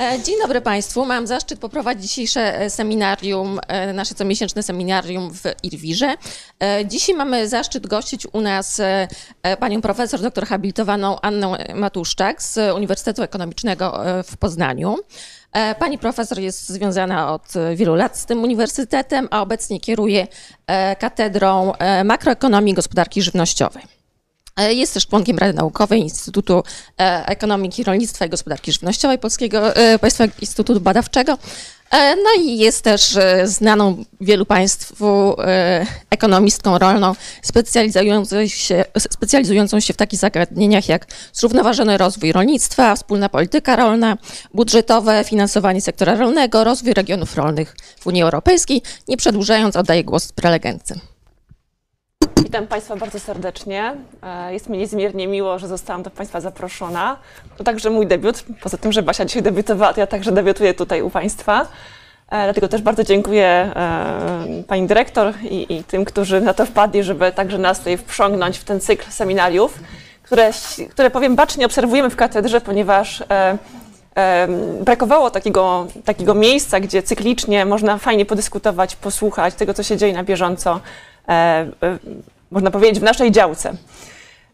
E, Dzień dobry Państwu. Mam zaszczyt poprowadzić dzisiejsze e, seminarium, e, nasze comiesięczne seminarium w Irwirze. Dzisiaj mamy zaszczyt gościć u nas panią profesor doktor habilitowaną Annę Matuszczak z Uniwersytetu Ekonomicznego w Poznaniu. Pani profesor jest związana od wielu lat z tym uniwersytetem, a obecnie kieruje katedrą makroekonomii i gospodarki żywnościowej. E, Jest też członkiem Rady Naukowej Instytutu e, Ekonomiki, Rolnictwa i Gospodarki Żywnościowej Polskiego e, Państwowego Instytutu Badawczego. No i jest też znaną wielu Państwu ekonomistką rolną, specjalizującą się, specjalizującą się w takich zagadnieniach jak zrównoważony rozwój rolnictwa, wspólna polityka rolna, budżetowe finansowanie sektora rolnego, rozwój regionów rolnych w Unii Europejskiej. Nie przedłużając, oddaję głos prelegentce. Witam Państwa bardzo serdecznie. E, Jest mi niezmiernie miło, że zostałam do Państwa zaproszona. To także mój debiut. Poza tym, że Basia dzisiaj debiutowała, to ja także debiutuję tutaj u Państwa. E, Dlatego też bardzo dziękuję e, Pani Dyrektor i, i tym, którzy na to wpadli, żeby także nas tutaj wprzągnąć w ten cykl seminariów, które, które powiem bacznie obserwujemy w katedrze, ponieważ brakowało takiego, takiego miejsca, gdzie cyklicznie można fajnie podyskutować, posłuchać tego, co się dzieje na bieżąco, można powiedzieć, w naszej działce.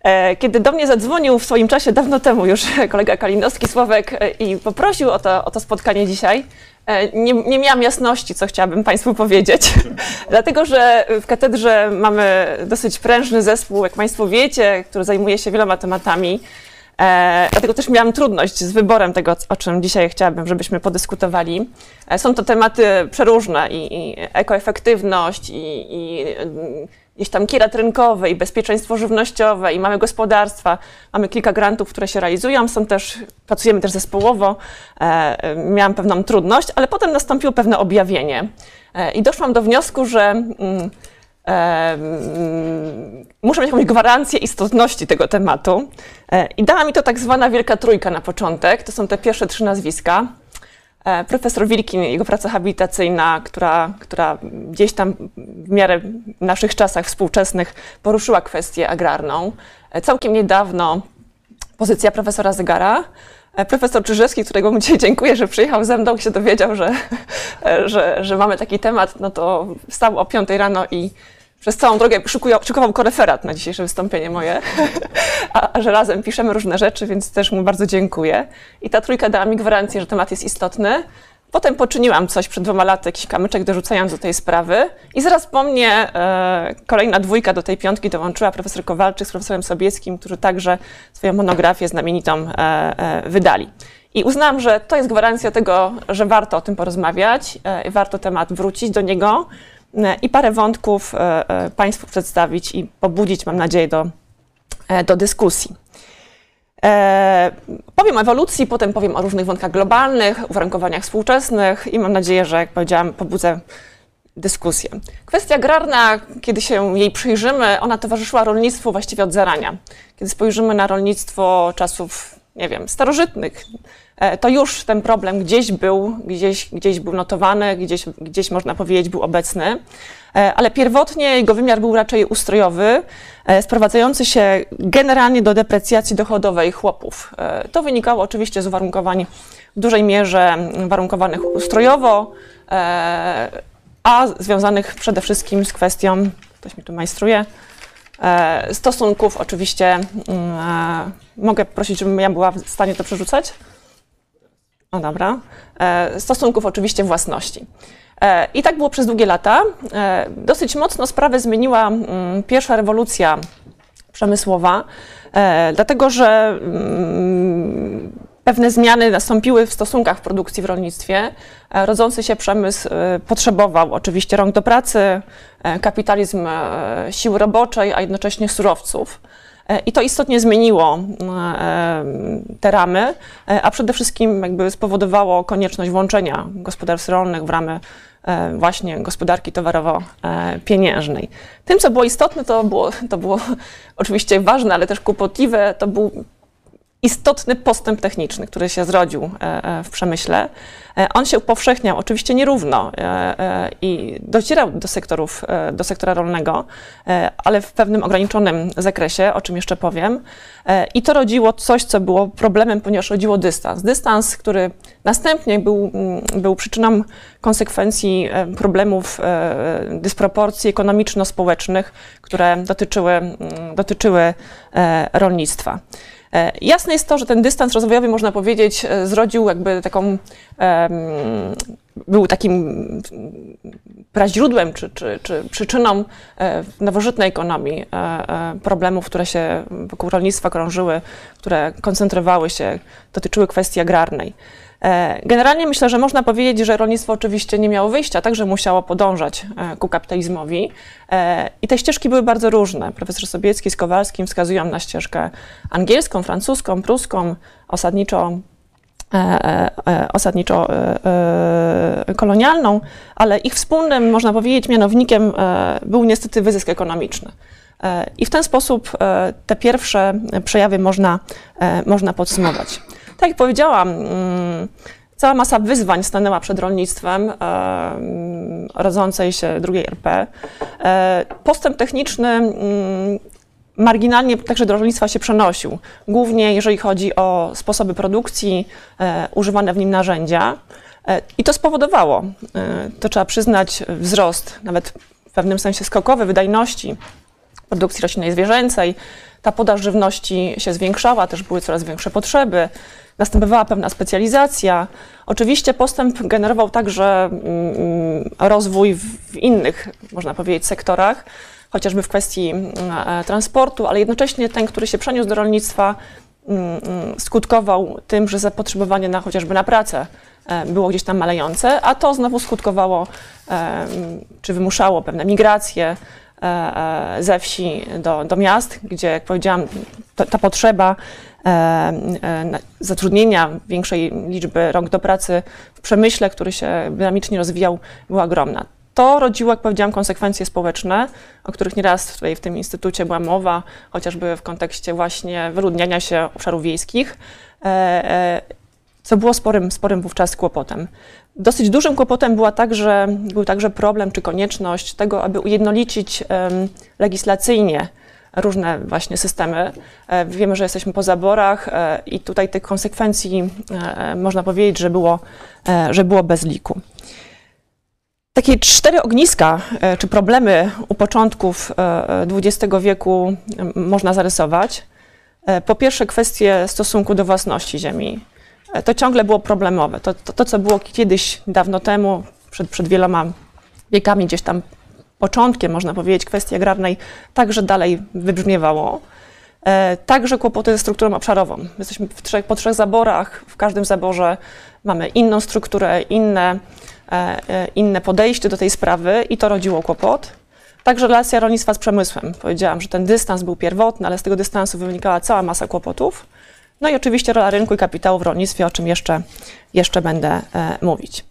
E, Kiedy do mnie zadzwonił w swoim czasie, dawno temu już kolega Kalinowski, Sławek, e, i poprosił o to, o to spotkanie dzisiaj, e, nie, nie miałam jasności, co chciałabym Państwu powiedzieć. Dlatego, że w katedrze mamy dosyć prężny zespół, jak Państwo wiecie, który zajmuje się wieloma tematami. E, dlatego też miałam trudność z wyborem tego, o czym dzisiaj chciałabym, żebyśmy podyskutowali. E, są to tematy przeróżne i, i ekoefektywność, i, i mm, tam kierat rynkowy, i bezpieczeństwo żywnościowe, i mamy gospodarstwa. Mamy kilka grantów, które się realizują, są też, pracujemy też zespołowo. E, miałam pewną trudność, ale potem nastąpiło pewne objawienie. E, I doszłam do wniosku, że mm, muszę mieć jakąś gwarancję istotności tego tematu. E, I dała mi to tak zwana Wielka Trójka na początek. To są te pierwsze trzy nazwiska. E, Profesor Wilkin, jego praca habilitacyjna, która, która gdzieś tam w miarę naszych czasach współczesnych poruszyła kwestię agrarną. E, Całkiem niedawno pozycja profesora Zegara. Profesor Czyżewski, którego mu dzisiaj dziękuję, że przyjechał ze mną, się dowiedział, że, że, że mamy taki temat, no to wstał o 5 rano i przez całą drogę szykują, szykował koreferat na dzisiejsze wystąpienie moje, a, a że razem piszemy różne rzeczy, więc też mu bardzo dziękuję. I ta trójka dała mi gwarancję, że temat jest istotny. Potem poczyniłam coś przed dwoma laty, jakiś kamyczek dorzucając do tej sprawy i zaraz po mnie e, kolejna dwójka do tej piątki dołączyła profesor Kowalczyk z profesorem Sobieskim, którzy także swoją monografię znamienitą e, e, wydali. I uznałam, że to jest gwarancja tego, że warto o tym porozmawiać, e, warto temat wrócić do niego i parę wątków e, e, Państwu przedstawić i pobudzić, mam nadzieję, do, e, do dyskusji. E, powiem o ewolucji, potem powiem o różnych wątkach globalnych, uwarunkowaniach współczesnych i mam nadzieję, że, jak powiedziałam, pobudzę dyskusję. Kwestia agrarna, kiedy się jej przyjrzymy, ona towarzyszyła rolnictwu właściwie od zarania. Kiedy spojrzymy na rolnictwo czasów, nie wiem, starożytnych, e, to już ten problem gdzieś był, gdzieś, gdzieś był notowany, gdzieś, gdzieś można powiedzieć był obecny, E, ale pierwotnie jego wymiar był raczej ustrojowy, e, sprowadzający się generalnie do deprecjacji dochodowej chłopów. E, To wynikało oczywiście z uwarunkowań w dużej mierze warunkowanych ustrojowo, e, a związanych przede wszystkim z kwestią, ktoś mi tu majstruje, e, stosunków oczywiście, mm, e, mogę prosić, żebym ja była w stanie to przerzucać? No dobra. E, Stosunków oczywiście własności. E, I tak było przez długie lata. E, Dosyć mocno sprawę zmieniła mm, pierwsza rewolucja przemysłowa, dlatego że mm, pewne zmiany nastąpiły w stosunkach produkcji w rolnictwie. Rodzący się przemysł potrzebował oczywiście rąk do pracy, kapitalizm siły roboczej, a jednocześnie surowców. E, I to istotnie zmieniło e, te ramy, e, a przede wszystkim jakby spowodowało konieczność włączenia gospodarstw rolnych w ramy właśnie gospodarki towarowo-pieniężnej. Tym, co było istotne, to było, to było oczywiście ważne, ale też kłopotliwe, to był istotny postęp techniczny, który się zrodził w przemyśle. On się upowszechniał, oczywiście nierówno i docierał do sektorów, do sektora rolnego, ale w pewnym ograniczonym zakresie, o czym jeszcze powiem. I to rodziło coś, co było problemem, ponieważ rodziło dystans. Dystans, który następnie był, mm, był przyczyną konsekwencji problemów dysproporcji ekonomiczno-społecznych, które dotyczyły, mm, dotyczyły rolnictwa. E, jasne jest to, że ten dystans rozwojowy, można powiedzieć, e, zrodził jakby taką, był takim praźródłem czy, czy, czy przyczyną e, nowożytnej ekonomii problemów, które się wokół rolnictwa krążyły, które koncentrowały się, dotyczyły kwestii agrarnej. E, generalnie myślę, że można powiedzieć, że rolnictwo oczywiście nie miało wyjścia, także musiało podążać e, ku kapitalizmowi. E, I te ścieżki były bardzo różne. Profesor Sobiecki z Kowalskim wskazują na ścieżkę angielską, francuską, pruską, osadniczo osadniczo kolonialną, ale ich wspólnym, można powiedzieć, mianownikiem był niestety wyzysk ekonomiczny. I w ten sposób te pierwsze przejawy można, można podsumować. Tak jak powiedziałam, mm, cała masa wyzwań stanęła przed rolnictwem e, rodzącej się drugiej RP. E, postęp techniczny mm, marginalnie także do rolnictwa się przenosił, głównie jeżeli chodzi o sposoby produkcji, e, używane w nim narzędzia. I to spowodowało, to trzeba przyznać, wzrost, nawet w pewnym sensie skokowy wydajności produkcji roślinnej zwierzęcej. Ta podaż żywności się zwiększała, też były coraz większe potrzeby następowała pewna specjalizacja. Oczywiście postęp generował także mm, rozwój w innych, można powiedzieć, sektorach, chociażby w kwestii mm, e, transportu, ale jednocześnie ten, który się przeniósł do rolnictwa, mm, skutkował tym, że zapotrzebowanie na chociażby na pracę e, było gdzieś tam malejące, a to znowu skutkowało e, czy wymuszało pewne migracje ze wsi do, do miast, gdzie, jak powiedziałam, ta, ta potrzeba zatrudnienia większej liczby rąk do pracy w przemyśle, który się dynamicznie rozwijał, była ogromna. To rodziło, jak powiedziałam, konsekwencje społeczne, o których nieraz tutaj w tym instytucie była mowa, chociażby w kontekście właśnie wyludniania się obszarów wiejskich, e, co było sporym, sporym wówczas kłopotem. Dosyć dużym kłopotem była także, był także problem czy konieczność tego, aby ujednolicić legislacyjnie różne właśnie systemy. E, wiemy, że jesteśmy po zaborach e, i tutaj tych konsekwencji e, można powiedzieć, że było, że było bez liku. Takie cztery ogniska czy problemy u początków XX wieku można zarysować. Po pierwsze, kwestie stosunku do własności ziemi. To ciągle było problemowe. To, to, to co było kiedyś, dawno temu, przed, przed wieloma wiekami, gdzieś tam początkiem, można powiedzieć, kwestii agrarnej także dalej wybrzmiewało. E, także kłopoty ze strukturą obszarową. Jesteśmy trzech, po trzech zaborach, w każdym zaborze mamy inną strukturę, inne, e, e, inne podejście do tej sprawy i to rodziło kłopot. Także relacja rolnictwa z przemysłem. Powiedziałam, że ten dystans był pierwotny, ale z tego dystansu wynikała cała masa kłopotów. No i oczywiście rola rynku i kapitału w rolnictwie, o czym jeszcze, jeszcze będę mówić.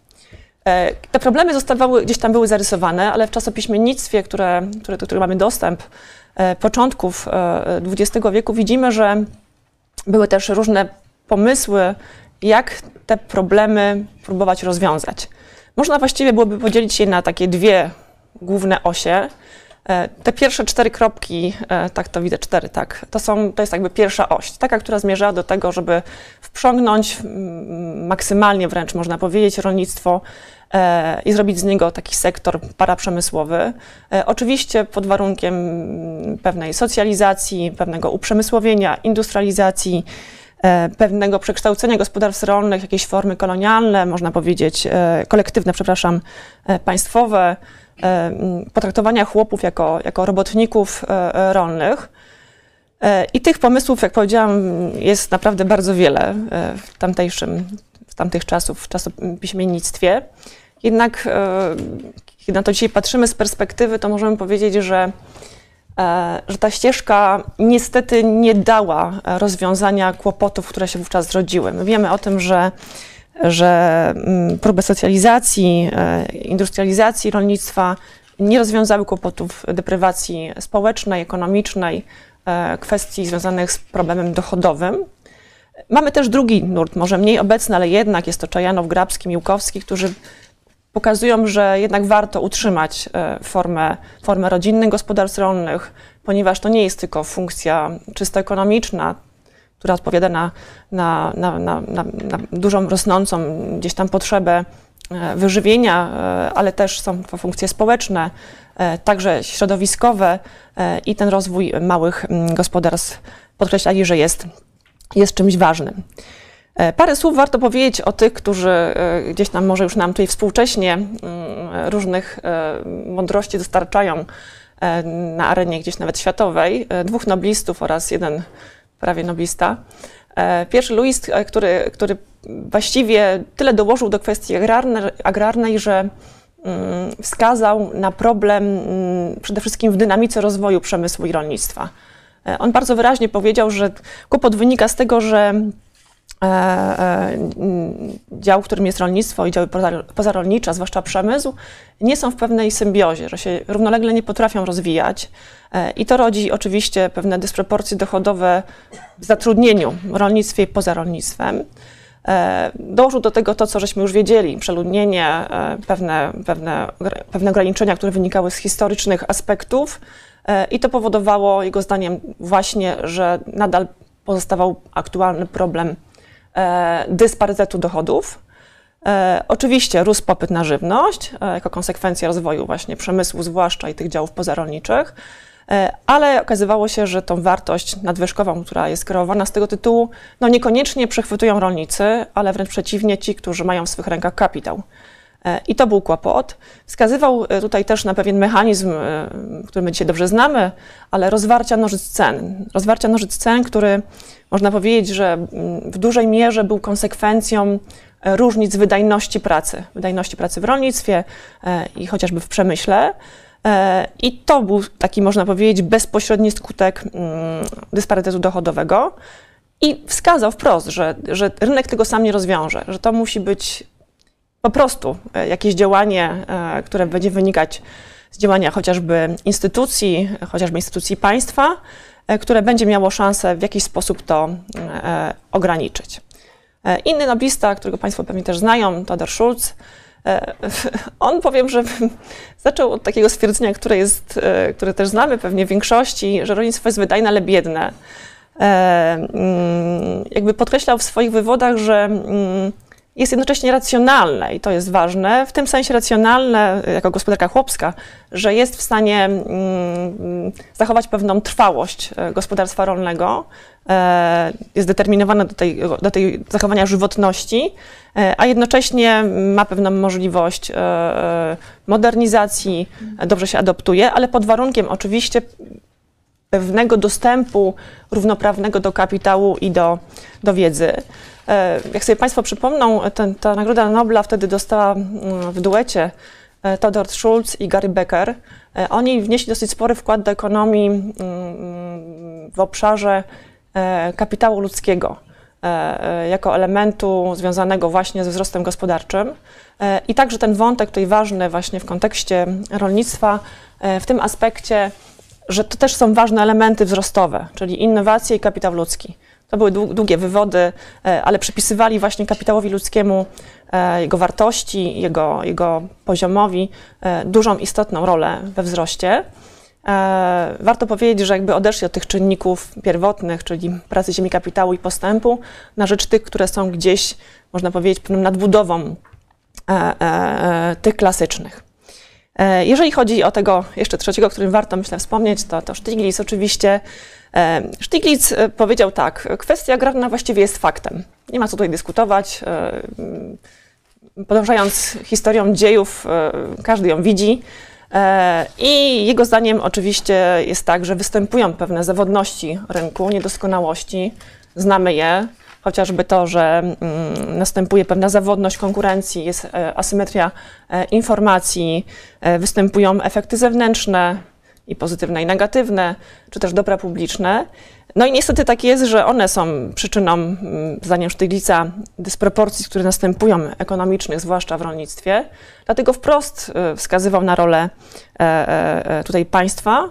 E, te problemy zostawały, gdzieś tam były zarysowane, ale w czasopiśmiennictwie, które, które, do którego mamy dostęp, e, początków XX e, wieku, widzimy, że były też różne pomysły, jak te problemy próbować rozwiązać. Można właściwie byłoby podzielić je na takie dwie główne osie. Te pierwsze cztery kropki, tak to widzę, cztery, tak, to, są, to jest jakby pierwsza oś, taka, która zmierza do tego, żeby wprzągnąć maksymalnie wręcz, można powiedzieć, rolnictwo i zrobić z niego taki sektor paraprzemysłowy. E, oczywiście pod warunkiem pewnej socjalizacji, pewnego uprzemysłowienia, industrializacji, e, pewnego przekształcenia gospodarstw rolnych, jakieś formy kolonialne, można powiedzieć kolektywne, przepraszam, państwowe, potraktowania chłopów jako, jako robotników rolnych. I tych pomysłów, jak powiedziałam, jest naprawdę bardzo wiele w tamtejszym, w tamtych czasów, w czasopiśmiennictwie. Jednak, e, kiedy na to dzisiaj patrzymy z perspektywy, to możemy powiedzieć, że, e, że ta ścieżka niestety nie dała rozwiązania kłopotów, które się wówczas zrodziły. My wiemy o tym, że że mm, próby socjalizacji, e, industrializacji rolnictwa nie rozwiązały kłopotów deprywacji społecznej, ekonomicznej, kwestii związanych z problemem dochodowym. Mamy też drugi nurt, może mniej obecny, ale jednak jest to Czajanow, Grabski, Miłkowski, którzy pokazują, że jednak warto utrzymać e, formę, formę rodzinnych gospodarstw rolnych, ponieważ to nie jest tylko funkcja czysto ekonomiczna, która odpowiada na, na, na, na, na, dużą rosnącą gdzieś tam potrzebę e, wyżywienia, e, ale też są to funkcje społeczne, także środowiskowe i ten rozwój małych mm, gospodarstw podkreślali, że jest, jest czymś ważnym. E, parę słów warto powiedzieć o tych, którzy e, gdzieś tam może już nam tutaj współcześnie mm, różnych e, mądrości dostarczają na arenie gdzieś nawet światowej. Dwóch noblistów oraz jeden prawie noblista. Pierwszy Louis, który, który właściwie tyle dołożył do kwestii agrarnej, że mm, wskazał na problem mm, przede wszystkim w dynamice rozwoju przemysłu i rolnictwa. On bardzo wyraźnie powiedział, że kłopot wynika z tego, że dział, w którym jest rolnictwo i działy pozarolnicze, zwłaszcza przemysł, nie są w pewnej symbiozie, że się równolegle nie potrafią rozwijać. E, I to rodzi oczywiście pewne dysproporcje dochodowe w zatrudnieniu w rolnictwie i poza rolnictwem. Dołożył do tego to, co żeśmy już wiedzieli, przeludnienie, pewne, pewne, pewne ograniczenia, które wynikały z historycznych aspektów. I to powodowało, jego zdaniem, właśnie, że nadal pozostawał aktualny problem E, dysparytetu dochodów. E, oczywiście rósł popyt na żywność e, jako konsekwencja rozwoju właśnie przemysłu, zwłaszcza i tych działów pozarolniczych, ale okazywało się, że tą wartość nadwyżkową, która jest kreowana z tego tytułu, no niekoniecznie przechwytują rolnicy, ale wręcz przeciwnie ci, którzy mają w swych rękach kapitał. I to był kłopot. Wskazywał tutaj też na pewien mechanizm, który my dzisiaj dobrze znamy, ale rozwarcia nożyc cen. Rozwarcia nożyc cen, który można powiedzieć, że mm, w dużej mierze był konsekwencją e, różnic wydajności pracy, wydajności pracy w rolnictwie e, i chociażby w przemyśle. E, I to był taki, można powiedzieć, bezpośredni skutek mm, dysparytetu dochodowego. I wskazał wprost, że, że rynek tego sam nie rozwiąże, że to musi być po prostu jakieś działanie, które będzie wynikać z działania chociażby instytucji, chociażby instytucji państwa, E, które będzie miało szansę w jakiś sposób to e, ograniczyć. E, inny noblista, którego Państwo pewnie też znają, Tadeusz Schulz, on powiem, że zaczął od takiego stwierdzenia, które, jest, które też znamy pewnie w większości, że rolnictwo jest wydajne, ale biedne. Mm, jakby podkreślał w swoich wywodach, że mm, jest jednocześnie racjonalne i to jest ważne, w tym sensie racjonalne jako gospodarka chłopska, że jest w stanie mm, zachować pewną trwałość e, gospodarstwa rolnego, e, jest determinowane do tej, do tej zachowania żywotności, e, a jednocześnie ma pewną możliwość modernizacji, dobrze się adoptuje, ale pod warunkiem oczywiście pewnego dostępu równoprawnego do kapitału i do, do wiedzy. E, jak sobie Państwo przypomną, ten, ta Nagroda Nobla wtedy dostała mm, w duecie e, Theodor Schulz i Gary Becker. E, oni wnieśli dosyć spory wkład do ekonomii mm, w obszarze kapitału ludzkiego jako elementu związanego właśnie ze wzrostem gospodarczym. I także ten wątek tutaj ważny właśnie w kontekście rolnictwa, w tym aspekcie, że to też są ważne elementy wzrostowe, czyli innowacje i kapitał ludzki. To były długie wywody, e, ale przypisywali właśnie kapitałowi ludzkiemu, e, jego wartości, jego, jego poziomowi e, dużą, istotną rolę we wzroście. Warto powiedzieć, że jakby odeszli od tych czynników pierwotnych, czyli pracy ziemi, kapitału i postępu, na rzecz tych, które są gdzieś, można powiedzieć, pewną nadbudową tych klasycznych. Jeżeli chodzi o tego jeszcze trzeciego, o którym warto, myślę, wspomnieć, to, to Stiglitz oczywiście E, Stiglitz e, powiedział tak, kwestia agrarna właściwie jest faktem. Nie ma co tutaj dyskutować. E, podążając historią dziejów, każdy ją widzi. I jego zdaniem oczywiście jest tak, że występują pewne zawodności rynku, niedoskonałości, znamy je, chociażby to, że mm, następuje pewna zawodność konkurencji, jest asymetria informacji, występują efekty zewnętrzne, i pozytywne, i negatywne, czy też dobra publiczne. No i niestety tak jest, że one są przyczyną, mm, zdaniem Sztyglica, dysproporcji, które następują ekonomicznych, zwłaszcza w rolnictwie. Dlatego wprost wskazywał na rolę e, e, e, tutaj państwa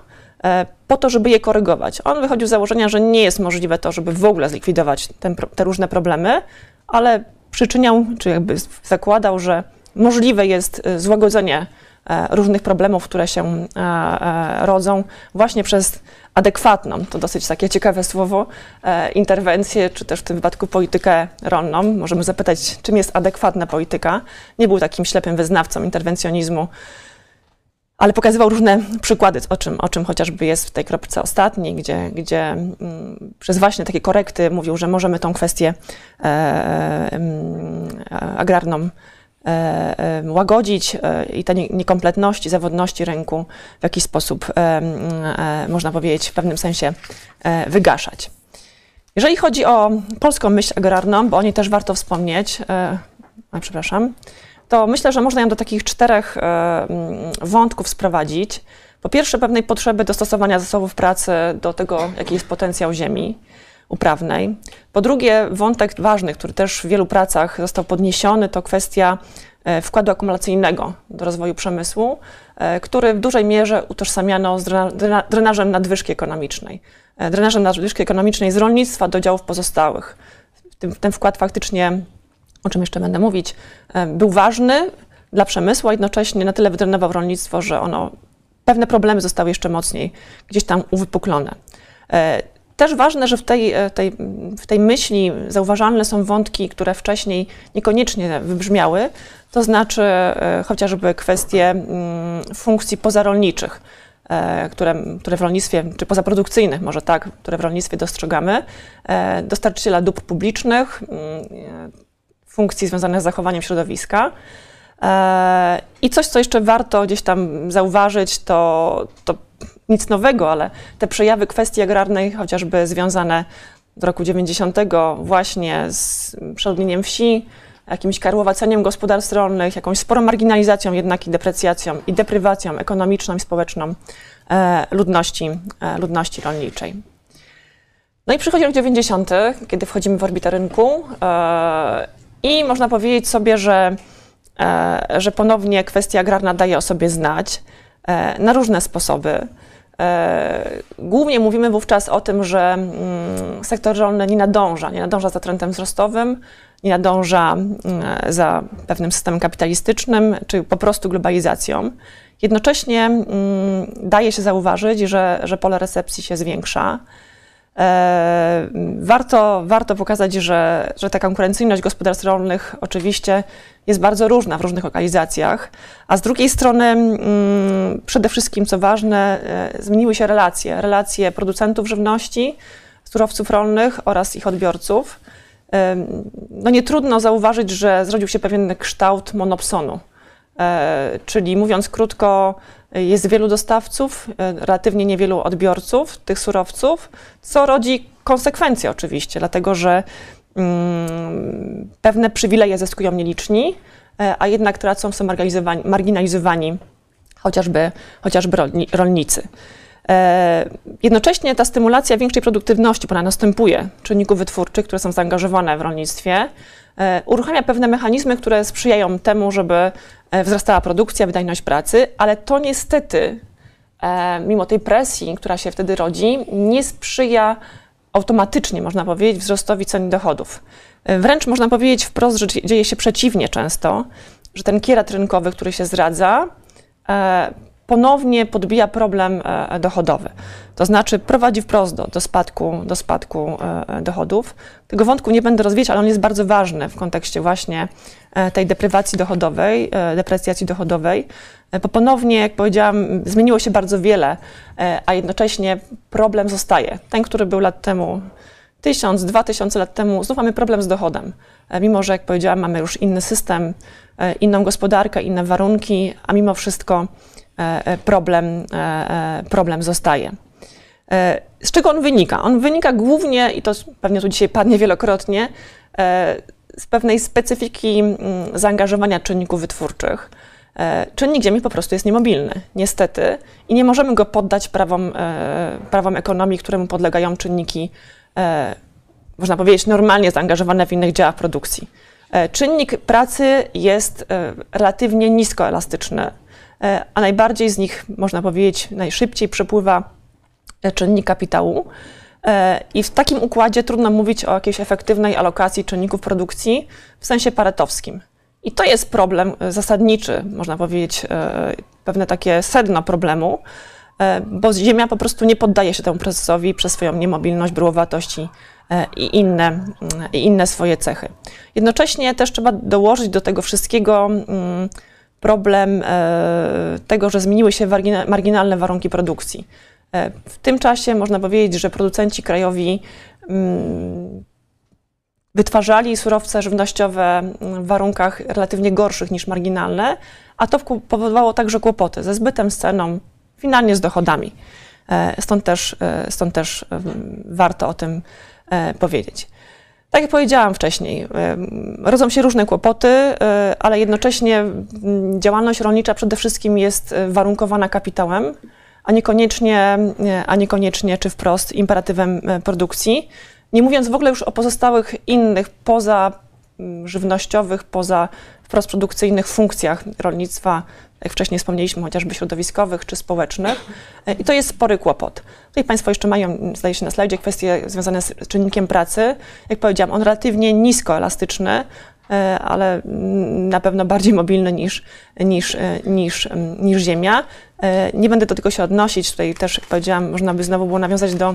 po to, żeby je korygować. On wychodził z założenia, że nie jest możliwe to, żeby w ogóle zlikwidować ten, te różne problemy, ale przyczyniał, czy jakby zakładał, że możliwe jest złagodzenie różnych problemów, które się rodzą właśnie przez adekwatną, to dosyć takie ciekawe słowo, e, interwencję, czy też w tym wypadku politykę rolną. Możemy zapytać, czym jest adekwatna polityka. Nie był takim ślepym wyznawcą interwencjonizmu, ale pokazywał różne przykłady, o czym, o czym chociażby jest w tej kropce ostatniej, gdzie, gdzie mm, przez właśnie takie korekty mówił, że możemy tą kwestię e, e, agrarną E, e, łagodzić e, i te niekompletności, zawodności rynku w jakiś sposób, można powiedzieć, w pewnym sensie wygaszać. Jeżeli chodzi o polską myśl agrarną, bo o niej też warto wspomnieć, a, przepraszam, to myślę, że można ją do takich czterech wątków sprowadzić. Po pierwsze, pewnej potrzeby dostosowania zasobów pracy do tego, jaki jest potencjał ziemi uprawnej. Po drugie, wątek ważny, który też w wielu pracach został podniesiony, to kwestia e, wkładu akumulacyjnego do rozwoju przemysłu, e, który w dużej mierze utożsamiano z drenażem nadwyżki ekonomicznej. E, drenażem nadwyżki ekonomicznej z rolnictwa do działów pozostałych. Ten wkład faktycznie, o czym jeszcze będę mówić, był ważny dla przemysłu, a jednocześnie na tyle wydrenował rolnictwo, że ono pewne problemy zostały jeszcze mocniej gdzieś tam uwypuklone. Też ważne, że w tej, e, tej, w tej myśli zauważalne są wątki, które wcześniej niekoniecznie wybrzmiały, to znaczy e, chociażby kwestie mm, funkcji pozarolniczych, e, które, które w rolnictwie, czy pozaprodukcyjnych może tak, które w rolnictwie dostrzegamy, dostarczyciela dóbr publicznych, mm, funkcji związanych z zachowaniem środowiska. I coś, co jeszcze warto gdzieś tam zauważyć, to, to nic nowego, ale te przejawy kwestii agrarnej, chociażby związane do roku 90 właśnie z przeludnieniem wsi, jakimś karłowaceniem gospodarstw rolnych, jakąś sporą marginalizacją jednak i deprecjacją i deprywacją ekonomiczną i społeczną e, ludności, e, ludności rolniczej. No i przychodzi rok 90, kiedy wchodzimy w orbitę rynku e, i można powiedzieć sobie, że, e, że ponownie kwestia agrarna daje o sobie znać e, na różne sposoby. E, głównie mówimy wówczas o tym, że mm, sektor rolny nie nadąża, nie nadąża za trendem wzrostowym, nie nadąża mm, za pewnym systemem kapitalistycznym, czy po prostu globalizacją. Jednocześnie mm, daje się zauważyć, że, że pole recepcji się zwiększa. E, warto, warto pokazać, że, że ta konkurencyjność gospodarstw rolnych oczywiście jest bardzo różna w różnych lokalizacjach, a z drugiej strony mm, przede wszystkim, co ważne, e, zmieniły się relacje, relacje producentów żywności, surowców rolnych oraz ich odbiorców. E, no nie trudno zauważyć, że zrodził się pewien kształt monopsonu, czyli mówiąc krótko, jest wielu dostawców, e, relatywnie niewielu odbiorców tych surowców, co rodzi konsekwencje oczywiście, dlatego że mm, pewne przywileje zyskują nieliczni, e, a jednak tracą, są marginalizowani, marginalizowani chociażby, chociażby rolnicy. E, jednocześnie ta stymulacja większej produktywności, która następuje czynników wytwórczych, które są zaangażowane w rolnictwie, uruchamia pewne mechanizmy, które sprzyjają temu, żeby e, wzrastała produkcja, wydajność pracy, ale to niestety, e, mimo tej presji, która się wtedy rodzi, nie sprzyja automatycznie, można powiedzieć, wzrostowi cen dochodów. Wręcz można powiedzieć wprost, że dzieje się przeciwnie często, że ten kierat rynkowy, który się zdradza, ponownie podbija problem e, dochodowy. To znaczy prowadzi wprost do, do, spadku, do spadku e, dochodów. Tego wątku nie będę rozwijać, ale on jest bardzo ważny w kontekście właśnie e, tej deprywacji dochodowej, deprecjacji dochodowej, bo ponownie, jak powiedziałam, zmieniło się bardzo wiele, a jednocześnie problem zostaje. Ten, który był lat temu, tysiąc, dwa tysiące lat temu, znów mamy problem z dochodem. Mimo, że jak powiedziałam, mamy już inny system, inną gospodarkę, inne warunki, a mimo wszystko E, e, problem, e, problem zostaje. Z czego on wynika? On wynika głównie, i to pewnie tu dzisiaj padnie wielokrotnie, z pewnej specyfiki mm, zaangażowania czynników wytwórczych. Czynnik ziemi po prostu jest niemobilny, niestety, i nie możemy go poddać prawom, prawom ekonomii, któremu podlegają czynniki, można powiedzieć, normalnie zaangażowane w innych działach produkcji. Czynnik pracy jest relatywnie niskoelastyczny E, a najbardziej z nich, można powiedzieć, najszybciej przepływa e, czynnik kapitału. E, I w takim układzie trudno mówić o jakiejś efektywnej alokacji czynników produkcji w sensie paretowskim. I to jest problem e, zasadniczy, można powiedzieć, e, pewne takie sedno problemu, e, bo Ziemia po prostu nie poddaje się temu procesowi przez swoją niemobilność, bryłowatość i, e, i, inne, mm, i inne swoje cechy. Jednocześnie też trzeba dołożyć do tego wszystkiego mm, problem e, tego, że zmieniły się marginalne warunki produkcji. E, W tym czasie można powiedzieć, że producenci krajowi mm, wytwarzali surowce żywnościowe w warunkach relatywnie gorszych niż marginalne, a to powodowało także kłopoty ze zbytem, z ceną, finalnie z dochodami. E, Stąd też, stąd też warto o tym powiedzieć. Tak jak powiedziałam wcześniej, rodzą się różne kłopoty, e, ale jednocześnie działalność rolnicza przede wszystkim jest e, warunkowana kapitałem, a niekoniecznie, e, a niekoniecznie czy wprost imperatywem produkcji. Nie mówiąc w ogóle już o pozostałych innych poza żywnościowych, poza wprost produkcyjnych funkcjach rolnictwa, jak wcześniej wspomnieliśmy, chociażby środowiskowych czy społecznych. E, I to jest spory kłopot. Tutaj Państwo jeszcze mają, zdaje się na slajdzie, kwestie związane z czynnikiem pracy. Jak powiedziałam, on relatywnie nisko elastyczny, e, ale mm, na pewno bardziej mobilny niż, niż, e, niż, mm, niż Ziemia. Nie będę do tego się odnosić. Tutaj też, jak powiedziałam, można by znowu było nawiązać do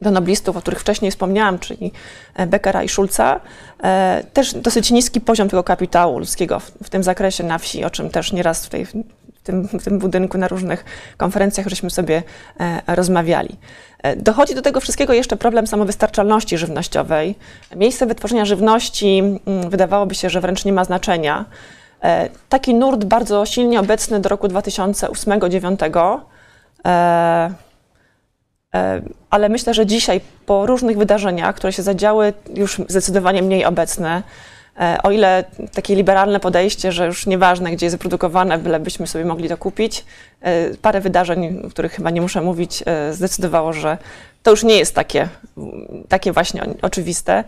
do noblistów, o których wcześniej wspomniałam, czyli e, Beckera i Schulza, e, też dosyć niski poziom tego kapitału ludzkiego w, tym zakresie na wsi, o czym też nieraz tutaj w, w tym, w tym budynku na różnych konferencjach żeśmy sobie e, rozmawiali. Dochodzi do tego wszystkiego jeszcze problem samowystarczalności żywnościowej. Miejsce wytworzenia żywności wydawałoby się, że wręcz nie ma znaczenia. Taki nurt bardzo silnie obecny do roku 2008-2009. E, ale myślę, że dzisiaj po różnych wydarzeniach, które się zadziały, już zdecydowanie mniej obecne, e, o ile takie liberalne podejście, że już nieważne, gdzie jest wyprodukowane, bylebyśmy sobie mogli to kupić, e, parę wydarzeń, o których chyba nie muszę mówić, zdecydowało, że to już nie jest takie, takie właśnie oczywiste,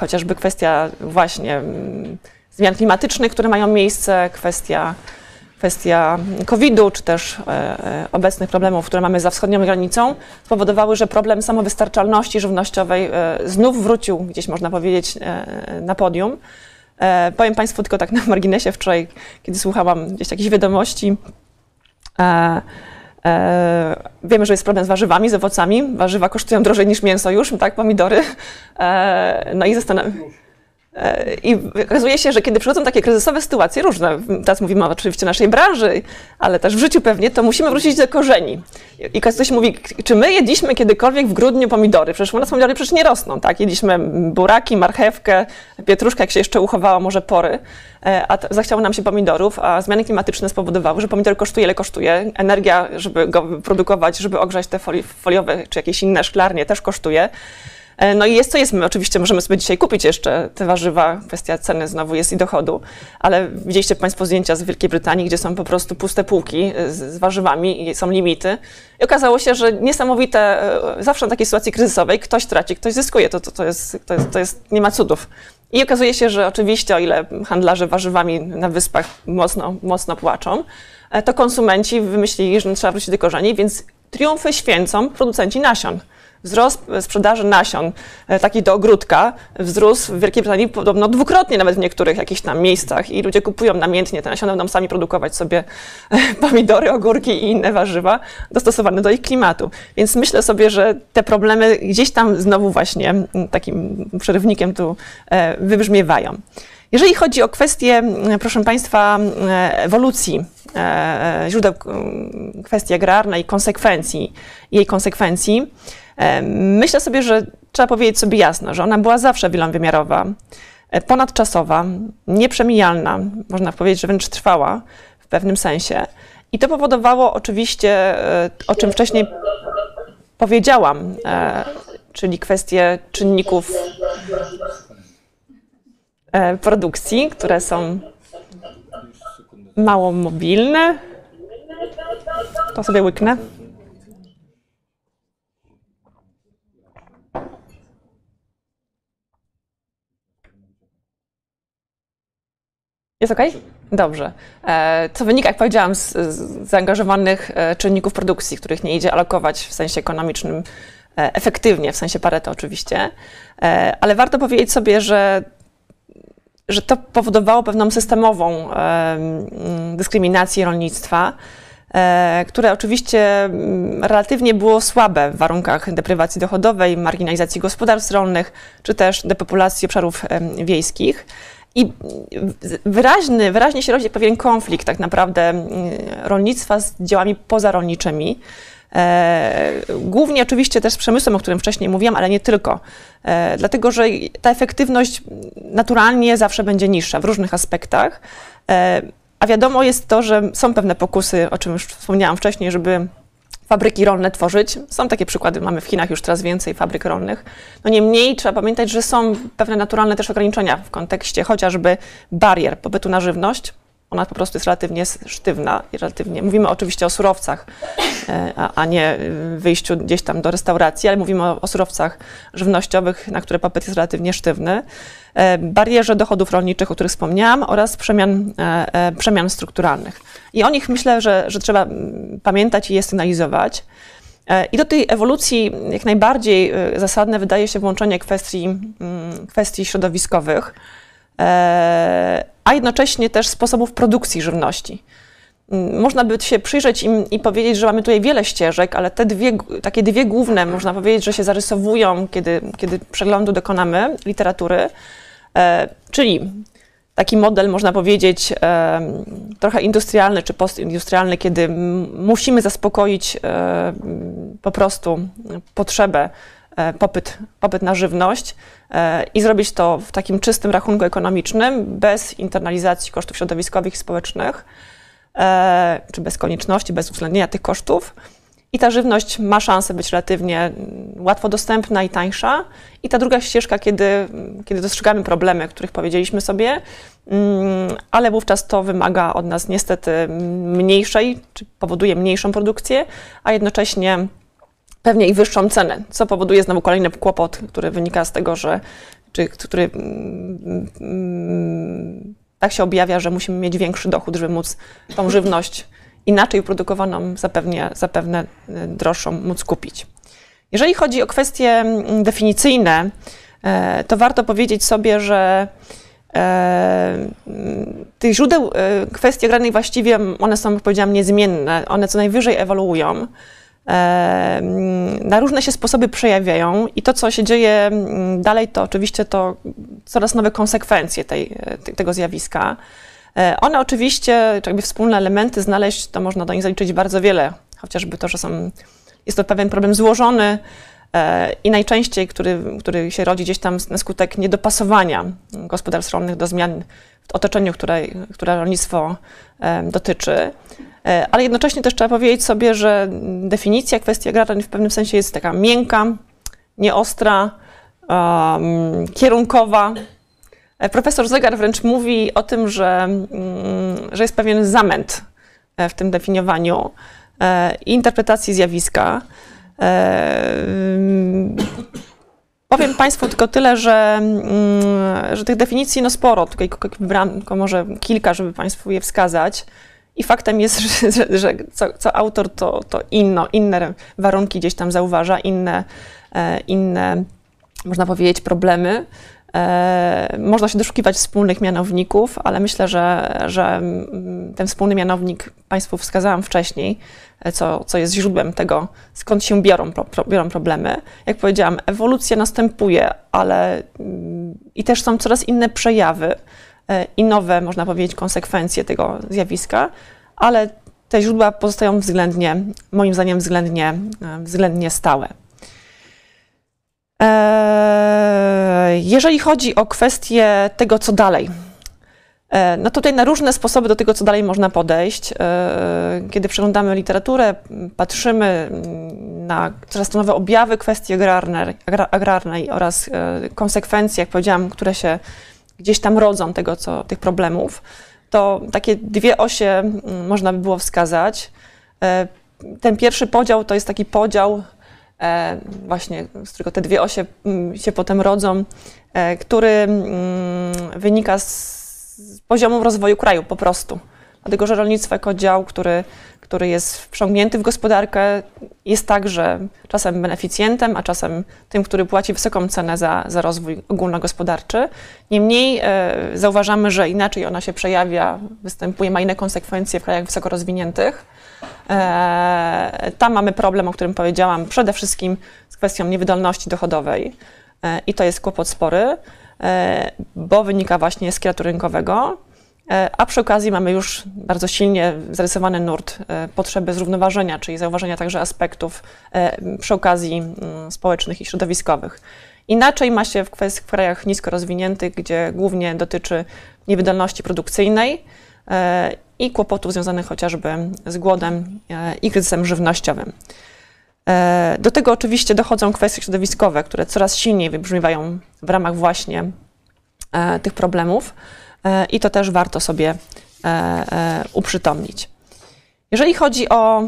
chociażby kwestia właśnie mm, zmian klimatycznych, które mają miejsce, kwestia kwestia COVID-u, czy też e, e, obecnych problemów, które mamy za wschodnią granicą, spowodowały, że problem samowystarczalności żywnościowej e, znów wrócił, gdzieś można powiedzieć, na podium. Powiem Państwu tylko tak na marginesie wczoraj, kiedy słuchałam gdzieś jakichś wiadomości, wiemy, że jest problem z warzywami, z owocami. Warzywa kosztują drożej niż mięso już, tak, pomidory. No i zastanawiam I okazuje się, że kiedy przychodzą takie kryzysowe sytuacje, różne, teraz mówimy oczywiście o naszej branży, ale też w życiu pewnie, to musimy wrócić do korzeni. I ktoś mówi, czy my jedliśmy kiedykolwiek w grudniu pomidory? Przecież u nas pomidory przecież nie rosną, tak? Jedliśmy buraki, marchewkę, pietruszkę, jak się jeszcze uchowało, może pory, e, a zachciało nam się pomidorów, a zmiany klimatyczne spowodowały, że pomidor kosztuje ile kosztuje. Energia, żeby go produkować, żeby ogrzać te foli- foliowe czy jakieś inne szklarnie też kosztuje. E, No i jest co jest, my oczywiście możemy sobie dzisiaj kupić jeszcze te warzywa, kwestia ceny znowu jest i dochodu, ale widzieliście Państwo zdjęcia z Wielkiej Brytanii, gdzie są po prostu puste półki z, z warzywami i są limity. I okazało się, że niesamowite, e, zawsze w takiej sytuacji kryzysowej ktoś traci, ktoś zyskuje, to, to, to, jest, to, jest, to jest, nie ma cudów. I okazuje się, że oczywiście o ile handlarze warzywami na wyspach mocno, mocno płaczą, e, to konsumenci wymyślili, że trzeba wrócić do korzeni, więc triumfy święcą producenci nasion. Wzrost sprzedaży nasion, e, takich do ogródka, wzrósł w Wielkiej Brytanii podobno dwukrotnie nawet w niektórych jakichś tam miejscach i ludzie kupują namiętnie te nasiona, będą sami produkować sobie e, pomidory, ogórki i inne warzywa dostosowane do ich klimatu. Więc myślę sobie, że te problemy gdzieś tam znowu właśnie takim przerywnikiem tu e, wybrzmiewają. Jeżeli chodzi o kwestię, proszę Państwa, e, ewolucji e, źródeł kwestii agrarnej, konsekwencji, jej konsekwencji, e, myślę sobie, że trzeba powiedzieć sobie jasno, że ona była zawsze wielowymiarowa, e, ponadczasowa, nieprzemijalna, można powiedzieć, że wręcz trwała w pewnym sensie. I to powodowało oczywiście, e, o czym wcześniej powiedziałam, e, czyli kwestie czynników produkcji, które są mało mobilne. To sobie łyknę. Jest ok? Dobrze. E, co wynika, jak powiedziałam, z, zaangażowanych e, czynników produkcji, których nie idzie alokować w sensie ekonomicznym e, efektywnie, w sensie Pareto oczywiście, ale warto powiedzieć sobie, że że to powodowało pewną systemową dyskryminację rolnictwa, które oczywiście mm, relatywnie było słabe w warunkach deprywacji dochodowej, marginalizacji gospodarstw rolnych, czy też depopulacji obszarów wiejskich. I wyraźny, wyraźnie się rodzi pewien konflikt tak naprawdę mm, rolnictwa z działami pozarolniczymi. E, głównie oczywiście też z przemysłem, o którym wcześniej mówiłam, ale nie tylko. E, dlatego, że ta efektywność naturalnie zawsze będzie niższa w różnych aspektach. E, a wiadomo jest to, że są pewne pokusy, o czym już wspomniałam wcześniej, żeby fabryki rolne tworzyć. Są takie przykłady, mamy w Chinach już teraz więcej fabryk rolnych. No niemniej trzeba pamiętać, że są pewne naturalne też ograniczenia w kontekście chociażby barier pobytu na żywność, ona po prostu jest relatywnie sztywna i relatywnie. Mówimy oczywiście o surowcach, e, a, nie wyjściu gdzieś tam do restauracji, ale mówimy o surowcach żywnościowych, na które popyt jest relatywnie sztywny. E, barierze dochodów rolniczych, o których wspomniałam, oraz przemian, e, przemian strukturalnych. I o nich myślę, że, że trzeba mm, pamiętać i je sygnalizować. I do tej ewolucji jak najbardziej zasadne wydaje się włączenie kwestii, mm, kwestii środowiskowych a jednocześnie też sposobów produkcji żywności. Mm, można by się przyjrzeć im i powiedzieć, że mamy tutaj wiele ścieżek, ale te dwie, takie dwie główne, można powiedzieć, że się zarysowują, kiedy, kiedy przeglądu dokonamy literatury, e, czyli taki model, można powiedzieć, e, trochę industrialny czy postindustrialny, kiedy musimy zaspokoić e, po prostu potrzebę E, popyt, popyt na żywność e, i zrobić to w takim czystym rachunku ekonomicznym, bez internalizacji kosztów środowiskowych i społecznych, czy bez konieczności, bez uwzględnienia tych kosztów. I ta żywność ma szansę być relatywnie mm, łatwo dostępna i tańsza. I ta druga ścieżka, kiedy, kiedy dostrzegamy problemy, których powiedzieliśmy sobie, mm, ale wówczas to wymaga od nas niestety mniejszej, czy powoduje mniejszą produkcję, a jednocześnie pewnie i wyższą cenę, co powoduje znowu kolejny kłopot, który wynika z tego, że czy, który mm, mm, tak się objawia, że musimy mieć większy dochód, żeby móc tą żywność inaczej produkowaną, zapewne, zapewne y, droższą, móc kupić. Jeżeli chodzi o kwestie mm, definicyjne, e, to warto powiedzieć sobie, że e, tych źródeł e, kwestii agrarnej właściwie one są, powiedziałam, niezmienne. One co najwyżej ewoluują na różne się sposoby przejawiają i to, co się dzieje mm, dalej, to oczywiście to coraz nowe konsekwencje tej, tego zjawiska. E, one oczywiście, jakby wspólne elementy znaleźć, to można do nich zaliczyć bardzo wiele, chociażby to, że są, jest to pewien problem złożony e, i najczęściej, który, który się rodzi gdzieś tam na skutek niedopasowania gospodarstw rolnych do zmian w otoczeniu, które, które rolnictwo dotyczy. E, ale jednocześnie też trzeba powiedzieć sobie, że definicja kwestii agrarnej w pewnym sensie jest taka miękka, nieostra, um, kierunkowa. E, profesor Zegar wręcz mówi o tym, że, um, że jest pewien zamęt e, w tym definiowaniu i interpretacji zjawiska. Powiem Państwu tylko tyle, że, że tych definicji no sporo, tutaj wybrałam tylko może kilka, żeby Państwu je wskazać. I faktem jest, że, że, że co, co, autor to, to inno, inne warunki gdzieś tam zauważa, inne, e, inne można powiedzieć, problemy. E, można się doszukiwać wspólnych mianowników, ale myślę, że, że ten wspólny mianownik Państwu wskazałam wcześniej, e, co, co jest źródłem tego, skąd się biorą, pro, biorą problemy. Jak powiedziałam, ewolucja następuje, ale i też są coraz inne przejawy. E, i nowe, można powiedzieć, konsekwencje tego zjawiska, ale te źródła pozostają względnie, moim zdaniem, względnie, względnie stałe. E, jeżeli chodzi o kwestię tego, co dalej, no tutaj na różne sposoby do tego, co dalej można podejść. Kiedy przeglądamy literaturę, patrzymy na coraz to nowe objawy kwestii agrarnej, agrarnej oraz konsekwencje, jak powiedziałam, które się gdzieś tam rodzą tego, co, tych problemów, to takie dwie osie mm, można by było wskazać. Ten pierwszy podział to jest taki podział, właśnie z którego te dwie osie mm, się potem rodzą, e, który mm, wynika z, z poziomu rozwoju kraju po prostu. Dlatego, że rolnictwo jako dział, który, który jest wciągnięty w gospodarkę, jest także czasem beneficjentem, a czasem tym, który płaci wysoką cenę za, za rozwój ogólnogospodarczy. Niemniej e, zauważamy, że inaczej ona się przejawia, występuje, ma inne konsekwencje w krajach wysoko rozwiniętych. E, tam mamy problem, o którym powiedziałam, przede wszystkim z kwestią niewydolności dochodowej e, i to jest kłopot spory, e, bo wynika właśnie z kreatu rynkowego. A przy okazji mamy już bardzo silnie zarysowany nurt potrzeby zrównoważenia, czyli zauważenia także aspektów przy okazji mm, społecznych i środowiskowych. Inaczej ma się w, w krajach nisko rozwiniętych, gdzie głównie dotyczy niewydolności produkcyjnej i kłopotów związanych chociażby z głodem e, i kryzysem żywnościowym. E, Do tego oczywiście dochodzą kwestie środowiskowe, które coraz silniej wybrzmiewają w ramach właśnie e, tych problemów i to też warto sobie uprzytomnić. Jeżeli chodzi o,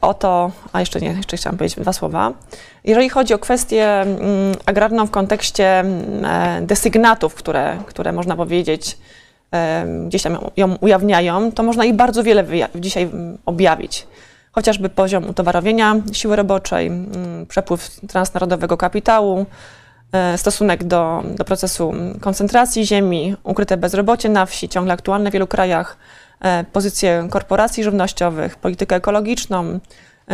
o to, a jeszcze nie, jeszcze chciałam powiedzieć dwa słowa. Jeżeli chodzi o kwestię mm, agrarną w kontekście mm, desygnatów, które, które można powiedzieć gdzieś tam ją ujawniają, to można ich bardzo wiele dzisiaj objawić. Chociażby poziom utowarowienia siły roboczej, przepływ transnarodowego kapitału, e, stosunek do, do procesu koncentracji ziemi, ukryte bezrobocie na wsi, ciągle aktualne w wielu krajach, e, pozycje korporacji żywnościowych, politykę ekologiczną,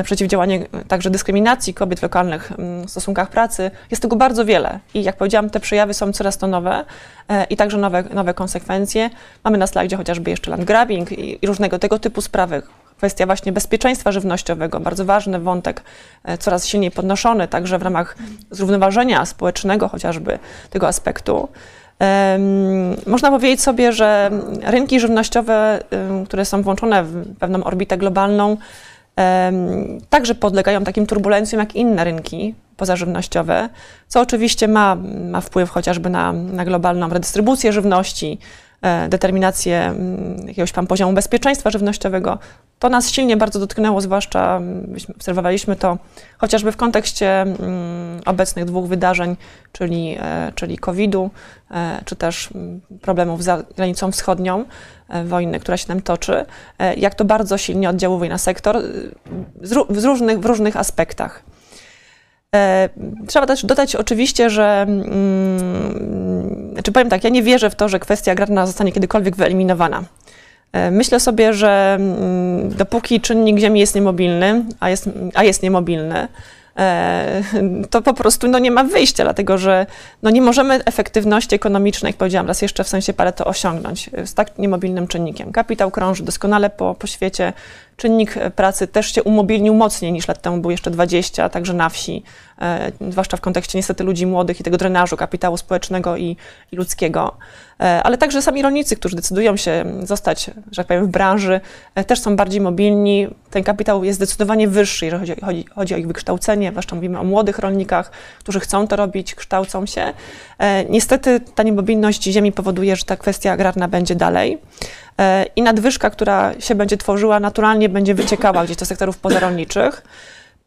przeciwdziałanie także dyskryminacji kobiet w lokalnych mm, stosunkach pracy. Jest tego bardzo wiele i jak powiedziałam, te przejawy są coraz to nowe e, i także nowe, nowe konsekwencje. Mamy na slajdzie chociażby jeszcze land grabbing i, i różnego tego typu sprawy. Kwestia właśnie bezpieczeństwa żywnościowego, bardzo ważny wątek, e, coraz silniej podnoszony także w ramach zrównoważenia społecznego chociażby tego aspektu. Można powiedzieć sobie, że rynki żywnościowe, które są włączone w pewną orbitę globalną, także podlegają takim turbulencjom jak inne rynki pozażywnościowe, co oczywiście ma, ma wpływ chociażby na, na globalną redystrybucję żywności, e, determinację mm, jakiegoś tam poziomu bezpieczeństwa żywnościowego. To nas silnie bardzo dotknęło, zwłaszcza mm, obserwowaliśmy to chociażby w kontekście mm, obecnych dwóch wydarzeń, czyli, e, czyli COVID-u, e, czy też problemów za granicą wschodnią, wojny, która się tam toczy, e, jak to bardzo silnie oddziałuje na sektor ró- w różnych, w różnych aspektach. E, Trzeba też dodać oczywiście, że, mm, znaczy powiem tak, ja nie wierzę w to, że kwestia agrarna zostanie kiedykolwiek wyeliminowana. E, Myślę sobie, że mm, dopóki czynnik ziemi jest niemobilny, a jest, a jest niemobilny, e, to po prostu no, nie ma wyjścia, dlatego że no, nie możemy efektywności ekonomicznej, jak powiedziałam raz jeszcze w sensie Pareto, osiągnąć e, z tak niemobilnym czynnikiem. Kapitał krąży doskonale po, po świecie, czynnik e, pracy też się umobilnił mocniej niż lat temu był jeszcze 20, także na wsi, e, zwłaszcza w kontekście niestety ludzi młodych i tego drenażu kapitału społecznego i, i ludzkiego. E, ale także sami rolnicy, którzy decydują się zostać, że tak powiem, w branży, e, też są bardziej mobilni. Ten kapitał jest zdecydowanie wyższy, jeżeli chodzi, chodzi, chodzi o ich wykształcenie, zwłaszcza mówimy o młodych rolnikach, którzy chcą to robić, kształcą się. E, Niestety ta niemobilność ziemi powoduje, że ta kwestia agrarna będzie dalej. E, I nadwyżka, która się będzie tworzyła, naturalnie będzie wyciekała gdzieś do sektorów pozarolniczych.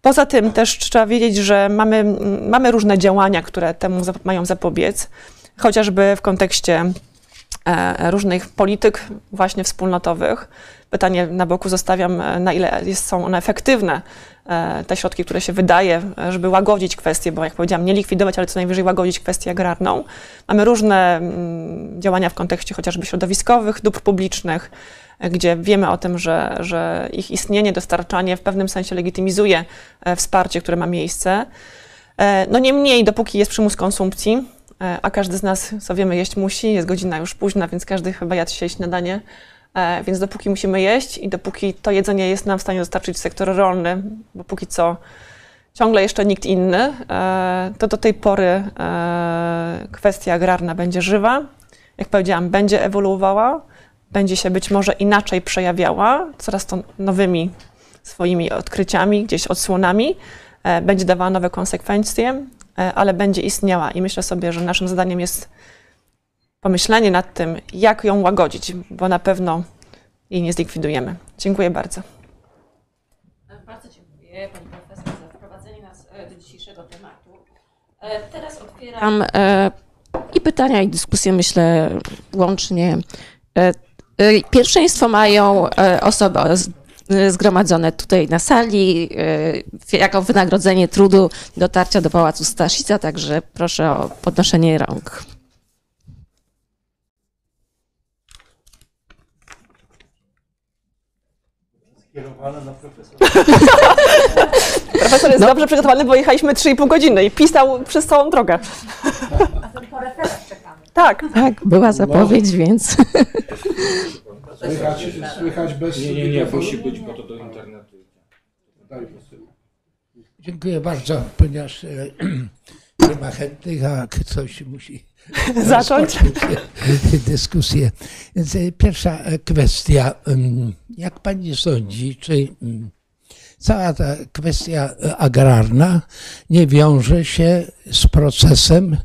Poza tym też trzeba wiedzieć, że mamy, mamy różne działania, które temu mają zapobiec, chociażby w kontekście e, różnych polityk właśnie wspólnotowych. Pytanie na boku zostawiam, e, na ile jest, są one efektywne, e, te środki, które się wydaje, żeby łagodzić kwestię, bo jak powiedziałam, nie likwidować, ale co najwyżej łagodzić kwestię agrarną. Mamy różne mm, działania w kontekście chociażby środowiskowych, dóbr publicznych, gdzie wiemy o tym, że, że ich istnienie, dostarczanie w pewnym sensie legitymizuje e, wsparcie, które ma miejsce. E, No niemniej, dopóki jest przymus konsumpcji, e, a każdy z nas, co wiemy, jeść musi, jest godzina już późna, więc każdy chyba jadł dzisiaj śniadanie, więc dopóki musimy jeść i dopóki to jedzenie jest nam w stanie dostarczyć sektor rolny, bo póki co ciągle jeszcze nikt inny, to do tej pory kwestia agrarna będzie żywa. Jak powiedziałam, będzie ewoluowała, będzie się być może inaczej przejawiała, coraz to nowymi swoimi odkryciami, gdzieś odsłonami, e, będzie dawała nowe konsekwencje, e, ale będzie istniała. I myślę sobie, że naszym zadaniem jest pomyślenie nad tym, jak ją łagodzić, bo na pewno jej nie zlikwidujemy. Dziękuję bardzo. Bardzo dziękuję Pani Profesor za wprowadzenie nas e, do dzisiejszego tematu. E, Teraz otwieram e, I pytania i dyskusje myślę łącznie. Pierwszeństwo mają osoby zgromadzone tutaj na sali jako wynagrodzenie trudu dotarcia do Pałacu Staszica, także proszę o podnoszenie rąk. Skierowane na profesora. Profesor jest dobrze przygotowany, bo jechaliśmy 3,5 godziny i pisał przez całą drogę. Tak. Tak, była zapowiedź, więc Słychać, słychać bez Nie, nie, nie, musi być, bo to do internetu. Dziękuję bardzo, ponieważ e, nie ma chętnych, a ktoś musi Zacząć? dyskusję. Więc e, pierwsza e, kwestia. Jak pani sądzi, czy mm, cała ta kwestia e, agrarna nie wiąże się z procesem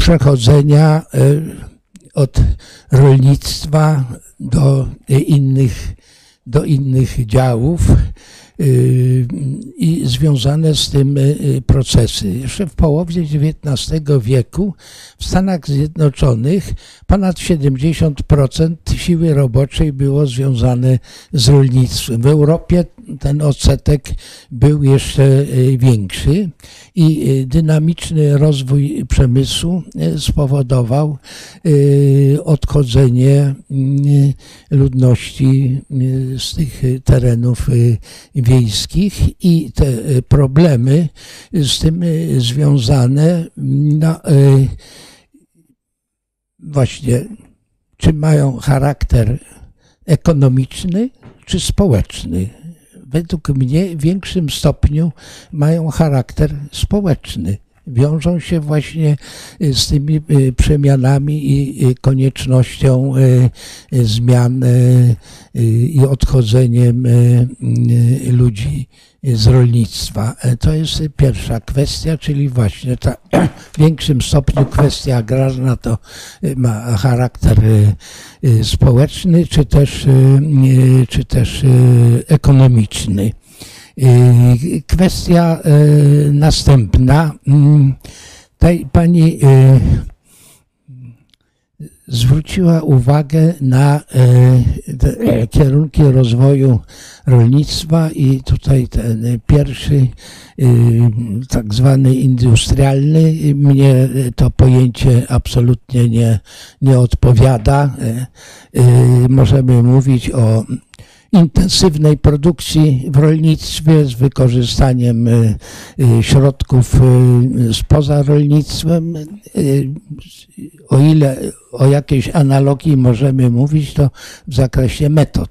przechodzenia y, od rolnictwa do innych, do innych działów y, i związane z tym procesy. Jeszcze w połowie XIX wieku w Stanach Zjednoczonych ponad 70% siły roboczej było związane z rolnictwem. W Europie ten odsetek był jeszcze y, większy i y, dynamiczny rozwój przemysłu y, spowodował odchodzenie ludności z tych terenów wiejskich i te problemy z tym związane y, właśnie czy mają charakter ekonomiczny czy społeczny. Według mnie w większym stopniu mają charakter społeczny. Wiążą się właśnie y, z tymi y, przemianami i koniecznością y, zmian i odchodzeniem ludzi z rolnictwa. E, To jest pierwsza kwestia, czyli właśnie ta w większym stopniu kwestia agrarna to ma charakter społeczny, czy też, czy też ekonomiczny. Y, Kwestia y, następna. Mm, Tutaj pani y, zwróciła uwagę na e, kierunki rozwoju rolnictwa i tutaj ten pierwszy tak zwany industrialny mnie to pojęcie absolutnie nie, nie odpowiada. E, Możemy mówić o intensywnej produkcji w rolnictwie z wykorzystaniem y, y, środków y, spoza rolnictwem. O ile o jakiejś analogii możemy mówić, to w zakresie metod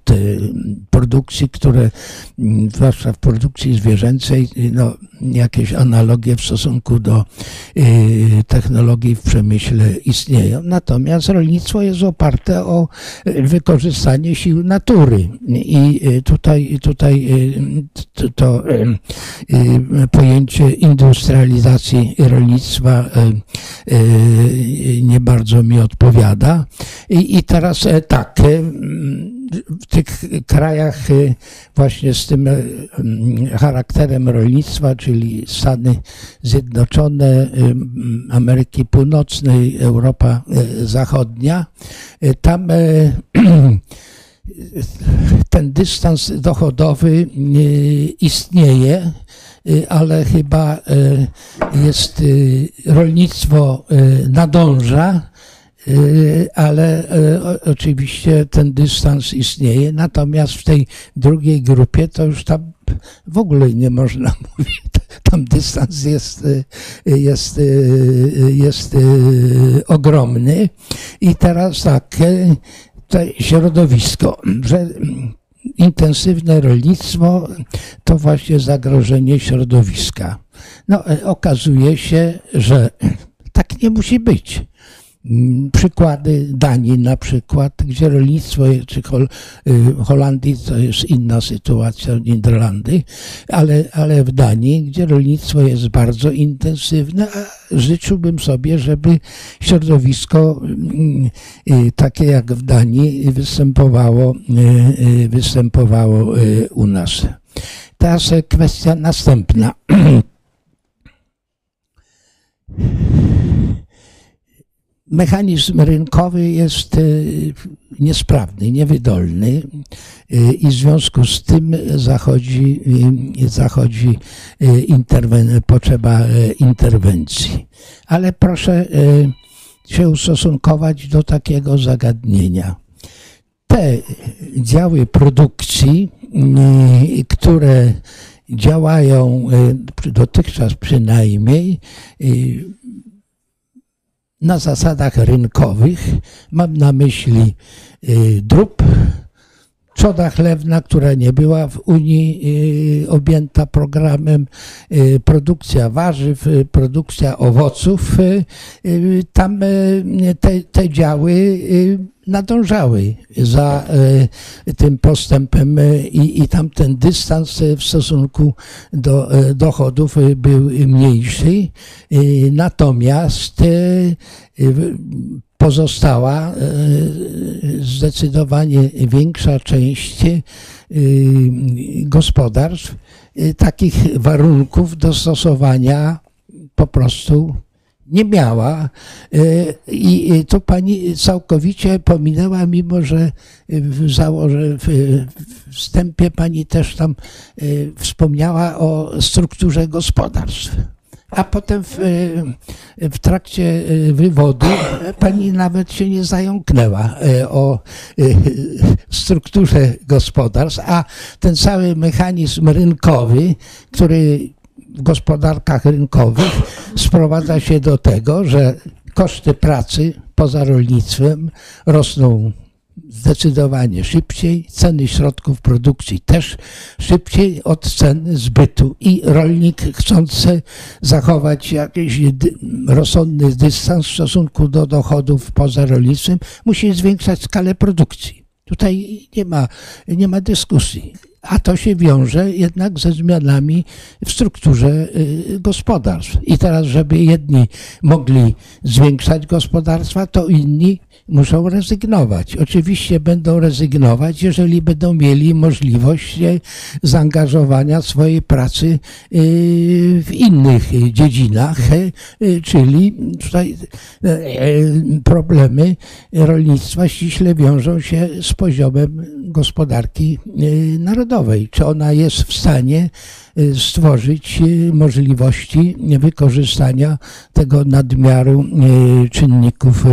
produkcji, które mm, zwłaszcza w produkcji zwierzęcej, no, jakieś analogie w stosunku do technologii w przemyśle istnieją. Natomiast rolnictwo jest oparte o wykorzystanie sił natury i y, tutaj, tutaj y, to, to y, y, pojęcie industrializacji rolnictwa y, y, nie bardzo mi odpowiada. I, i teraz e, tak, w tych krajach właśnie z tym charakterem rolnictwa, czyli Stany Zjednoczone, Ameryki Północnej, Europa Zachodnia, tam ten dystans dochodowy e, istnieje, e, ale chyba e, jest rolnictwo nadąża, ale oczywiście ten dystans istnieje. Natomiast w tej drugiej grupie to już tam w ogóle nie można mówić. Tam dystans jest, jest, jest ogromny. I teraz tak, to środowisko, że intensywne rolnictwo to właśnie zagrożenie środowiska. No, e, okazuje się, że tak nie musi być. Przykłady Danii na przykład, gdzie rolnictwo, czy Hol, y, Holandii to jest inna sytuacja, Niderlandy, ale, ale w Danii, gdzie rolnictwo jest bardzo intensywne, a życzyłbym sobie, żeby środowisko mm, y, takie jak w Danii występowało, y, y, występowało y, u nas. Teraz kwestia następna. mechanizm rynkowy jest y, niesprawny, niewydolny y, i w związku z tym zachodzi, y, zachodzi interwen- potrzeba interwencji. Ale proszę się ustosunkować do takiego zagadnienia. Te działy produkcji, które działają dotychczas przynajmniej, na zasadach rynkowych. Mam na myśli y, drób, trzoda chlewna, która nie była w Unii y, objęta programem, y, produkcja warzyw, produkcja owoców. Tam te, te działy nadążały za tym postępem i, i tam ten dystans w stosunku do dochodów był mniejszy. Natomiast pozostała zdecydowanie większa część gospodarstw takich warunków dostosowania po prostu nie miała. E, I to pani całkowicie pominęła, mimo że w, założe, w wstępie pani też tam e, wspomniała o strukturze gospodarstw. A potem w, e, w trakcie wywodu pani nawet się nie zająknęła o strukturze gospodarstw, a ten cały mechanizm rynkowy, który w gospodarkach rynkowych sprowadza się do tego, że koszty pracy poza rolnictwem rosną zdecydowanie szybciej, ceny środków produkcji też szybciej od cen zbytu i rolnik chcący zachować jakiś rozsądny dystans w stosunku do dochodów poza rolnictwem musi zwiększać skalę produkcji. Tutaj nie ma, nie ma dyskusji a to się wiąże jednak ze zmianami w strukturze y, gospodarstw. I teraz, żeby jedni mogli zwiększać gospodarstwa, to inni muszą rezygnować. Oczywiście będą rezygnować, jeżeli będą mieli możliwość e, zaangażowania swojej pracy e, w innych dziedzinach, e, czyli tutaj problemy rolnictwa ściśle wiążą się z poziomem gospodarki narodowej. Czy ona jest w stanie stworzyć możliwości wykorzystania tego nadmiaru y, czynników,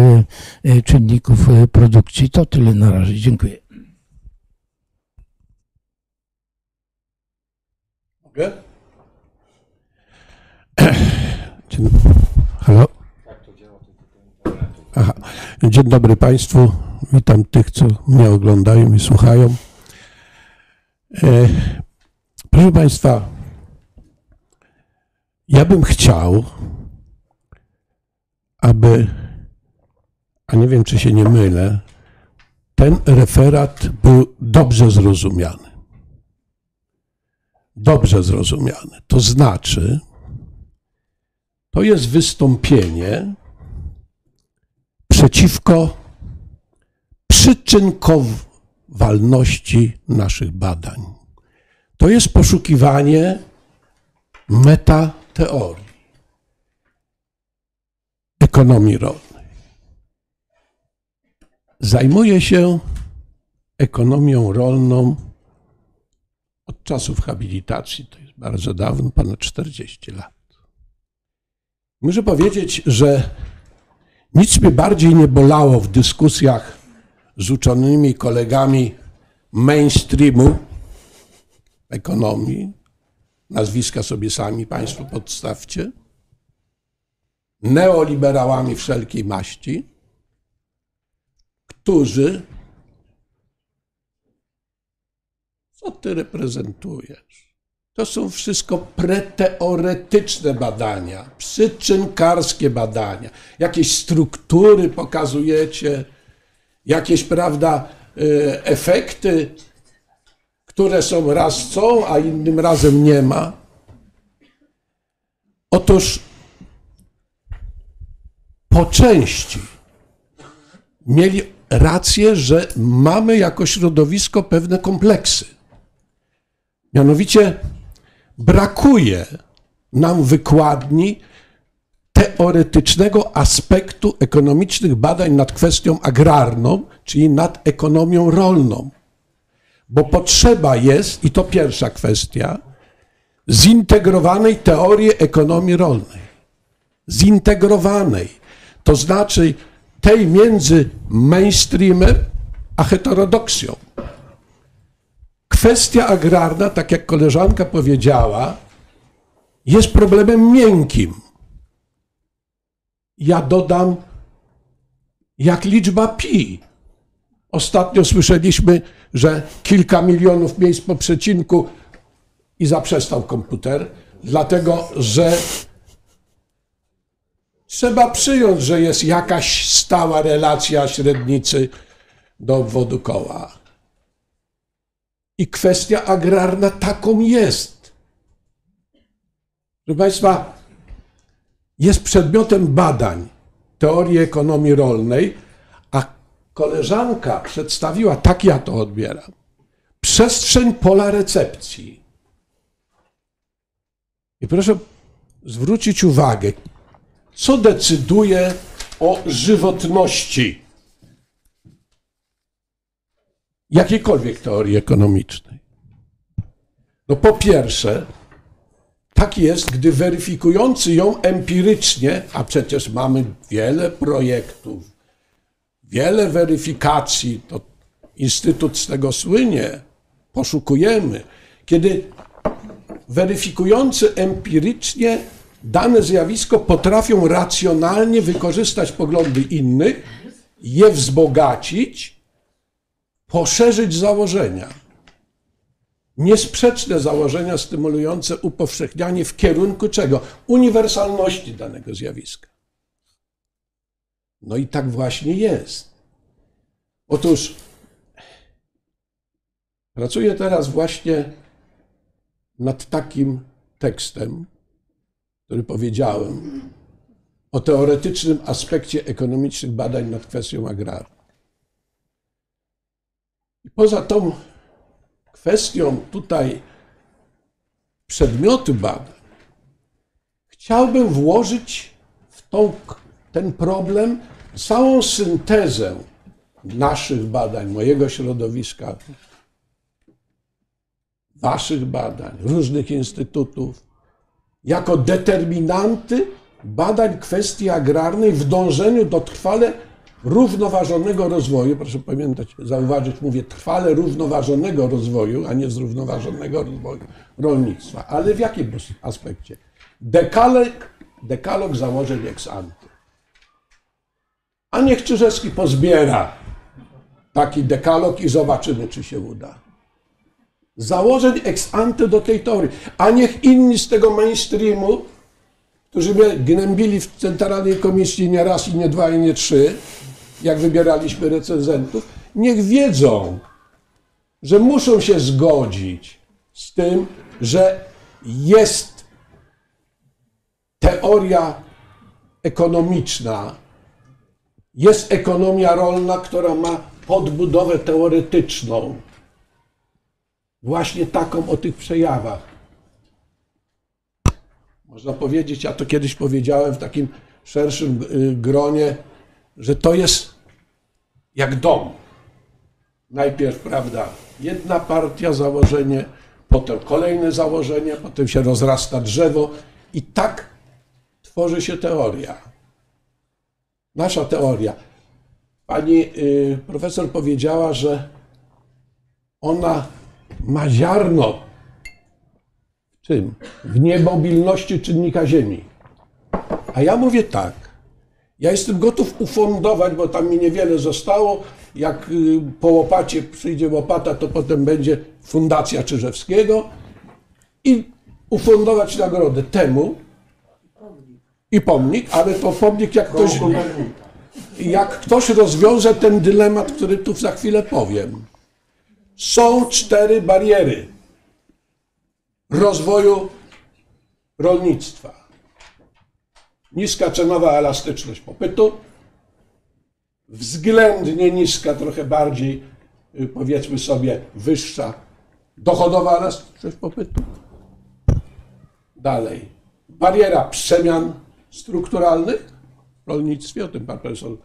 czynników produkcji. To tyle na razie. Dziękuję. Mogę? Dzień, halo? Aha. Dzień dobry Państwu. Witam tych, co mnie oglądają i słuchają. E, proszę Państwa, ja bym chciał, aby, a nie wiem czy się nie mylę, ten referat był dobrze zrozumiany. Dobrze zrozumiany. To znaczy, to jest wystąpienie przeciwko przyczynkowalności naszych badań. To jest poszukiwanie meta teorii ekonomii rolnej. Zajmuję się ekonomią rolną od czasów habilitacji, to jest bardzo dawno, ponad 40 lat. Muszę powiedzieć, że nic mnie bardziej nie bolało w dyskusjach z uczonymi kolegami mainstreamu ekonomii, nazwiska sobie sami Państwo podstawcie, neoliberałami wszelkiej maści, którzy co ty reprezentujesz? To są wszystko preteoretyczne badania, przyczynkarskie badania. Jakieś struktury pokazujecie, jakieś, prawda, y, efekty które są raz są, a innym razem nie ma. Otóż po części mieli rację, że mamy jako środowisko pewne kompleksy. Mianowicie brakuje nam wykładni teoretycznego aspektu ekonomicznych badań nad kwestią agrarną, czyli nad ekonomią rolną. Bo potrzeba jest, i to pierwsza kwestia, zintegrowanej teorii ekonomii rolnej. Zintegrowanej. To znaczy tej między mainstreamem a heterodoksją. Kwestia agrarna, tak jak koleżanka powiedziała, jest problemem miękkim. Ja dodam, jak liczba pi. Ostatnio słyszeliśmy, że kilka milionów miejsc po przecinku i zaprzestał komputer, dlatego że trzeba przyjąć, że jest jakaś stała relacja średnicy do obwodu koła. I kwestia agrarna taką jest. Proszę Państwa, jest przedmiotem badań teorii ekonomii rolnej, a koleżanka przedstawiła, tak ja to odbieram, przestrzeń pola recepcji. I proszę zwrócić uwagę, co decyduje o żywotności jakiejkolwiek teorii ekonomicznej. No po pierwsze, tak jest, gdy weryfikujący ją empirycznie, a przecież mamy wiele projektów, wiele weryfikacji, to Instytut z tego słynie, poszukujemy, kiedy weryfikujący empirycznie dane zjawisko potrafią racjonalnie wykorzystać poglądy innych, je wzbogacić, poszerzyć założenia niesprzeczne założenia stymulujące upowszechnianie w kierunku czego? Uniwersalności danego zjawiska. No i tak właśnie jest. Otóż pracuję teraz właśnie nad takim tekstem, który powiedziałem o teoretycznym aspekcie ekonomicznych badań nad kwestią agrarną. I poza tą kwestią tutaj przedmiotu badań, chciałbym włożyć w tą, ten problem całą syntezę naszych badań, mojego środowiska, waszych badań, różnych instytutów, jako determinanty badań kwestii agrarnej w dążeniu do trwale równoważonego rozwoju, proszę pamiętać, zauważyć, mówię trwale równoważonego rozwoju, a nie zrównoważonego rozwoju rolnictwa. Ale w jakim aspekcie? Dekalog, dekalog założeń ex ante. A niech Czyżewski pozbiera taki dekalog i zobaczymy, czy się uda. Założeń ex ante do tej teorii. A niech inni z tego mainstreamu, którzy mnie gnębili w Centralnej Komisji nie raz i nie dwa i nie trzy, jak wybieraliśmy recenzentów, niech wiedzą, że muszą się zgodzić z tym, że jest teoria ekonomiczna, jest ekonomia rolna, która ma podbudowę teoretyczną, właśnie taką o tych przejawach. Można powiedzieć, ja to kiedyś powiedziałem w takim szerszym y, gronie, że to jest jak dom. Najpierw, prawda, jedna partia, założenie, potem kolejne założenie, potem się rozrasta drzewo i tak tworzy się teoria. Nasza teoria. Pani y, profesor powiedziała, że ona ma ziarno w czym? W niemobilności czynnika Ziemi. A ja mówię tak. Ja jestem gotów ufundować, bo tam mi niewiele zostało. Jak y, po łopacie przyjdzie łopata, to potem będzie Fundacja Czyżewskiego i ufundować nagrodę temu i pomnik, ale to pomnik jak ktoś, jak ktoś rozwiąże ten dylemat, który tu za chwilę powiem. Są cztery bariery rozwoju rolnictwa niska cenowa elastyczność popytu, względnie niska, trochę bardziej, y, powiedzmy sobie, wyższa dochodowa elastyczność popytu. Dalej, bariera przemian strukturalnych w rolnictwie, o tym pan profesor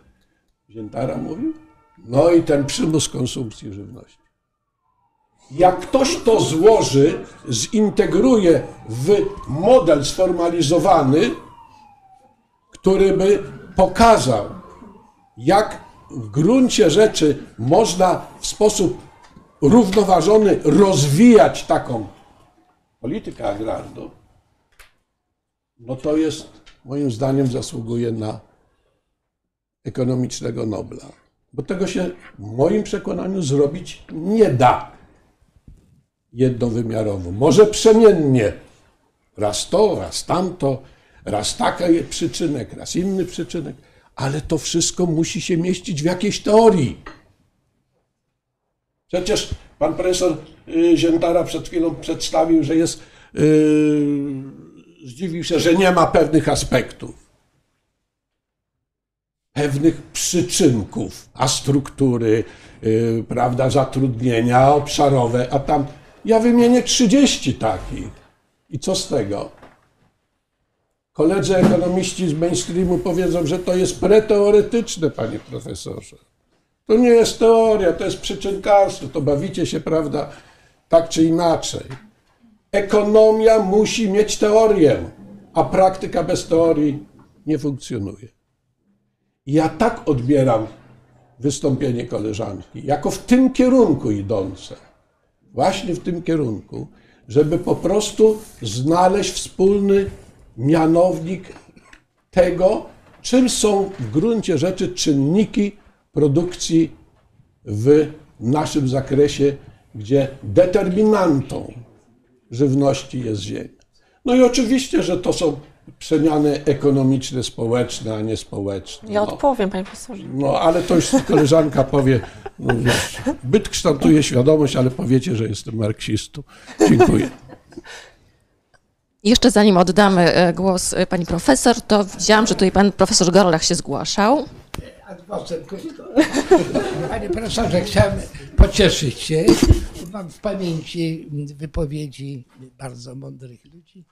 Ziętara mówił, no i ten przymus konsumpcji żywności. Jak ktoś to złoży, zintegruje w model sformalizowany, który by pokazał, jak w gruncie rzeczy można w sposób równoważony rozwijać taką politykę agrarną, no to jest, moim zdaniem, zasługuje na ekonomicznego Nobla. Bo tego się, w moim przekonaniu, zrobić nie da jednowymiarowo. Może przemiennie. Raz to, raz tamto, raz taki przyczynek, raz inny przyczynek, ale to wszystko musi się mieścić w jakiejś teorii. Przecież pan profesor y, Ziętara przed chwilą przedstawił, że jest, yy, zdziwił się, że nie ma pewnych aspektów, pewnych przyczynków, a struktury, yy, prawda, zatrudnienia obszarowe, a tam, ja wymienię 30 takich. I co z tego? Koledzy ekonomiści z mainstreamu powiedzą, że to jest preteoretyczne, panie profesorze. To nie jest teoria, to jest przyczynkarstwo, to bawicie się, prawda, tak czy inaczej. Ekonomia musi mieć teorię, a praktyka bez teorii nie funkcjonuje. Ja tak odbieram wystąpienie koleżanki, jako w tym kierunku idące, właśnie w tym kierunku, żeby po prostu znaleźć wspólny mianownik tego, czym są w gruncie rzeczy czynniki produkcji w naszym zakresie, gdzie determinantą żywności jest ziemia. No i oczywiście, że to są przemiany ekonomiczne, społeczne, a nie społeczne. Ja no. odpowiem, panie profesorze. No, ale to już koleżanka powie, no, wiesz, byt kształtuje świadomość, ale powiecie, że jestem marksistą. Dziękuję. Jeszcze zanim oddamy e, głos e, pani profesor, to widziałam, że tutaj pan profesor Gorlach się zgłaszał. Panie profesorze, chciałem pocieszyć się. Mam w pamięci wypowiedzi bardzo mądrych ludzi,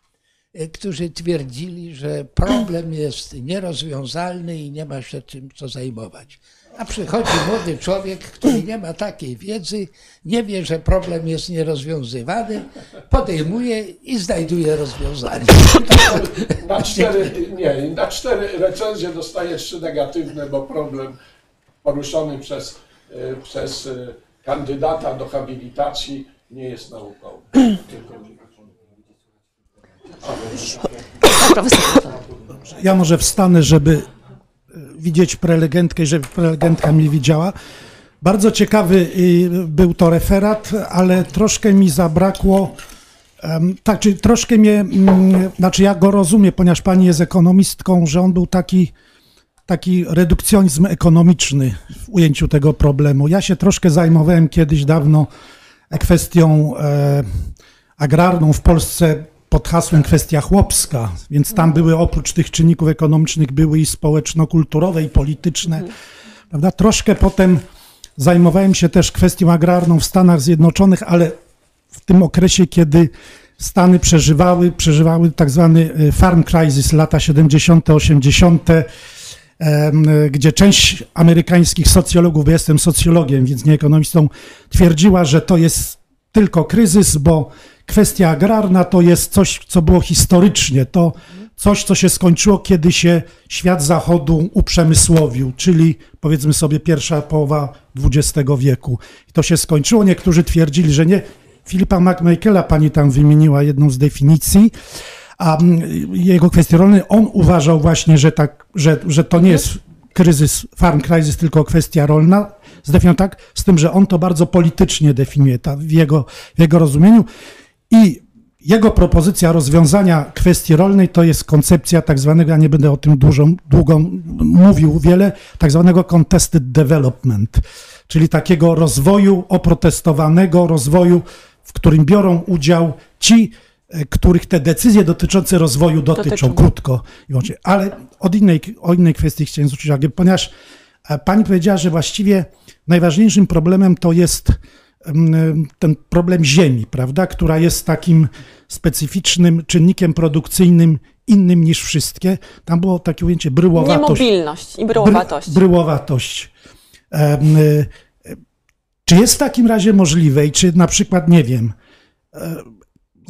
którzy twierdzili, że problem jest nierozwiązalny i nie ma się czym co zajmować. A przychodzi młody człowiek, który nie ma takiej wiedzy, nie wie, że problem jest nierozwiązywany, podejmuje i znajduje rozwiązanie. Na cztery, nie, na cztery recenzje dostaję trzy negatywne, bo problem poruszony przez, e, przez e, kandydata do habilitacji nie jest naukowy. Ja może wstanę, żeby e, widzieć prelegentkę i żeby prelegentka mnie widziała. Bardzo ciekawy y, był to referat, ale troszkę mi zabrakło. Tak, czy troszkę mnie, mm, znaczy ja go rozumiem, ponieważ pani jest ekonomistką, że on był taki, taki redukcjonizm ekonomiczny w ujęciu tego problemu. Ja się troszkę zajmowałem kiedyś dawno kwestią e, agrarną w Polsce pod hasłem kwestia chłopska, więc tam były oprócz tych czynników ekonomicznych były i społeczno-kulturowe i polityczne. Prawda? Troszkę potem zajmowałem się też kwestią agrarną w Stanach Zjednoczonych, ale w tym okresie, kiedy Stany przeżywały, przeżywały tak zwany e, farm crisis, lata 70., 80., em, gdzie część amerykańskich socjologów, bo jestem socjologiem, więc nie ekonomistą, twierdziła, że to jest tylko kryzys, bo kwestia agrarna to jest coś, co było historycznie, to coś, co się skończyło, kiedy się świat zachodu uprzemysłowił, czyli powiedzmy sobie pierwsza połowa XX wieku. I to się skończyło. Niektórzy twierdzili, że nie. Filipa McMichaela pani tam wymieniła jedną z definicji, a mm, jego kwestie rolne, on uważał właśnie, że, tak, że, że to nie jest kryzys, farm crisis, tylko kwestia rolna. Zdefiniował tak, z tym, że on to bardzo politycznie definiuje ta, w, jego, w jego rozumieniu. I jego propozycja rozwiązania kwestii rolnej to jest koncepcja tak zwanego, ja nie będę o tym dużo, długo mówił wiele, tak zwanego contested development, czyli takiego rozwoju oprotestowanego, rozwoju, w którym biorą udział ci, e, których te decyzje dotyczące rozwoju dotyczą, Dotyczą. krótko i wyłącznie. Ale od innej, o innej kwestii chciałem zwrócić uwagę, ponieważ e, pani powiedziała, że właściwie najważniejszym problemem to jest ten problem ziemi, prawda, która jest takim specyficznym czynnikiem produkcyjnym innym niż wszystkie. Tam było takie ujęcie bryłowatość. Niemobilność i bryłowatość. Bry, bryłowatość. Y, czy jest w takim razie możliwe i czy na przykład, nie wiem, e,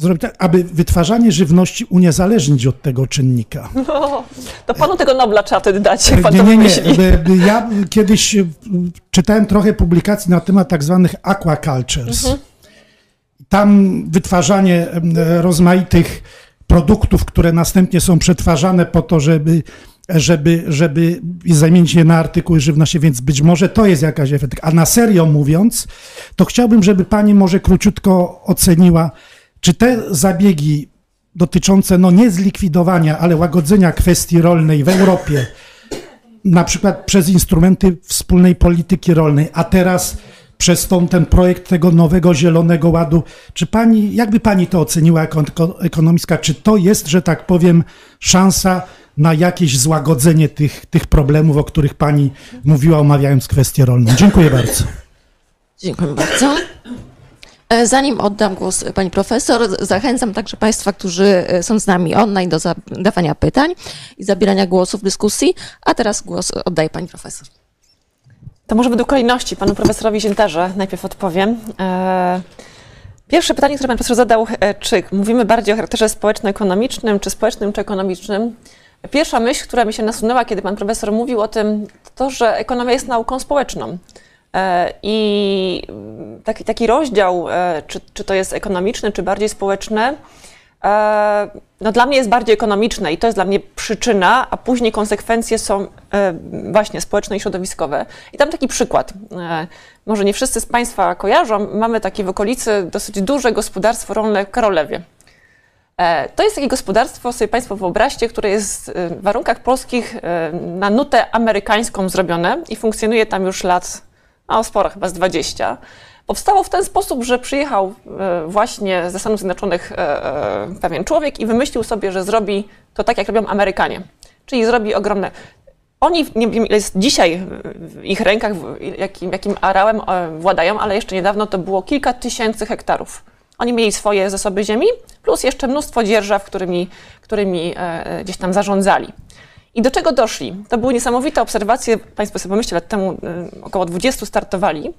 zrobić tak, aby wytwarzanie żywności uniezależnić od tego czynnika? No, to panu tego Nobla trzeba wtedy dać, jak pan Nie, nie, nie. Ja kiedyś y, czytałem trochę publikacji na temat tak zwanych aquacultures. Tam wytwarzanie rozmaitych produktów, które następnie są przetwarzane po to, żeby, żeby, żeby zamienić je na artykuły żywności, więc być może to jest jakaś efekt. A na serio mówiąc, to chciałbym, żeby pani może króciutko oceniła, czy te zabiegi dotyczące no nie zlikwidowania, ale łagodzenia kwestii rolnej w Europie, na przykład przez instrumenty wspólnej polityki rolnej, a teraz przez tą, ten projekt tego nowego Zielonego Ładu. Czy pani, jakby pani to oceniła jako eko- ekonomistka, czy to jest, że tak powiem, szansa na jakieś złagodzenie tych, tych problemów, o których pani mówiła, omawiając kwestię rolną? Dziękuję bardzo. Dziękuję bardzo. E, Zanim oddam głos pani profesor, zachęcam także państwa, którzy e, są z nami online do zadawania pytań i zabierania głosu w dyskusji. A teraz głos oddaję pani profesor. To może według kolejności panu profesorowi Ziętarze najpierw odpowiem. E, Pierwsze pytanie, które pan profesor zadał, e, czy mówimy bardziej o charakterze społeczno-ekonomicznym, czy społecznym, czy ekonomicznym? Pierwsza myśl, która mi się nasunęła, kiedy pan profesor mówił o tym, to, że ekonomia jest nauką społeczną. E, I taki, taki rozdział, e, czy, czy to jest ekonomiczny, czy bardziej społeczny, e, no dla mnie jest bardziej ekonomiczne i to jest dla mnie przyczyna, a później konsekwencje są właśnie społeczne i środowiskowe. I tam taki przykład. Może nie wszyscy z Państwa kojarzą, mamy takie w okolicy dosyć duże gospodarstwo rolne w Karolewie. To jest takie gospodarstwo, sobie Państwo wyobraźcie, które jest w warunkach polskich na nutę amerykańską zrobione i funkcjonuje tam już lat, no sporo, chyba z 20. Powstało w ten sposób, że przyjechał e, właśnie ze Stanów Zjednoczonych e, e, pewien człowiek i wymyślił sobie, że zrobi to tak, jak robią Amerykanie. Czyli zrobi ogromne. Oni, nie wiem ile jest dzisiaj w ich rękach, jakim, jakim władają, ale jeszcze niedawno to było kilka tysięcy hektarów. Oni mieli swoje zasoby ziemi, plus jeszcze mnóstwo dzierżaw, którymi, którymi gdzieś tam zarządzali. I do czego doszli? To były niesamowite obserwacje, Państwo sobie pomyślcie, lat temu e, około 20 startowali.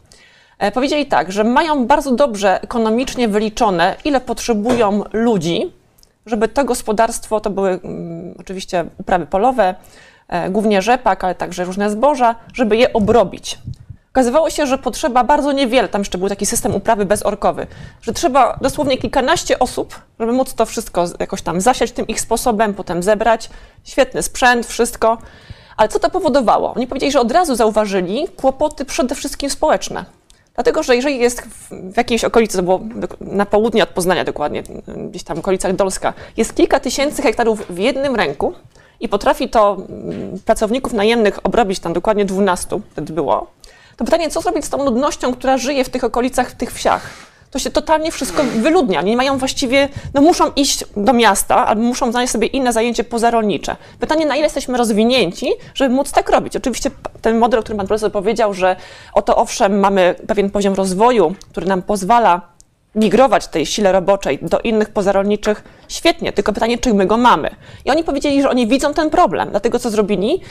E, Powiedzieli tak, że mają bardzo dobrze ekonomicznie wyliczone, ile potrzebują ludzi, żeby to gospodarstwo, to były mm, oczywiście uprawy polowe, e, głównie rzepak, ale także różne zboża, żeby je obrobić. Okazywało się, że potrzeba bardzo niewiele, tam jeszcze był taki system uprawy bezorkowy, że trzeba dosłownie kilkanaście osób, żeby móc to wszystko jakoś tam zasiać tym ich sposobem, potem zebrać. Świetny sprzęt, wszystko. Ale co to powodowało? Oni powiedzieli, że od razu zauważyli kłopoty przede wszystkim społeczne. Dlatego, że jeżeli jest w, jakiejś okolicy, to było na południe od Poznania dokładnie, gdzieś tam w okolicach Dolska, jest kilka tysięcy hektarów w jednym ręku i potrafi to mm, pracowników najemnych obrobić tam dokładnie 12 wtedy było, to pytanie, co zrobić z tą ludnością, która żyje w tych okolicach, w tych wsiach? To się totalnie wszystko wyludnia. Oni mają właściwie, no muszą iść do miasta, albo muszą znaleźć sobie inne zajęcie pozarolnicze. Pytanie, na ile jesteśmy rozwinięci, żeby móc tak robić? Oczywiście ten model, o którym pan profesor powiedział, że oto owszem, mamy pewien poziom rozwoju, który nam pozwala migrować tej sile roboczej do innych pozarolniczych, świetnie, tylko pytanie, czy my go mamy. I oni powiedzieli, że oni widzą ten problem, dlatego co zrobili?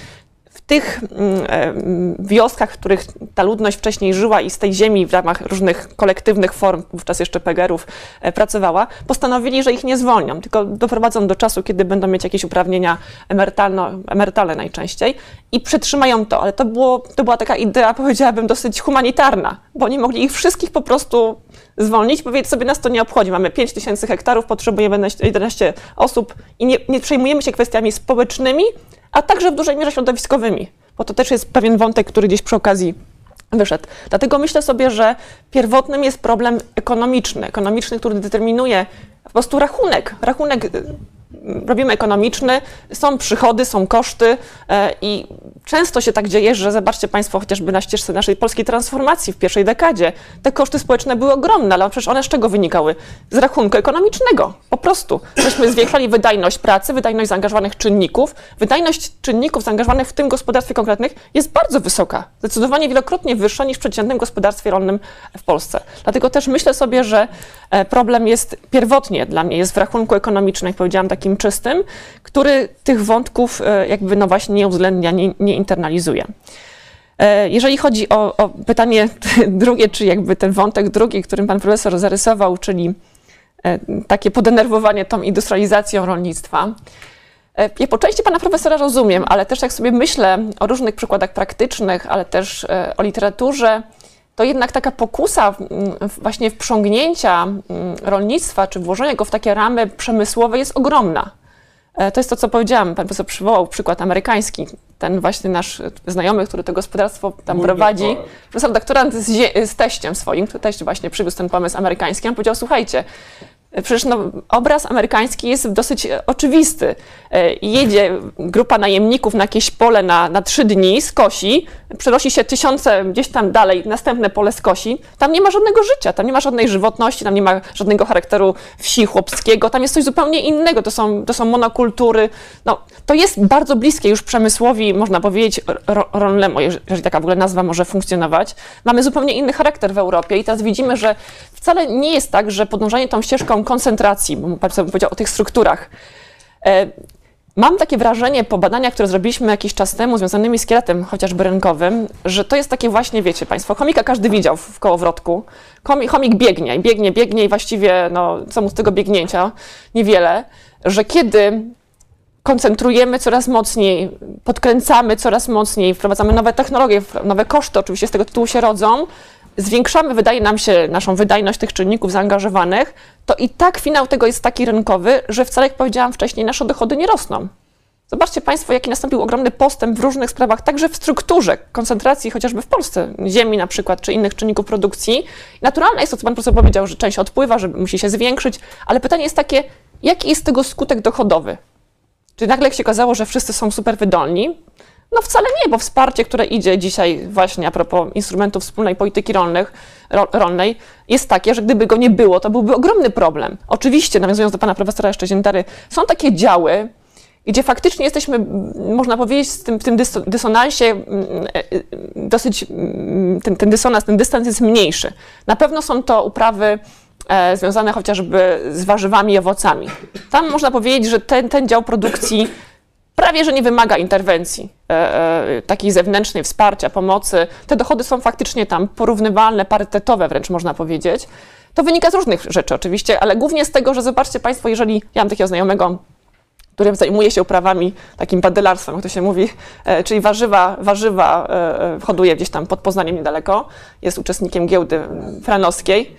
W tych mm, wioskach, w których ta ludność wcześniej żyła i z tej ziemi w ramach różnych kolektywnych form, wówczas jeszcze PGR-ów, e, pracowała, postanowili, że ich nie zwolnią, tylko doprowadzą do czasu, kiedy będą mieć jakieś uprawnienia emerytalne najczęściej i przetrzymają to. Ale to, było, to była taka idea, powiedziałabym, dosyć humanitarna, bo oni mogli ich wszystkich po prostu zwolnić, powiedzieć sobie, nas to nie obchodzi. Mamy 5 tysięcy hektarów, potrzebujemy 11 11 osób i nie, nie przejmujemy się kwestiami społecznymi, a także w dużej mierze środowiskowymi, bo to też jest pewien wątek, który gdzieś przy okazji wyszedł. Dlatego myślę sobie, że pierwotnym jest problem ekonomiczny, ekonomiczny, który determinuje po prostu rachunek. Rachunek y, robimy ekonomiczny, są przychody, są koszty e, i często się tak dzieje, że zobaczcie Państwo chociażby na ścieżce naszej polskiej transformacji w pierwszej dekadzie, te koszty społeczne były ogromne, ale przecież one z czego wynikały? Z rachunku ekonomicznego, po prostu. Myśmy zwiększali wydajność pracy, wydajność zaangażowanych czynników. Wydajność czynników zaangażowanych w tym gospodarstwie konkretnych jest bardzo wysoka, zdecydowanie wielokrotnie wyższa niż w przeciętnym gospodarstwie rolnym w Polsce. Dlatego też myślę sobie, że e, problem jest pierwotnie dla mnie jest w rachunku ekonomicznym, jak powiedziałam, takim takim czystym, który tych wątków e, jakby no właśnie nie uwzględnia, nie, nie internalizuje. E, Jeżeli chodzi o, o pytanie drugie, czy jakby ten wątek drugi, którym pan profesor zarysował, czyli e, takie podenerwowanie tą industrializacją rolnictwa, ja po części pana profesora rozumiem, ale też jak sobie myślę o różnych przykładach praktycznych, ale też o literaturze, to jednak taka pokusa właśnie wprzągnięcia mm, rolnictwa, czy włożenia go w takie ramy przemysłowe jest ogromna. E, To jest to, co powiedziałam. Pan profesor przywołał przykład amerykański. Ten właśnie nasz znajomy, który to gospodarstwo tam Mój prowadzi, doktorat. profesor doktorant z, z teściem swoim, który teść właśnie przywiózł ten pomysł amerykański, on powiedział, słuchajcie, Przecież no, obraz amerykański jest dosyć e, oczywisty. E, Jedzie grupa najemników na jakieś pole na, na trzy dni, skosi, przenosi się tysiące gdzieś tam dalej, następne pole skosi. Tam nie ma żadnego życia, tam nie ma żadnej żywotności, tam nie ma żadnego charakteru wsi chłopskiego, tam jest coś zupełnie innego, to są, to są monokultury. No, to jest bardzo bliskie już przemysłowi, można powiedzieć, ro- jeżeli jeżeli taka w ogóle nazwa może funkcjonować. Mamy zupełnie inny charakter w Europie i teraz widzimy, że wcale nie jest tak, że podążanie tą ścieżką koncentracji, bo pan powiedział o tych strukturach, e, Mam takie wrażenie po badaniach, które zrobiliśmy jakiś czas temu, związanymi z kieletem chociażby rynkowym, że to jest takie właśnie, wiecie Państwo, chomika każdy widział w kołowrotku. Chomi- Chomik biegnie biegnie, biegnie i właściwie, no, co mu z tego biegnięcia? Niewiele. Że kiedy koncentrujemy coraz mocniej, podkręcamy coraz mocniej, wprowadzamy nowe technologie, nowe koszty oczywiście z tego tytułu się rodzą, zwiększamy, wydaje nam się, naszą wydajność tych czynników zaangażowanych, to i tak finał tego jest taki rynkowy, że wcale, jak powiedziałam wcześniej, nasze dochody nie rosną. Zobaczcie Państwo, jaki nastąpił ogromny postęp w różnych sprawach, także w strukturze koncentracji, chociażby w Polsce, ziemi na przykład, czy innych czynników produkcji. Naturalne jest to, co Pan profesor powiedział, że część odpływa, że musi się zwiększyć, ale pytanie jest takie, jaki jest tego skutek dochodowy? Czy nagle się okazało, że wszyscy są super wydolni? No wcale nie, bo wsparcie, które idzie dzisiaj właśnie a propos instrumentów wspólnej polityki rolnych, ro, rolnej, jest takie, że gdyby go nie było, to byłby ogromny problem. Oczywiście, nawiązując do pana profesora jeszcze Ziętary, są takie działy, gdzie faktycznie jesteśmy, można powiedzieć, w tym, tym dys- dysonansie e, e, dosyć, ten, ten dysonans, ten dystans jest mniejszy. Na pewno są to uprawy e, związane chociażby z warzywami i owocami. Tam można powiedzieć, że ten, ten dział produkcji prawie że nie wymaga interwencji e, e, takiej zewnętrznej, wsparcia, pomocy. Te dochody są faktycznie tam porównywalne, parytetowe wręcz można powiedzieć. To wynika z różnych rzeczy oczywiście, ale głównie z tego, że zobaczcie Państwo, jeżeli ja mam takiego znajomego, który zajmuje się uprawami, takim badylarstwem, jak to się mówi, e, czyli warzywa, warzywa hoduje gdzieś tam pod Poznaniem niedaleko, jest uczestnikiem giełdy franowskiej.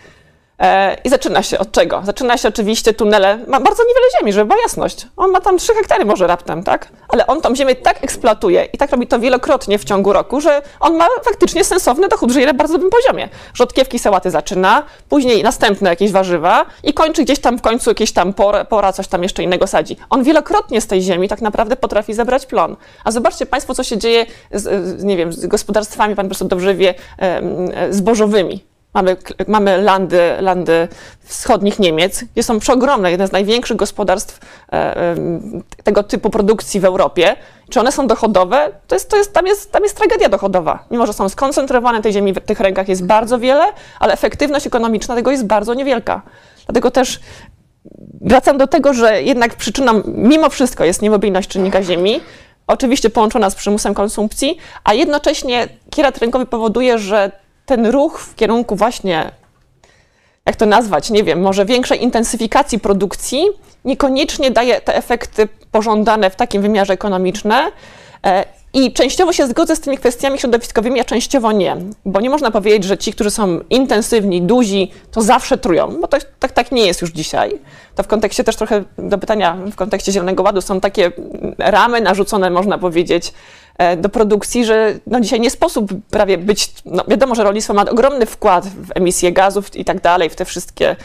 E, I zaczyna się od czego? Zaczyna się oczywiście tunele, ma bardzo niewiele ziemi, żeby była jasność. On ma tam 3 hektary może raptem, tak? Ale on tą ziemię tak eksploatuje i tak robi to wielokrotnie w ciągu roku, że on ma faktycznie sensowny dochód, żyje na bardzo dobrym poziomie. Rzodkiewki, sałaty zaczyna, później następne jakieś warzywa i kończy gdzieś tam w końcu jakieś tam pora, pora coś tam jeszcze innego sadzi. On wielokrotnie z tej ziemi tak naprawdę potrafi zebrać plon. A zobaczcie Państwo, co się dzieje z, nie wiem, z gospodarstwami, Pan profesor dobrze wie, e, zbożowymi. Mamy, mamy landy, landy wschodnich Niemiec, gdzie są przeogromne, jeden z największych gospodarstw e, tego typu produkcji w Europie. Czy one są dochodowe? To jest, to jest, tam, jest, tam jest tragedia dochodowa. Mimo, że są skoncentrowane, tej ziemi w tych rękach jest bardzo wiele, ale efektywność ekonomiczna tego jest bardzo niewielka. Dlatego też wracam do tego, że jednak przyczyną mimo wszystko jest niemobilność czynnika ziemi, oczywiście połączona z przymusem konsumpcji, a jednocześnie kierat rynkowy powoduje, że ten ruch w kierunku właśnie, jak to nazwać, nie wiem, może większej intensyfikacji produkcji, niekoniecznie daje te efekty pożądane w takim wymiarze ekonomiczne. E, I częściowo się zgodzę z tymi kwestiami środowiskowymi, a częściowo nie. Bo nie można powiedzieć, że ci, którzy są intensywni, duzi, to zawsze trują, bo to, tak, tak nie jest już dzisiaj. To w kontekście też trochę do pytania, w kontekście Zielonego Ładu są takie ramy narzucone, można powiedzieć, do produkcji, że no dzisiaj nie sposób prawie być, no wiadomo, że rolnictwo ma ogromny wkład w emisję gazów i tak dalej, w te wszystkie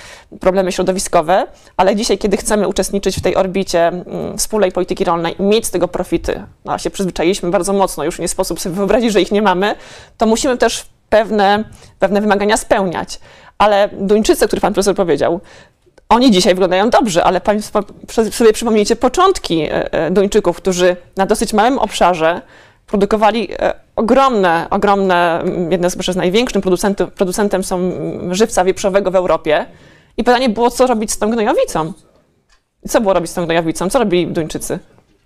problemy środowiskowe, ale dzisiaj, kiedy chcemy uczestniczyć w tej orbicie mm, wspólnej polityki rolnej i mieć z tego profity, no a się przyzwyczailiśmy bardzo mocno, już nie sposób sobie wyobrazić, że ich nie mamy, to musimy też pewne, pewne wymagania spełniać. Ale Duńczycy, o których pan profesor powiedział, oni dzisiaj wyglądają dobrze, ale Państwo sobie przypomnijcie początki e, e, Duńczyków, którzy na dosyć małym obszarze produkowali e, ogromne, ogromne, mm, jedne z, z największym producentem, producentem są mm, żywca wieprzowego w Europie. I pytanie było, co robić z tą gnojowicą. Co było robić z tą gnojowicą? Co robili Duńczycy?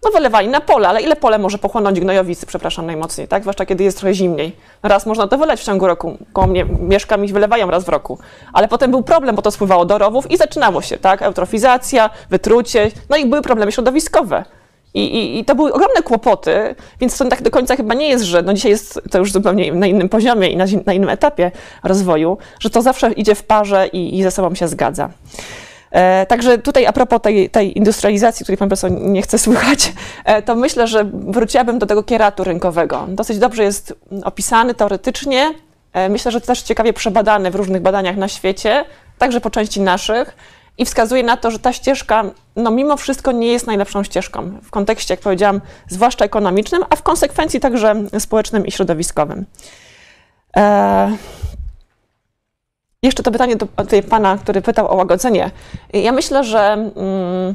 No wylewali na pole, ale ile pole może pochłonąć gnojowicy, przepraszam najmocniej, tak? Zwłaszcza kiedy jest trochę zimniej. Raz można to wyleć w ciągu roku. Koło mnie mieszkam i wylewają raz w roku. Ale potem był problem, bo to spływało do rowów i zaczynało się, tak? Eutrofizacja, wytrucie, no i były problemy środowiskowe. I, i, I to były ogromne kłopoty, więc to tak do końca chyba nie jest, że no dzisiaj jest to już zupełnie na innym poziomie i na, na innym etapie rozwoju, że to zawsze idzie w parze i, i ze sobą się zgadza. E, także tutaj a propos tej, tej industrializacji, której pan profesor nie chce słuchać, e, to myślę, że wróciłabym do tego kieratu rynkowego. Dosyć dobrze jest opisany teoretycznie. E, myślę, że też ciekawie przebadany w różnych badaniach na świecie, także po części naszych. I wskazuje na to, że ta ścieżka, no mimo wszystko nie jest najlepszą ścieżką w kontekście, jak powiedziałam, zwłaszcza ekonomicznym, a w konsekwencji także społecznym i środowiskowym. E, jeszcze to pytanie do pana, który pytał o łagodzenie. Ja myślę, że mm,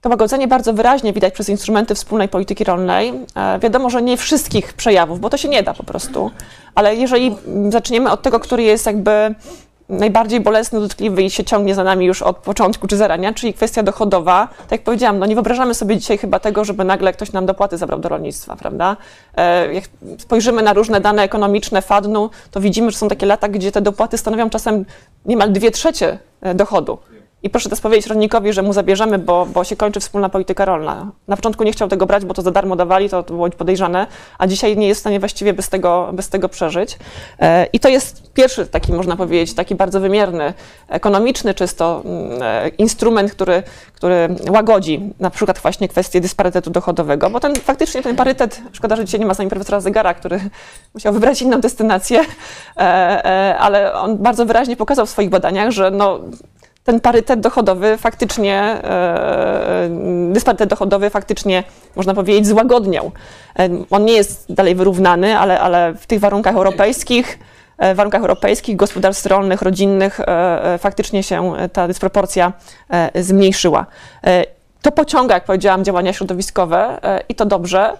to łagodzenie bardzo wyraźnie widać przez instrumenty wspólnej polityki rolnej. E, wiadomo, że nie wszystkich przejawów, bo to się nie da po prostu. Ale jeżeli zaczniemy od tego, który jest jakby najbardziej bolesny, dotkliwy i się ciągnie za nami już od początku czy zarania, czyli kwestia dochodowa. Tak jak powiedziałam, no nie wyobrażamy sobie dzisiaj chyba tego, żeby nagle ktoś nam dopłaty zabrał do rolnictwa, prawda? E, jak spojrzymy na różne dane ekonomiczne FADN-u, to widzimy, że są takie lata, gdzie te dopłaty stanowią czasem niemal dwie trzecie e, dochodu. I proszę teraz powiedzieć rolnikowi, że mu zabierzemy, bo, bo się kończy wspólna polityka rolna. Na początku nie chciał tego brać, bo to za darmo dawali, to, było podejrzane, a dzisiaj nie jest w stanie właściwie bez tego, bez tego przeżyć. E, I to jest pierwszy taki, można powiedzieć, taki bardzo wymierny, ekonomiczny czysto mm, e, instrument, który, który łagodzi na przykład właśnie kwestię dysparytetu dochodowego, bo ten faktycznie ten parytet, szkoda, że dzisiaj nie ma z nami profesora Zegara, który musiał wybrać inną destynację, e, ale on bardzo wyraźnie pokazał w swoich badaniach, że no, ten parytet dochodowy faktycznie, e, dysparytet dochodowy faktycznie, można powiedzieć, złagodniał. E, on nie jest dalej wyrównany, ale, ale w tych warunkach europejskich, e, warunkach europejskich, gospodarstw rolnych, rodzinnych faktycznie się ta dysproporcja zmniejszyła. To pociąga, jak powiedziałam, działania środowiskowe i to dobrze,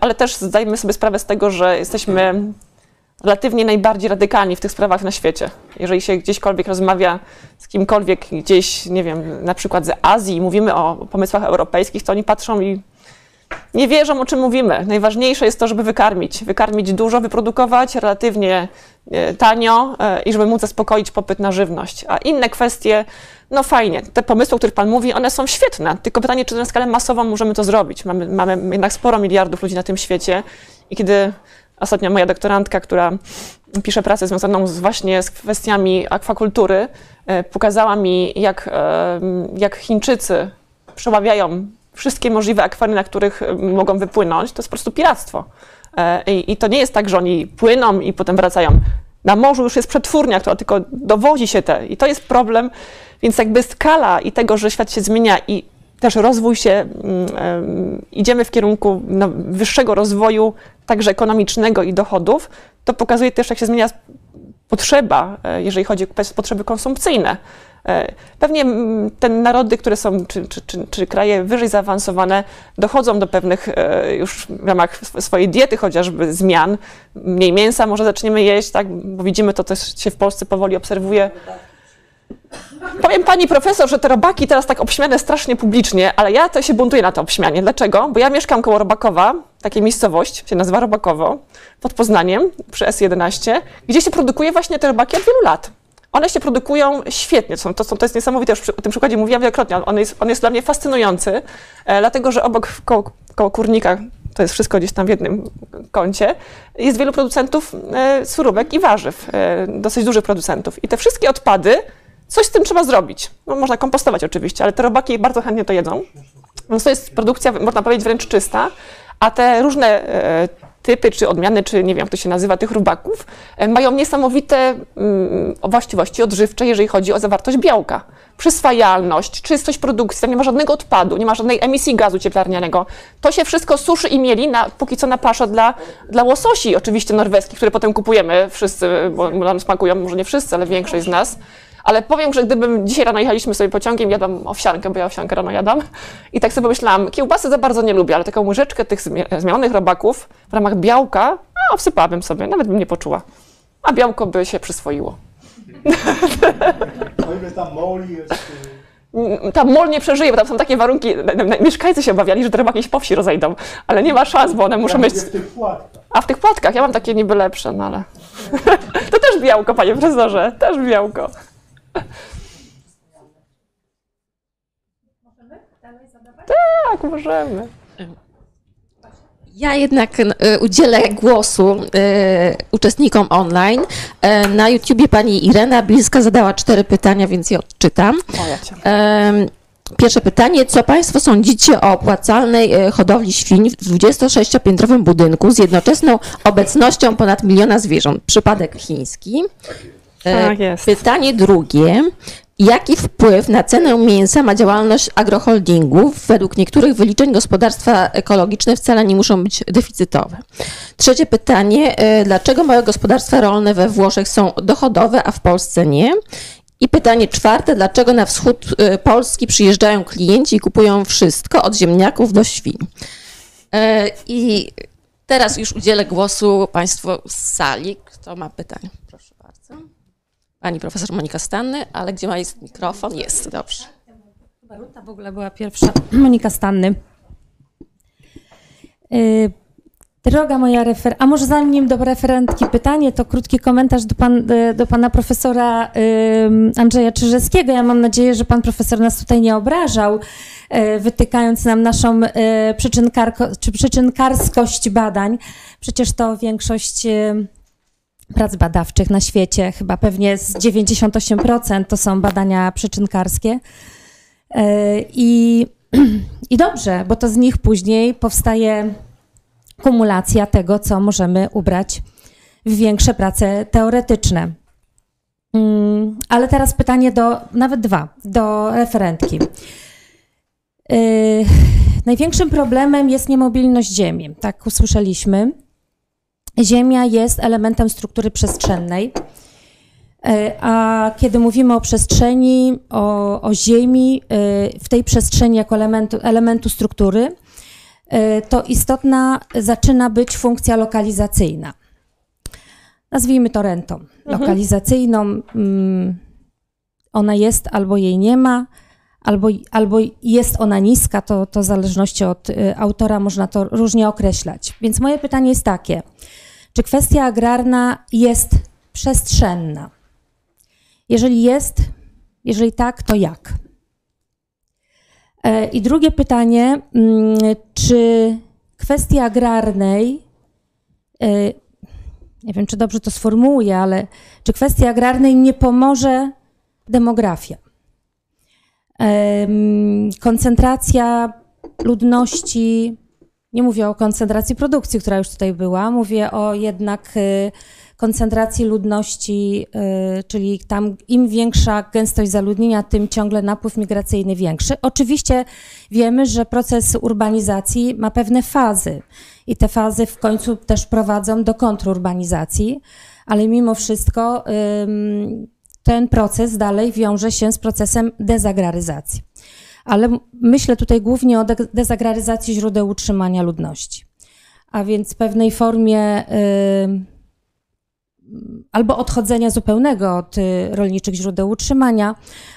ale też zdajmy sobie sprawę z tego, że jesteśmy relatywnie najbardziej radykalni w tych sprawach na świecie. Jeżeli się gdzieśkolwiek rozmawia z kimkolwiek gdzieś, nie wiem, na przykład z Azji i mówimy o pomysłach europejskich, to oni patrzą i nie wierzą, o czym mówimy. Najważniejsze jest to, żeby wykarmić. Wykarmić dużo, wyprodukować relatywnie e, tanio e, i żeby móc zaspokoić popyt na żywność. A inne kwestie, no fajnie, te pomysły, o których Pan mówi, one są świetne. Tylko pytanie, czy na skalę masową możemy to zrobić. Mamy, mamy jednak sporo miliardów ludzi na tym świecie i kiedy Ostatnio moja doktorantka, która pisze pracę związaną z właśnie z kwestiami akwakultury, e, pokazała mi, jak, e, jak Chińczycy przeławiają wszystkie możliwe akwary, na których e, mogą wypłynąć. To jest po prostu piractwo. I, I to nie jest tak, że oni płyną i potem wracają. Na morzu już jest przetwórnia, która tylko dowozi się te. I to jest problem. Więc jakby skala i tego, że świat się zmienia i też rozwój się, mm, idziemy w kierunku no, wyższego rozwoju, także ekonomicznego i dochodów, to pokazuje też, jak się zmienia potrzeba, e, jeżeli chodzi o potrzeby konsumpcyjne. E, pewnie te narody, które są, czy, czy, czy, czy, kraje wyżej zaawansowane, dochodzą do pewnych e, już w ramach swojej diety chociażby zmian. Mniej mięsa może zaczniemy jeść, tak? bo widzimy to też się w Polsce powoli obserwuje. Powiem pani profesor, że te robaki teraz tak obśmiane strasznie publicznie, ale ja to się buntuję na to obśmianie. Dlaczego? Bo ja mieszkam koło Robakowa, takiej miejscowość, się nazywa Robakowo, pod Poznaniem, przy S11, gdzie się produkuje właśnie te robaki od wielu lat. One się produkują świetnie, to, to, to jest niesamowite, już o tym przykładzie mówiłam wielokrotnie, on jest, on jest dla mnie fascynujący, e, dlatego że obok koło, koło kurnika, to jest wszystko gdzieś tam w jednym kącie, jest wielu producentów e, surówek i warzyw, e, dosyć dużych producentów. I te wszystkie odpady Coś z tym trzeba zrobić. No, można kompostować oczywiście, ale te robaki bardzo chętnie to jedzą. Więc to jest produkcja, można powiedzieć, wręcz czysta, a te różne e, typy, czy odmiany, czy nie wiem, jak to się nazywa, tych robaków, e, mają niesamowite mm, właściwości odżywcze, jeżeli chodzi o zawartość białka. Przyswajalność, czystość produkcji, nie ma żadnego odpadu, nie ma żadnej emisji gazu cieplarnianego. To się wszystko suszy i mieli na, póki co na pasza dla, dla łososi, oczywiście norweskich, które potem kupujemy wszyscy, bo nam smakują, może nie wszyscy, ale większość z nas. Ale powiem, że gdybym dzisiaj rano jechaliśmy sobie pociągiem, jadłam owsiankę, bo ja owsiankę rano jadam. I tak sobie pomyślałam, kiełbasy za bardzo nie lubię, ale taką łyżeczkę tych zmienionych robaków w ramach białka, no wsypałabym sobie, nawet bym nie poczuła. A białko by się przyswoiło. Tam moli jest... mm, tam mol nie przeżyje, bo tam są takie warunki, mieszkańcy się obawiali, że te rybaki się po wsi rozejdą, ale nie ma szans, bo one muszą mieć... A w tych płatkach, ja mam takie niby lepsze, no ale... to też białko, panie profesorze, też białko. Tak, możemy. Ja jednak e, udzielę głosu e, uczestnikom online. E, na YouTubie pani Irena Bilska zadała cztery pytania, więc je odczytam. Em, Pierwsze pytanie. Co Państwo sądzicie o opłacalnej e, hodowli świń w 26-piętrowym budynku z jednoczesną obecnością ponad miliona zwierząt? Przypadek chiński. E, Tak jest. Pytanie drugie. Jaki wpływ na cenę mięsa ma działalność agroholdingów? Według niektórych wyliczeń gospodarstwa ekologiczne wcale nie muszą być deficytowe. Trzecie pytanie. e, Dlaczego małe gospodarstwa rolne we Włoszech są dochodowe, a w Polsce nie? I pytanie czwarte, dlaczego na wschód y, Polski przyjeżdżają klienci i kupują wszystko, od ziemniaków do świń? E, I teraz już udzielę głosu Państwu z sali. Kto ma pytania? Pani profesor Monika Stanny, ale gdzie ma jest mikrofon? Jest, dobrze. Chyba Ruta w ogóle była pierwsza. Monika Stanny. Y, Droga moja refer... A może zanim do referentki pytanie, to krótki komentarz do, pan, y, do pana profesora ym, Andrzeja Czyżewskiego. Ja mam nadzieję, że pan profesor nas tutaj nie obrażał, y, wytykając nam naszą y, przyczynkarko, czy przyczynkarskość badań. Przecież to większość y, prac badawczych na świecie, chyba pewnie z 98% to są badania przyczynkarskie. E, I, I dobrze, bo to z nich później powstaje kumulacja tego, co możemy ubrać w większe prace teoretyczne. Mm, Ale teraz pytanie do, nawet dwa, do referentki. Yy, największym problemem jest niemobilność Ziemi, tak usłyszeliśmy. Ziemia jest elementem struktury przestrzennej. E, A kiedy mówimy o przestrzeni, o, o Ziemi, e, w tej przestrzeni jako elementu, elementu struktury, e, to istotna zaczyna być funkcja lokalizacyjna. Nazwijmy to rentą lokalizacyjną. mm, Ona jest albo jej nie ma, albo, albo jest ona niska, to, to w zależności od autora można to różnie określać. Więc moje pytanie jest takie, czy kwestia agrarna jest przestrzenna? Jeżeli jest, jeżeli tak, to jak? E, I drugie pytanie, mm, czy kwestii agrarnej, e, nie wiem, czy dobrze to sformułuję, ale czy kwestii agrarnej nie pomoże demografia? Em, Koncentracja ludności, nie mówię o koncentracji produkcji, która już tutaj była, mówię o jednak y, koncentracji ludności, y, czyli tam im większa gęstość zaludnienia, tym ciągle napływ migracyjny większy. Oczywiście wiemy, że proces urbanizacji ma pewne fazy i te fazy w końcu też prowadzą do kontrurbanizacji, ale mimo wszystko ten proces dalej wiąże się z procesem dezagraryzacji. Ale myślę tutaj głównie o de- dezagraryzacji źródeł utrzymania ludności, a więc pewnej formie ym, albo odchodzenia zupełnego od y, rolniczych źródeł utrzymania,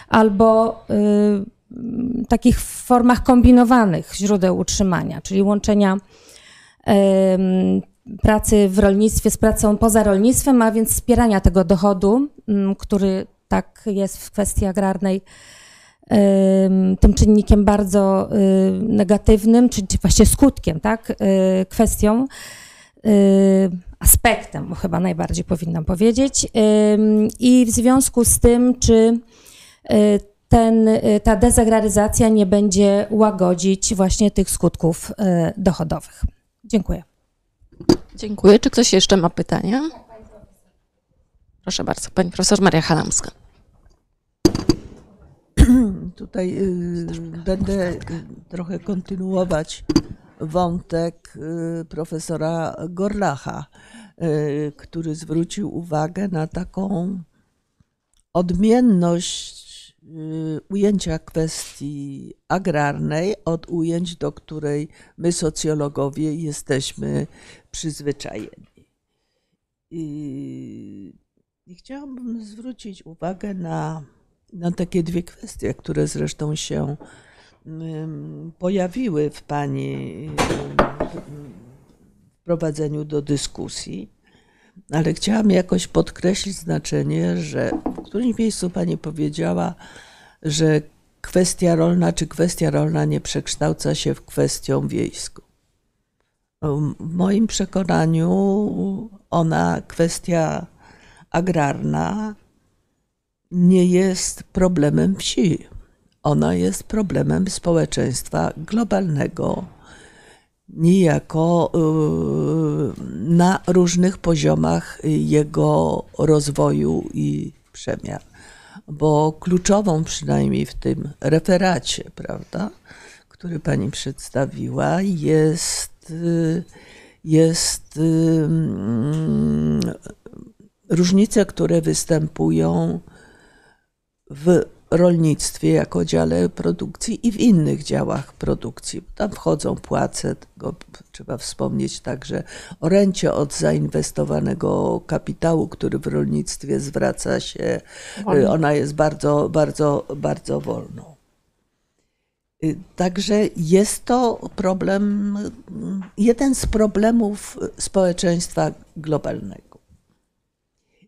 albo y, takich formach kombinowanych źródeł utrzymania, czyli łączenia pracy w rolnictwie z pracą poza rolnictwem, a więc wspierania tego dochodu, mm, który tak jest w kwestii agrarnej tym czynnikiem bardzo y, negatywnym, czy właściwie skutkiem, tak, y, kwestią, y, aspektem, bo chyba najbardziej powinnam powiedzieć. I w związku z tym, czy ten, ta dezagraryzacja nie będzie łagodzić właśnie tych skutków dochodowych. Dziękuję. Dziękuję. Czy ktoś jeszcze ma pytania? Proszę bardzo, pani profesor Maria Halamska. Tutaj y, będę y, trochę kontynuować wątek y, profesora Gorlacha, który zwrócił uwagę na taką odmienność ujęcia kwestii agrarnej od ujęć, do której my socjologowie jesteśmy przyzwyczajeni. I chciałabym zwrócić uwagę na na takie dwie kwestie, które zresztą się pojawiły w Pani wprowadzeniu do dyskusji, ale chciałam jakoś podkreślić znaczenie, że w którymś miejscu Pani powiedziała, że kwestia rolna czy kwestia rolna nie przekształca się w kwestię wiejską. W moim przekonaniu ona, kwestia agrarna, nie jest problemem wsi. Ona jest problemem społeczeństwa globalnego, niejako y, na różnych poziomach jego rozwoju i przemian. Bo kluczową, przynajmniej w tym referacie, prawda, który pani przedstawiła, jest, y, jest y, mm, różnice, które występują w rolnictwie jako dziale produkcji i w innych działach produkcji. Tam wchodzą płace, tego trzeba wspomnieć także o rencie od zainwestowanego kapitału, który w rolnictwie zwraca się, Wolno. ona jest bardzo, bardzo, bardzo wolną. Y, Także jest to problem, jeden z problemów społeczeństwa globalnego.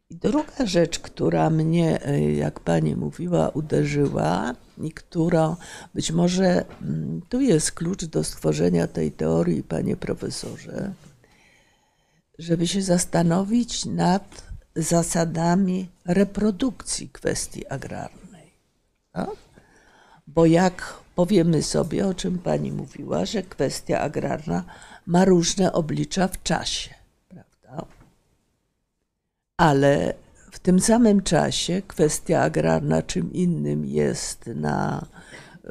I druga rzecz, która mnie, y, jak pani mówiła, uderzyła i która być może mm, tu jest klucz do stworzenia tej teorii, panie profesorze, żeby się zastanowić nad zasadami reprodukcji kwestii agrarnej. Tak? Bo jak powiemy sobie, o czym pani mówiła, że kwestia agrarna ma różne oblicza w czasie? Ale w tym samym czasie kwestia agrarna czym innym jest na, yy,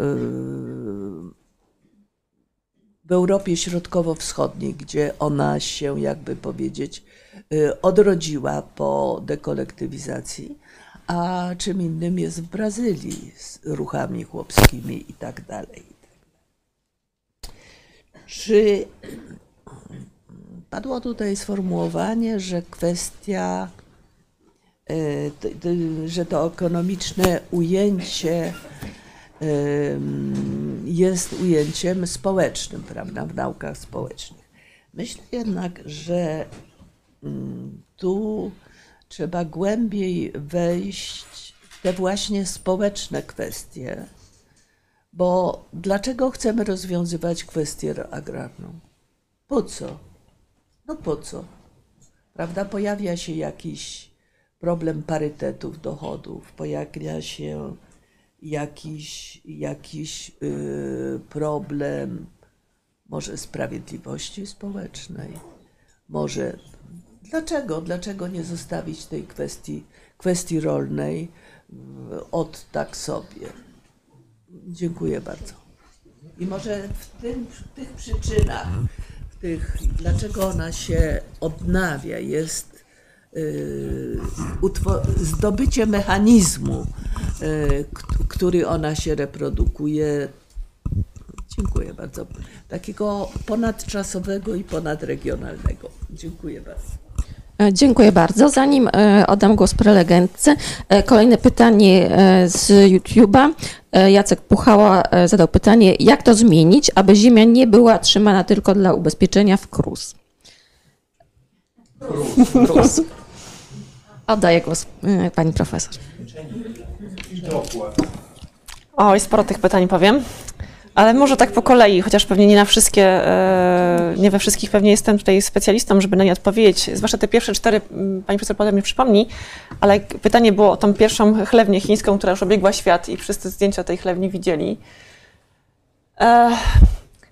w Europie Środkowo-Wschodniej, gdzie ona się, jakby powiedzieć, yy, odrodziła po dekolektywizacji, a czym innym jest w Brazylii z ruchami chłopskimi i tak dalej. Czy padło tutaj sformułowanie, że kwestia, e, że to ekonomiczne ujęcie jest ujęciem społecznym, prawda, w naukach społecznych. Myślę jednak, że mm, tu trzeba głębiej wejść w te właśnie społeczne kwestie, bo dlaczego chcemy rozwiązywać kwestię agrarną? Po co? No po co? Prawda? Pojawia się jakiś problem parytetów dochodów, pojawia się jakiś, jakiś yy, problem może sprawiedliwości społecznej, może dlaczego, dlaczego nie zostawić tej kwestii, kwestii rolnej yy, od tak sobie. Dziękuję bardzo. I może w, tym, w tych przyczynach, tych, dlaczego ona się odnawia, jest utwo- zdobycie mechanizmu, k- który ona się reprodukuje. Dziękuję bardzo. Takiego ponadczasowego i ponadregionalnego. Dziękuję bardzo. E, Dziękuję bardzo. Zanim e, oddam głos prelegentce, e, kolejne pytanie z YouTube'a. Jacek Puchała zadał pytanie, jak to zmienić, aby ziemia nie była trzymana tylko dla ubezpieczenia w KRUS? KRUS. Oddaję głos pani profesor. Oj, sporo tych pytań powiem. Ale może tak po kolei, chociaż pewnie nie na wszystkie, e, nie we wszystkich pewnie jestem tutaj specjalistą, żeby na nie odpowiedzieć. Zwłaszcza te pierwsze cztery, m, pani profesor potem mi przypomni, ale pytanie było o tą pierwszą chlewnię chińską, która już obiegła świat i wszyscy zdjęcia tej chlewni widzieli.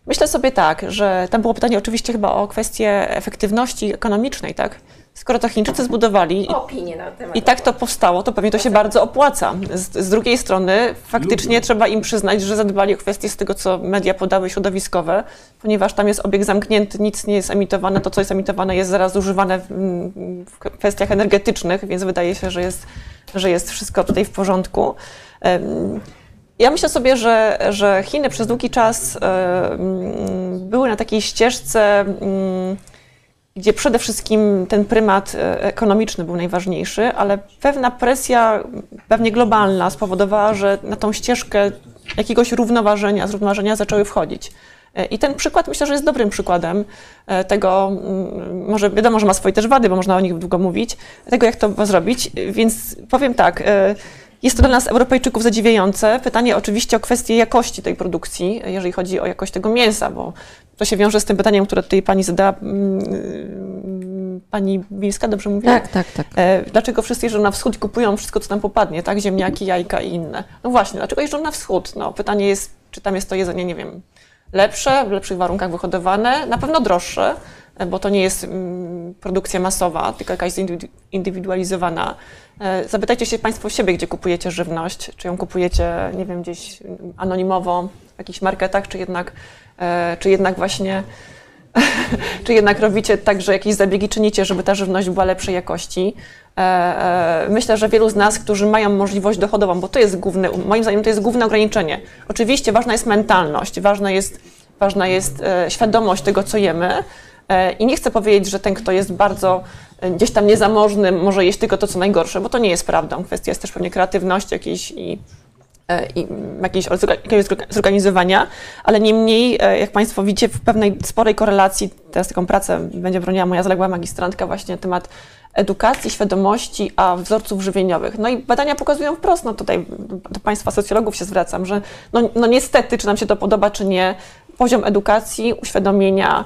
Myślę sobie tak, że tam było pytanie oczywiście chyba o kwestię efektywności ekonomicznej, tak? Skoro to Chińczycy zbudowali Opinie na temat. i tak to powstało, to pewnie to się bardzo opłaca. Z, z drugiej strony faktycznie trzeba im przyznać, że zadbali o kwestie z tego, co media podały środowiskowe, ponieważ tam jest obieg zamknięty, nic nie jest emitowane, to co jest emitowane jest zaraz używane w, w kwestiach energetycznych, więc wydaje się, że jest, że jest wszystko tutaj w porządku. Em, Ja myślę sobie, że, że Chiny przez długi czas e, mm, były na takiej ścieżce mm, gdzie przede wszystkim ten prymat e, ekonomiczny był najważniejszy, ale pewna presja, pewnie globalna, spowodowała, że na tą ścieżkę jakiegoś równoważenia, zrównoważenia zaczęły wchodzić. E, I ten przykład myślę, że jest dobrym przykładem tego, mm, może wiadomo, że ma swoje też wady, bo można o nich długo mówić, tego jak to zrobić. Więc powiem tak, jest to dla nas, Europejczyków, zadziwiające. Pytanie oczywiście o kwestię jakości tej produkcji, jeżeli chodzi o jakość tego mięsa, bo to się wiąże z tym pytaniem, które tutaj pani zadała, mm, pani Bilska, dobrze mówię? Tak, tak, tak. E, Dlaczego wszyscy jeżdżą na wschód i kupują wszystko, co tam popadnie, tak? Ziemniaki, jajka i inne. No właśnie, dlaczego jeżdżą na wschód? No, pytanie jest, czy tam jest to jedzenie, nie wiem, lepsze, w lepszych warunkach wyhodowane, na pewno droższe, bo to nie jest mm, produkcja masowa, tylko jakaś zindywidu- indywidualizowana. E, Zapytajcie się Państwo siebie, gdzie kupujecie żywność. Czy ją kupujecie, nie wiem, gdzieś anonimowo w jakichś marketach, czy jednak, e, czy jednak właśnie czy jednak robicie tak, że jakieś zabiegi czynicie, żeby ta żywność była lepszej jakości. E, e, Myślę, że wielu z nas, którzy mają możliwość dochodową, bo to jest główne, moim zdaniem to jest główne ograniczenie. Oczywiście ważna jest mentalność, ważna jest, ważna jest e, świadomość tego, co jemy. E, I nie chcę powiedzieć, że ten, kto jest bardzo e, gdzieś tam niezamożny, może jeść tylko to, co najgorsze, bo to nie jest prawdą. Kwestia jest też pewnie kreatywności jakiejś i e, i jakiegoś orga- jakiegoś zorga- zorganizowania, ale niemniej, jak Państwo widzicie, w pewnej sporej korelacji, teraz taką pracę będzie broniła moja zaległa magistrantka właśnie na temat edukacji, świadomości, a wzorców żywieniowych. No i badania pokazują wprost, no tutaj do Państwa socjologów się zwracam, że no, no niestety, czy nam się to podoba, czy nie, poziom edukacji, uświadomienia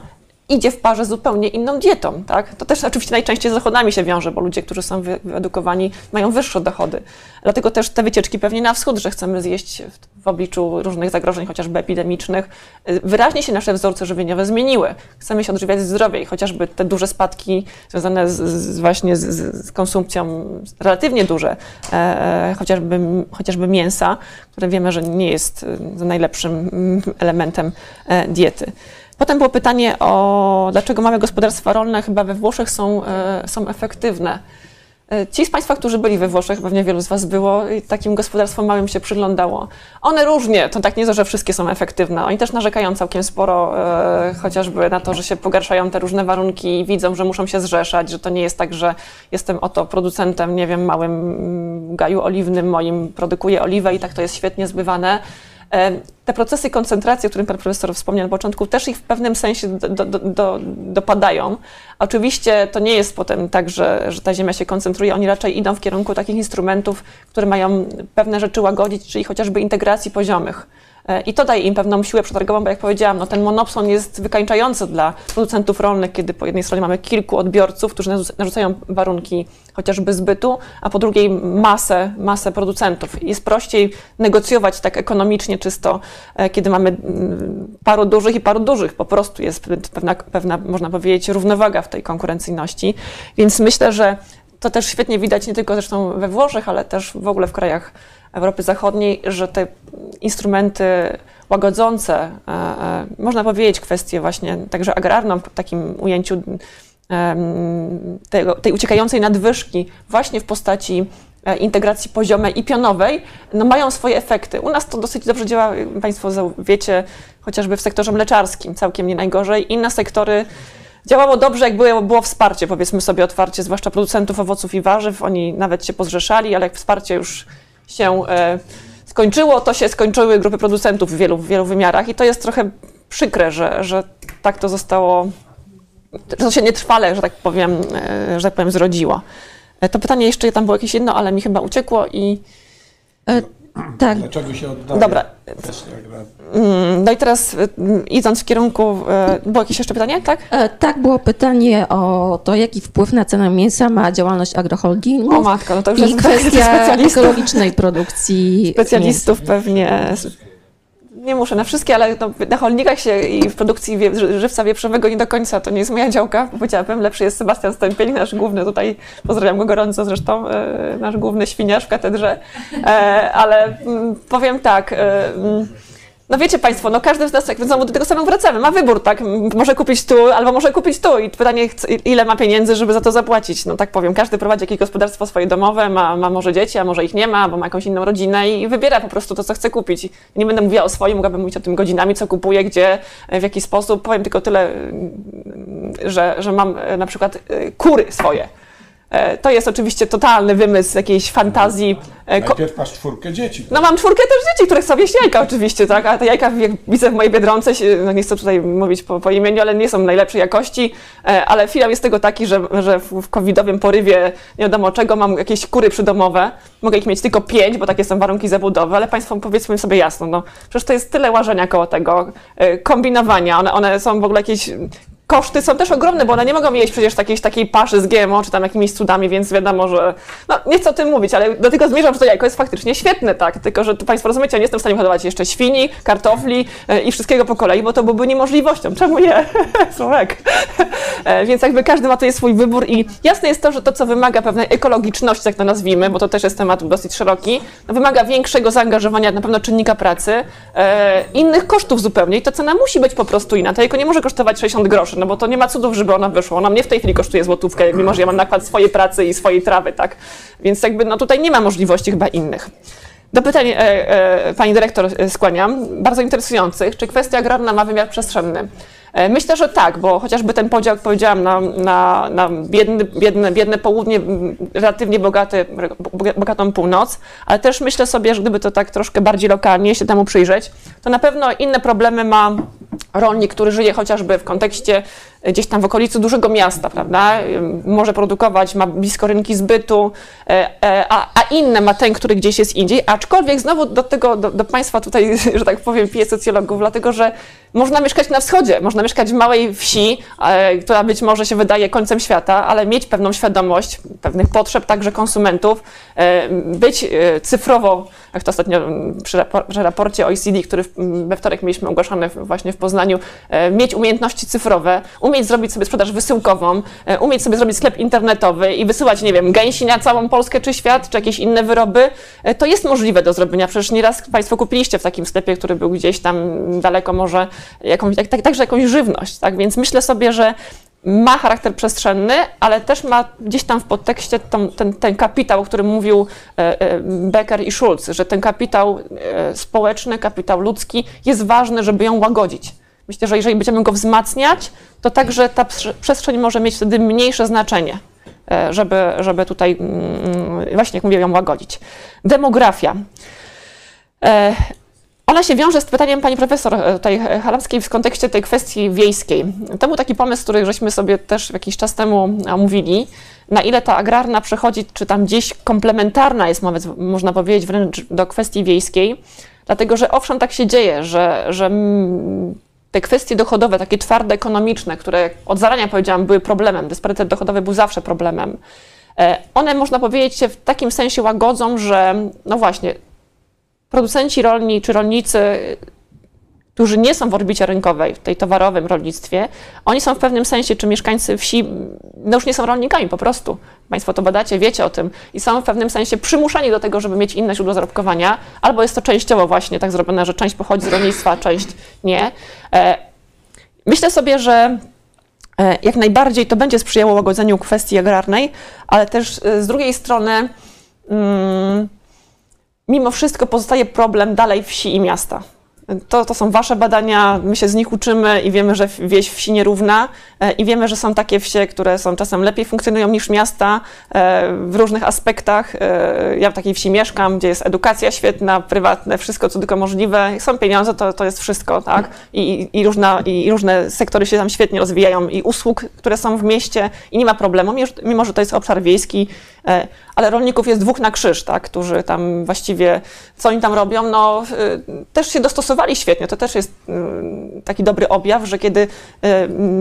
idzie w parze z zupełnie inną dietą, tak? To też oczywiście najczęściej z dochodami się wiąże, bo ludzie, którzy są wy- wyedukowani, mają wyższe dochody. Dlatego też te wycieczki pewnie na wschód, że chcemy zjeść w, obliczu różnych zagrożeń, chociażby epidemicznych, y, wyraźnie się nasze wzorce żywieniowe zmieniły. Chcemy się odżywiać zdrowiej, chociażby te duże spadki związane z, z właśnie z z konsumpcją, relatywnie duże, e, e, chociażby, chociażby mięsa, które wiemy, że nie jest y, najlepszym mm, elementem e, diety. Potem było pytanie o dlaczego małe gospodarstwa rolne chyba we Włoszech są, e, są efektywne. E, Ci z Państwa, którzy byli we Włoszech, pewnie wielu z Was było i takim gospodarstwom małym się przyglądało. One różnie, to tak nie to, że wszystkie są efektywne. Oni też narzekają całkiem sporo, e, chociażby na to, że się pogarszają te różne warunki i widzą, że muszą się zrzeszać, że to nie jest tak, że jestem oto producentem, nie wiem, małym gaju oliwnym moim, produkuję oliwę i tak to jest świetnie zbywane. E, Te procesy koncentracji, o którym pan profesor wspomniał na początku, też ich w pewnym sensie do, do, do, do, dopadają. Oczywiście to nie jest potem tak, że, że ta ziemia się koncentruje, oni raczej idą w kierunku takich instrumentów, które mają pewne rzeczy łagodzić, czyli chociażby integracji poziomych. E, I to daje im pewną siłę przetargową, bo jak powiedziałam, no ten monopson jest wykańczający dla producentów rolnych, kiedy po jednej stronie mamy kilku odbiorców, którzy narzuc- narzucają warunki chociażby zbytu, a po drugiej masę, masę producentów. Jest prościej negocjować tak ekonomicznie czysto, e, kiedy mamy mm, paru dużych i paru dużych. Po prostu jest pewna, pewna, można powiedzieć, równowaga w tej konkurencyjności. Więc myślę, że to też świetnie widać nie tylko zresztą we Włoszech, ale też w ogóle w krajach Europy Zachodniej, że te instrumenty łagodzące, e, e, można powiedzieć kwestię właśnie także agrarną w takim ujęciu tego, tej uciekającej nadwyżki właśnie w postaci e, integracji poziomej i pionowej, no mają swoje efekty. U nas to dosyć dobrze działa, Państwo wiecie, chociażby w sektorze mleczarskim, całkiem nie najgorzej. Inne sektory działało dobrze, jak było, było wsparcie, powiedzmy sobie otwarcie, zwłaszcza producentów owoców i warzyw. Oni nawet się pozrzeszali, ale jak wsparcie już się e, skończyło, to się skończyły grupy producentów w wielu, w wielu wymiarach i to jest trochę przykre, że, że tak to zostało, że to się nietrwale, że tak powiem, e, że tak powiem zrodziło. E, To pytanie jeszcze tam było jakieś jedno, ale mi chyba uciekło i E, tak, Dlaczego się oddaje? dobra. Mm, No i teraz y, mm, idąc w kierunku, e, było jakieś jeszcze pytanie, tak? E, Tak, było pytanie o to, jaki wpływ na cenę mięsa ma działalność O agroholdingu matko, no to już i jest kwestia ekologicznej produkcji specjalistów pewnie. Nie muszę na wszystkie, ale no, na holnikach się i w produkcji wie, ży- żywca wieprzowego nie do końca, to nie jest moja działka, powiedziałabym. Lepszy jest Sebastian Stępień, nasz główny tutaj, pozdrawiam go gorąco zresztą, e, nasz główny świniarz w katedrze. E, ale mm, powiem tak, e, mm, No wiecie Państwo, no każdy z nas, jak znowu do tego samego wracamy, ma wybór, tak? Może kupić tu, albo może kupić tu. I pytanie, ile ma pieniędzy, żeby za to zapłacić. No tak powiem, każdy prowadzi jakieś gospodarstwo swoje domowe, ma, ma może dzieci, a może ich nie ma, albo ma jakąś inną rodzinę i wybiera po prostu to, co chce kupić. Nie będę mówiła o swoim, mogłabym mówić o tym godzinami, co kupuję, gdzie, w jaki sposób. Powiem tylko tyle, że, że mam e, na przykład e, kury swoje. E, To jest oczywiście totalny wymysł jakiejś fantazji. e, ko- Najpierw masz czwórkę dzieci. no mam czwórkę też dzieci, które chcą jeść jajka oczywiście, tak? A te jajka, jak widzę w mojej Biedronce, no nie chcę tutaj mówić po, po imieniu, ale nie są najlepszej jakości, e, ale finał jest tego taki, że, że w, covidowym porywie nie wiadomo czego mam jakieś kury przydomowe, mogę ich mieć tylko pięć, bo takie są warunki zabudowy, ale Państwo powiedzmy sobie jasno, no przecież to jest tyle łażenia koło tego, e, kombinowania, one, one są w ogóle jakieś koszty są też ogromne, bo one nie mogą jeść przecież takiej, paszy z GMO, czy tam jakimiś cudami, więc wiadomo, że no nie chcę o tym mówić, ale do tego zmierzam, że to jajko jest faktycznie świetne, tak, tylko że Państwo rozumiecie, ja nie jestem w stanie hodować jeszcze świni, kartofli e, i wszystkiego po kolei, bo to byłby niemożliwością. Czemu nie? Słowek. Więc jakby każdy ma tutaj swój wybór i jasne jest to, że to, co wymaga pewnej ekologiczności, tak to nazwijmy, bo to też jest temat dosyć szeroki, no wymaga większego zaangażowania na pewno czynnika pracy, e, innych kosztów zupełnie i ta cena musi być po prostu inna. To jajko nie może kosztować 60 groszy, no bo to nie ma cudów, żeby ona wyszła. Ona mnie w tej chwili kosztuje złotówkę, mimo że ja mam nakład swojej pracy i swojej trawy, tak? Więc jakby no tutaj nie ma możliwości chyba innych. Do pytań e, e, pani dyrektor skłaniam, bardzo interesujących. Czy kwestia agrarna ma wymiar przestrzenny? E, Myślę, że tak, bo chociażby ten podział, jak powiedziałam, na, na, na biedny, biedne, biedne południe, relatywnie bogaty, boga- bogatą północ, ale też myślę sobie, że gdyby to tak troszkę bardziej lokalnie się temu przyjrzeć, to na pewno inne problemy ma rolnik, który żyje chociażby w kontekście gdzieś tam w okolicy dużego miasta, prawda? Może produkować, ma blisko rynki zbytu, e, e, a, a inne ma ten, który gdzieś jest indziej. Aczkolwiek znowu do tego, do, do Państwa tutaj, że tak powiem, piję socjologów, dlatego że można mieszkać na wschodzie, można mieszkać w małej wsi, e, która być może się wydaje końcem świata, ale mieć pewną świadomość pewnych potrzeb także konsumentów, być cyfrowo, jak to ostatnio mm, przy, rapor- przy raporcie OECD, który we wtorek mieliśmy ogłaszany właśnie w Poznaniu, mieć umiejętności cyfrowe, umieć zrobić sobie sprzedaż wysyłkową, e, umieć sobie zrobić sklep internetowy i wysyłać, nie wiem, gęsi na całą Polskę czy świat, czy jakieś inne wyroby, e, to jest możliwe do zrobienia. Przecież nieraz Państwo kupiliście w takim sklepie, który był gdzieś tam daleko może, jakąś, tak, tak, także jakąś żywność, tak? Więc myślę sobie, że ma charakter przestrzenny, ale też ma gdzieś tam w podtekście tą, ten, ten kapitał, o którym mówił e, Becker i Schulz, że ten kapitał społeczny, kapitał ludzki jest ważny, żeby ją łagodzić. Myślę, że jeżeli będziemy go wzmacniać, to także ta prze- przestrzeń może mieć wtedy mniejsze znaczenie, e, żeby, żeby tutaj mm, właśnie, jak mówię, ją łagodzić. Demografia. E, Ona się wiąże z pytaniem pani profesor e, tutaj Halamskiej w kontekście tej kwestii wiejskiej. To był taki pomysł, który żeśmy sobie też jakiś czas temu omówili, na ile ta agrarna przechodzi, czy tam gdzieś komplementarna jest, można powiedzieć, wręcz do kwestii wiejskiej, dlatego że owszem tak się dzieje, że, że mm, te kwestie dochodowe, takie twarde, ekonomiczne, które od zarania powiedziałam były problemem, dysparytet dochodowy był zawsze problemem, e, one można powiedzieć się w takim sensie łagodzą, że no właśnie, producenci rolni czy rolnicy, którzy nie są w orbicie rynkowej, w tej towarowym rolnictwie, oni są w pewnym sensie, czy mieszkańcy wsi, no już nie są rolnikami po prostu. Państwo to badacie, wiecie o tym i są w pewnym sensie przymuszani do tego, żeby mieć inne źródło zarobkowania, albo jest to częściowo właśnie tak zrobione, że część pochodzi z rolnictwa, część nie. E, Myślę sobie, że e, jak najbardziej to będzie sprzyjało łagodzeniu kwestii agrarnej, ale też e, z drugiej strony mm, mimo wszystko pozostaje problem dalej wsi i miasta. To, to są wasze badania, my się z nich uczymy i wiemy, że wieś wsi nierówna e, i wiemy, że są takie wsie, które są czasem lepiej funkcjonują niż miasta e, w różnych aspektach. E, Ja w takiej wsi mieszkam, gdzie jest edukacja świetna, prywatne, wszystko co tylko możliwe. Są pieniądze, to, to jest wszystko, tak? I, i, różna, I różne sektory się tam świetnie rozwijają i usług, które są w mieście i nie ma problemu, mimo że- to jest obszar wiejski, ale rolników jest dwóch na krzyż, tak? Którzy tam właściwie, co oni tam robią, no y, też się dostosowali świetnie. To też jest y, taki dobry objaw, że kiedy y,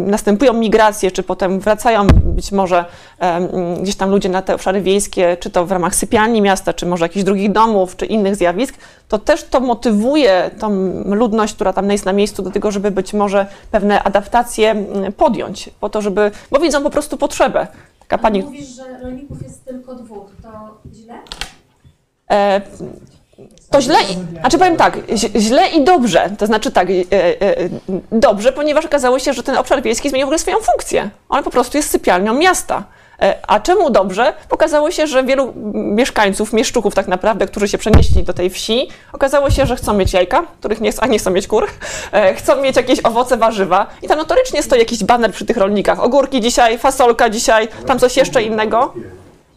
następują migracje, czy potem wracają być może em, gdzieś tam ludzie na te obszary wiejskie, czy to w ramach sypialni miasta, czy może jakichś drugich domów, czy innych zjawisk, to też to motywuje tą ludność, która tam jest na miejscu do tego, żeby być może pewne adaptacje mm, podjąć, po to, żeby, bo widzą po prostu potrzebę. Taka pani Mówisz, że rolników jest tylko dwóch, to źle? E, to źle, i, a czy powiem tak, źle i dobrze, to znaczy tak, e, e, dobrze, ponieważ okazało się, że ten obszar wiejski zmienił w ogóle swoją funkcję. On po prostu jest sypialnią miasta. E, A czemu dobrze? Okazało się, że wielu mieszkańców, mieszczuchów tak naprawdę, którzy się przenieśli do tej wsi, okazało się, że chcą mieć jajka, których nie, a nie chcą mieć kur, e, chcą mieć jakieś owoce, warzywa i tam notorycznie stoi jakiś baner przy tych rolnikach. Ogórki dzisiaj, fasolka dzisiaj, tam coś jeszcze innego.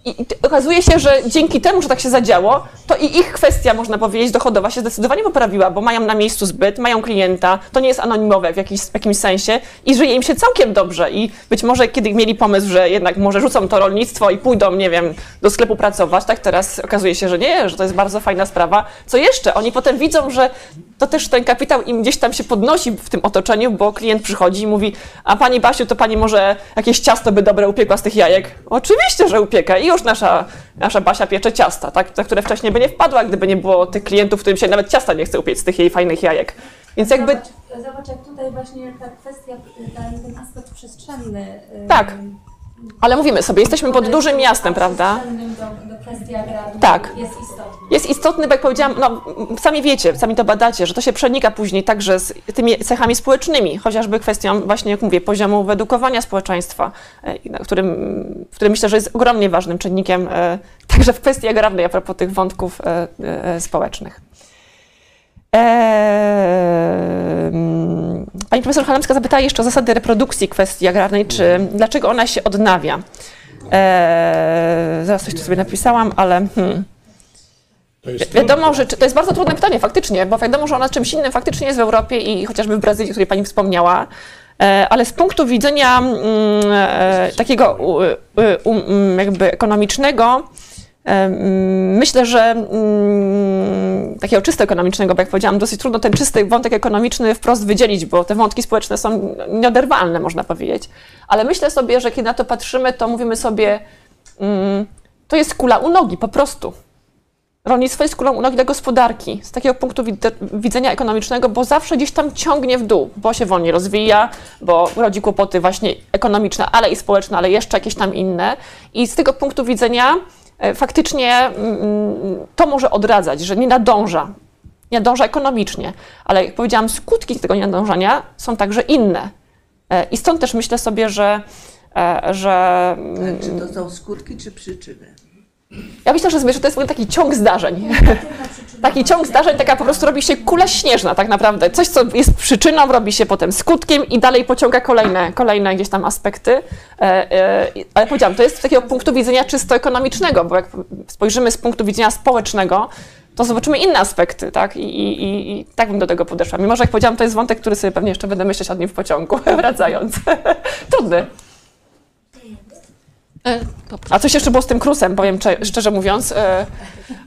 I okazuje się, że dzięki temu, że tak się zadziało, to i ich kwestia, można powiedzieć, dochodowa się zdecydowanie poprawiła, bo mają na miejscu zbyt, mają klienta, to nie jest anonimowe w, jakiś, w jakimś sensie i żyje im się całkiem dobrze. I być może kiedy mieli pomysł, że jednak może rzucą to rolnictwo i pójdą, nie wiem, do sklepu pracować, tak teraz okazuje się, że nie, że to jest bardzo fajna sprawa. Co jeszcze? Oni potem widzą, że to też ten kapitał im gdzieś tam się podnosi w tym otoczeniu, bo klient przychodzi i mówi, a pani Basiu, to pani może jakieś ciasto by dobre upiekła z tych jajek? Oczywiście, że upieka i już nasza, nasza Basia piecze ciasta, tak, na które wcześniej by nie wpadła, gdyby nie było tych klientów, którym się nawet ciasta nie chce upiec z tych jej fajnych jajek. Więc jakby Zobacz, zobacz jak tutaj właśnie ta kwestia, ten, aspekt przestrzenny. Tak. Ale mówimy sobie, jesteśmy pod dużym miastem, prawda? przestrzennym Do, do kwestii agrarnej Tak. jest istotny. Jest istotny, bo jak powiedziałam, no, sami wiecie, sami to badacie, że to się przenika później także z tymi cechami społecznymi, chociażby kwestią właśnie, jak mówię, poziomu wyedukowania społeczeństwa, e, którym, w którym myślę, że jest ogromnie ważnym czynnikiem e, także w kwestii agrarnej, a propos tych wątków e, społecznych. Eee, Pani profesor Halemska zapytała jeszcze o zasady reprodukcji kwestii agrarnej, czy dlaczego ona się odnawia. Eee, zaraz coś tu sobie napisałam, ale hmm. Wiadomo, że to jest bardzo trudne pytanie faktycznie, bo wiadomo, że ona czymś innym faktycznie jest w Europie i chociażby w Brazylii, o której Pani wspomniała. E, Ale z punktu widzenia mm, e, takiego jakby ekonomicznego, myślę, że mm, takiego czysto ekonomicznego, bo jak powiedziałam, dosyć trudno ten czysty wątek ekonomiczny wprost wydzielić, bo te wątki społeczne są nieoderwalne, można powiedzieć. Ale myślę sobie, że kiedy na to patrzymy, to mówimy sobie, mm, to jest kula u nogi po prostu. Rolnictwo jest kulą u nogi dla gospodarki z takiego punktu wid- widzenia ekonomicznego, bo zawsze gdzieś tam ciągnie w dół, bo się wolniej rozwija, bo rodzi kłopoty właśnie ekonomiczne, ale i społeczne, ale jeszcze jakieś tam inne. I z tego punktu widzenia faktycznie mm, to może odradzać, że nie nadąża. Nie nadąża ekonomicznie, ale jak powiedziałam, skutki tego nienadążania są także inne. E, I stąd też myślę sobie, że, e, że mm, Czy to są skutki, czy przyczyny? Ja myślę, że, że to jest taki ciąg zdarzeń. Taki ciąg zdarzeń, taka po prostu robi się kula śnieżna tak naprawdę. Coś, co jest przyczyną, robi się potem skutkiem i dalej pociąga kolejne, kolejne gdzieś tam aspekty. E, e, ale powiedziałam, to jest z takiego punktu widzenia czysto ekonomicznego, bo jak spojrzymy z punktu widzenia społecznego, to zobaczymy inne aspekty, tak? I, i, I tak bym do tego podeszła. Mimo, że jak powiedziałam, to jest wątek, który sobie pewnie jeszcze będę myśleć o nim w pociągu, wracając. Trudny. E, A coś jeszcze było z tym krusem, powiem cze- szczerze mówiąc, e,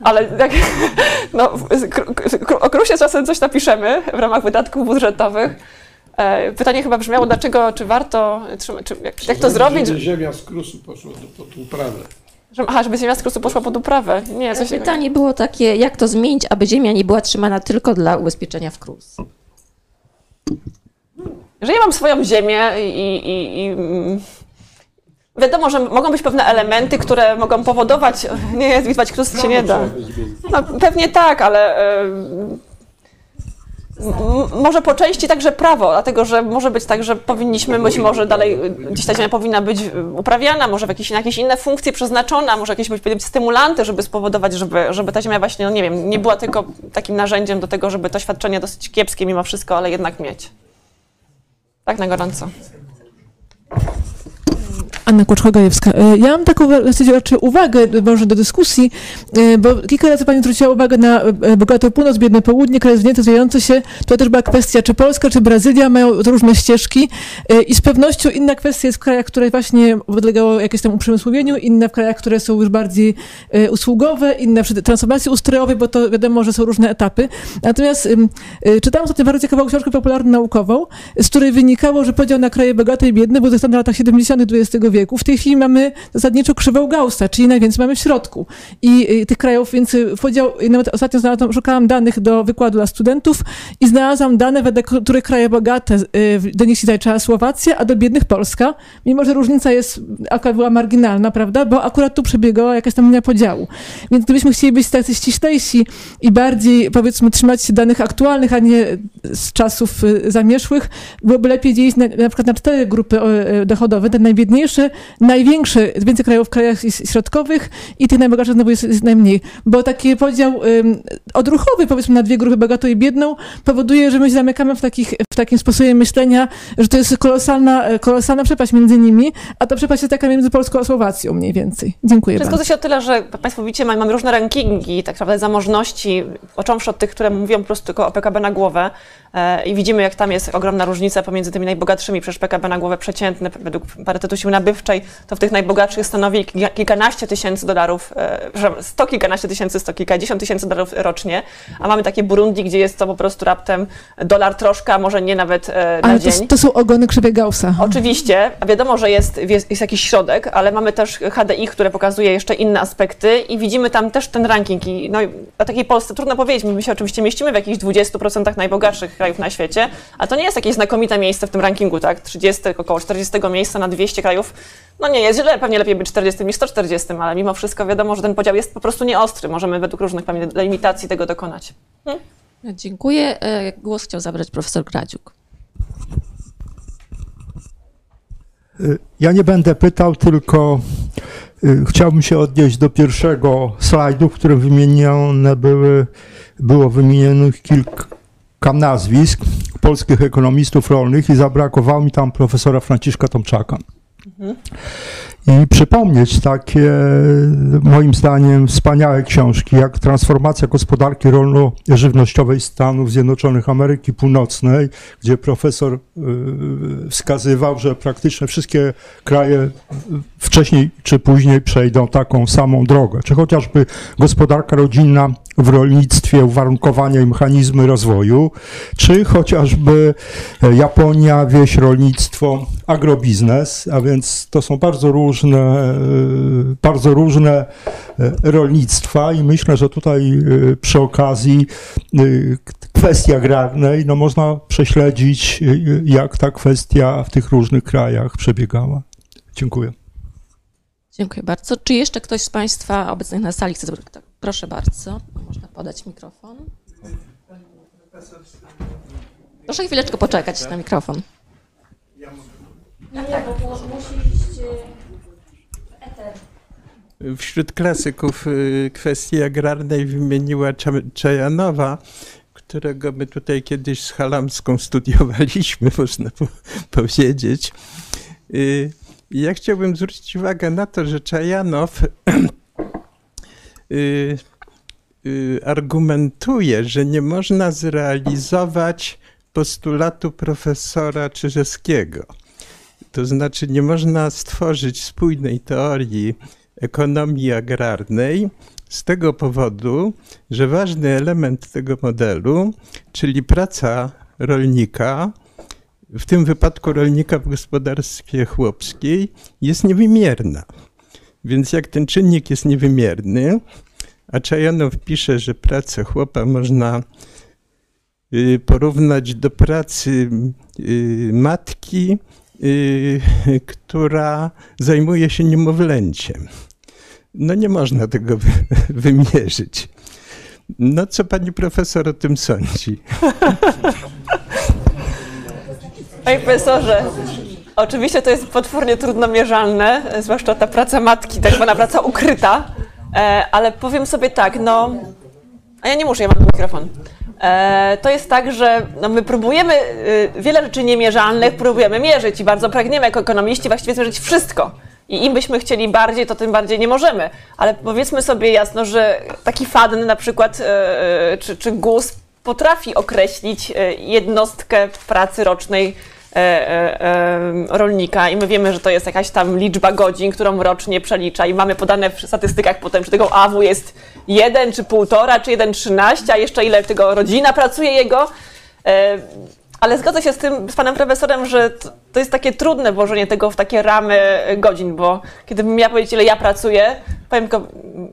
ale jak, no, o krusie czasem coś napiszemy w ramach wydatków budżetowych. E, Pytanie chyba brzmiało, dlaczego, czy warto, trzymać, czy, jak, jak to zrobić, Żeby ziemia z krusu poszła do, pod uprawę. że, aha, żeby ziemia z krusu poszła pod uprawę. Nie, coś Pytanie było takie, jak to zmienić, aby ziemia nie była trzymana tylko dla ubezpieczenia w KRUS? że ja mam swoją ziemię i, i, i, wiadomo, że mogą być pewne elementy, które mogą powodować, nie, zwiwać krus się nie da. No, pewnie tak, ale e, może po części także prawo, dlatego że może być tak, że powinniśmy być może dalej, gdzieś ta ziemia powinna być uprawiana, może w jakieś, na jakieś inne funkcje przeznaczona, może jakieś być stymulanty, żeby spowodować, żeby, żeby ta ziemia właśnie, no nie wiem, nie była tylko takim narzędziem do tego, żeby to świadczenie dosyć kiepskie mimo wszystko, ale jednak mieć. Tak na gorąco. Anna Kłoczko-Gajewska. E, Ja mam taką w raczej uwagę, może do dyskusji, e, bo kilka razy Pani zwróciła uwagę na e, bogaty północ, biedne południe, kraje zwinięte, rozwijające się. To też była kwestia, czy Polska, czy Brazylia mają różne ścieżki i z pewnością inna kwestia jest w krajach, które właśnie podlegało jakieś tam uprzemysłowieniu, inne w krajach, które są już bardziej usługowe, inne przy transformacji ustrojowej, bo to wiadomo, że są różne etapy. Natomiast czytałam ostatnio bardzo ciekawą książkę popularno-naukową, z której wynikało, że podział na kraje bogate i biedne był ze na latach 70. XX wieku. W tej chwili mamy zasadniczo krzywą Gaussa, czyli najwięcej mamy w środku. I y, tych krajów, więc y, podział, i nawet ostatnio znalazłam, szukałam danych do wykładu dla studentów i znalazłam dane, wedle których kraje bogate, y, do nich się zaliczała Słowacja, a do biednych Polska, mimo że różnica jest, akurat była marginalna, prawda, bo akurat tu przebiegała jakaś tam linia podziału. Więc gdybyśmy chcieli być tacy ściślejsi i bardziej, powiedzmy, trzymać się danych aktualnych, a nie z czasów y, zamierzchłych, byłoby lepiej dzielić na, na przykład na cztery grupy y, dochodowe, te najbiedniejsze, największe, więcej krajów w krajach środkowych i tych najbogatszych znowu jest, jest najmniej. Bo taki podział um, odruchowy, powiedzmy, na dwie grupy, bogatą i biedną, powoduje, że my się zamykamy w, takich, w takim sposobie myślenia, że to jest kolosalna, kolosalna przepaść między nimi, a ta przepaść jest taka między Polską a Słowacją mniej więcej. Dziękuję Wszystko bardzo. się o tyle, że Państwo widzicie, mamy różne rankingi tak naprawdę zamożności, począwszy od tych, które mówią po prostu tylko o PKB na głowę e, i widzimy, jak tam jest ogromna różnica pomiędzy tymi najbogatszymi, przecież PKB na głowę przeciętne według parytetu siły nabywczej, to w tych najbogatszych stanowi kilkanaście tysięcy dolarów, e, sto kilkanaście tysięcy, sto kilkadziesiąt tysięcy dolarów rocznie, a mamy takie Burundi, gdzie jest to po prostu raptem dolar troszkę, może nie nawet e, na Ale dzień. to, to są ogony krzywej Gaussa. Oczywiście, wiadomo, że jest, jest, jest jakiś środek, ale mamy też HDI, które pokazuje jeszcze inne aspekty i widzimy tam też ten ranking. I no, o takiej Polsce trudno powiedzieć, my się oczywiście mieścimy w jakichś 20% najbogatszych krajów na świecie, a to nie jest jakieś znakomite miejsce w tym rankingu, tak? 30, około 40 miejsca na 200 krajów, no nie jest źle, pewnie lepiej być 40 niż 140, ale mimo wszystko wiadomo, że ten podział jest po prostu nieostry. Możemy według różnych limitacji tego dokonać. Hmm? Dziękuję. E, Głos chciał zabrać profesor Gradziuk. Ja nie będę pytał, tylko y, chciałbym się odnieść do pierwszego slajdu, w którym wymienione były, było wymienionych kilka nazwisk polskich ekonomistów rolnych i zabrakowało mi tam profesora Franciszka Tomczaka. Mhm. I przypomnieć takie, moim zdaniem, wspaniałe książki, jak Transformacja gospodarki rolno-żywnościowej Stanów Zjednoczonych Ameryki Północnej, gdzie profesor y, wskazywał, że praktycznie wszystkie kraje wcześniej czy później przejdą taką samą drogę, czy chociażby gospodarka rodzinna w rolnictwie, uwarunkowania i mechanizmy rozwoju, czy chociażby Japonia, wieś, rolnictwo, agrobiznes, a więc to są bardzo różne, bardzo różne rolnictwa i myślę, że tutaj przy okazji kwestii agrarnej, no można prześledzić, jak ta kwestia w tych różnych krajach przebiegała. Dziękuję. Dziękuję bardzo. Czy jeszcze ktoś z Państwa obecnych na sali chce zabrać? Proszę bardzo, można podać mikrofon. Proszę chwileczkę poczekać na mikrofon. Nie, bo musi iść eter. Wśród klasyków kwestii agrarnej wymieniła Czajanowa, którego my tutaj kiedyś z Halamską studiowaliśmy, można powiedzieć. Ja chciałbym zwrócić uwagę na to, że Czajanow Y, y, argumentuje, że nie można zrealizować postulatu profesora Czyżewskiego. To znaczy, nie można stworzyć spójnej teorii ekonomii agrarnej z tego powodu, że ważny element tego modelu, czyli praca rolnika, w tym wypadku rolnika w gospodarstwie chłopskiej, jest niewymierna. Więc jak ten czynnik jest niewymierny, a Czajanow pisze, że pracę chłopa można y, porównać do pracy y, matki, która zajmuje się niemowlęciem. No nie można tego wymierzyć. No co pani profesor o tym sądzi? Panie profesorze, Oczywiście to jest potwornie trudno mierzalne, zwłaszcza ta praca matki, tak zwana praca ukryta, e, ale powiem sobie tak, no, a ja nie muszę, ja mam mikrofon. E, to jest tak, że no, my próbujemy e, wiele rzeczy niemierzalnych, próbujemy mierzyć i bardzo pragniemy jako ekonomiści właściwie zmierzyć wszystko. I im byśmy chcieli bardziej, to tym bardziej nie możemy. Ale powiedzmy sobie jasno, że taki FADN na przykład, czy, czy GUS potrafi określić jednostkę pracy rocznej E, e, e, rolnika i my wiemy, że to jest jakaś tam liczba godzin, którą rocznie przelicza i mamy podane w statystykach potem, czy tego AW jest jeden, czy półtora, czy jeden trzynaście, a jeszcze ile tego rodzina pracuje jego. Ale zgodzę się z tym, z panem profesorem, że to jest takie trudne włożenie tego w takie ramy godzin, bo kiedy bym miała powiedzieć, ile ja pracuję, powiem tylko,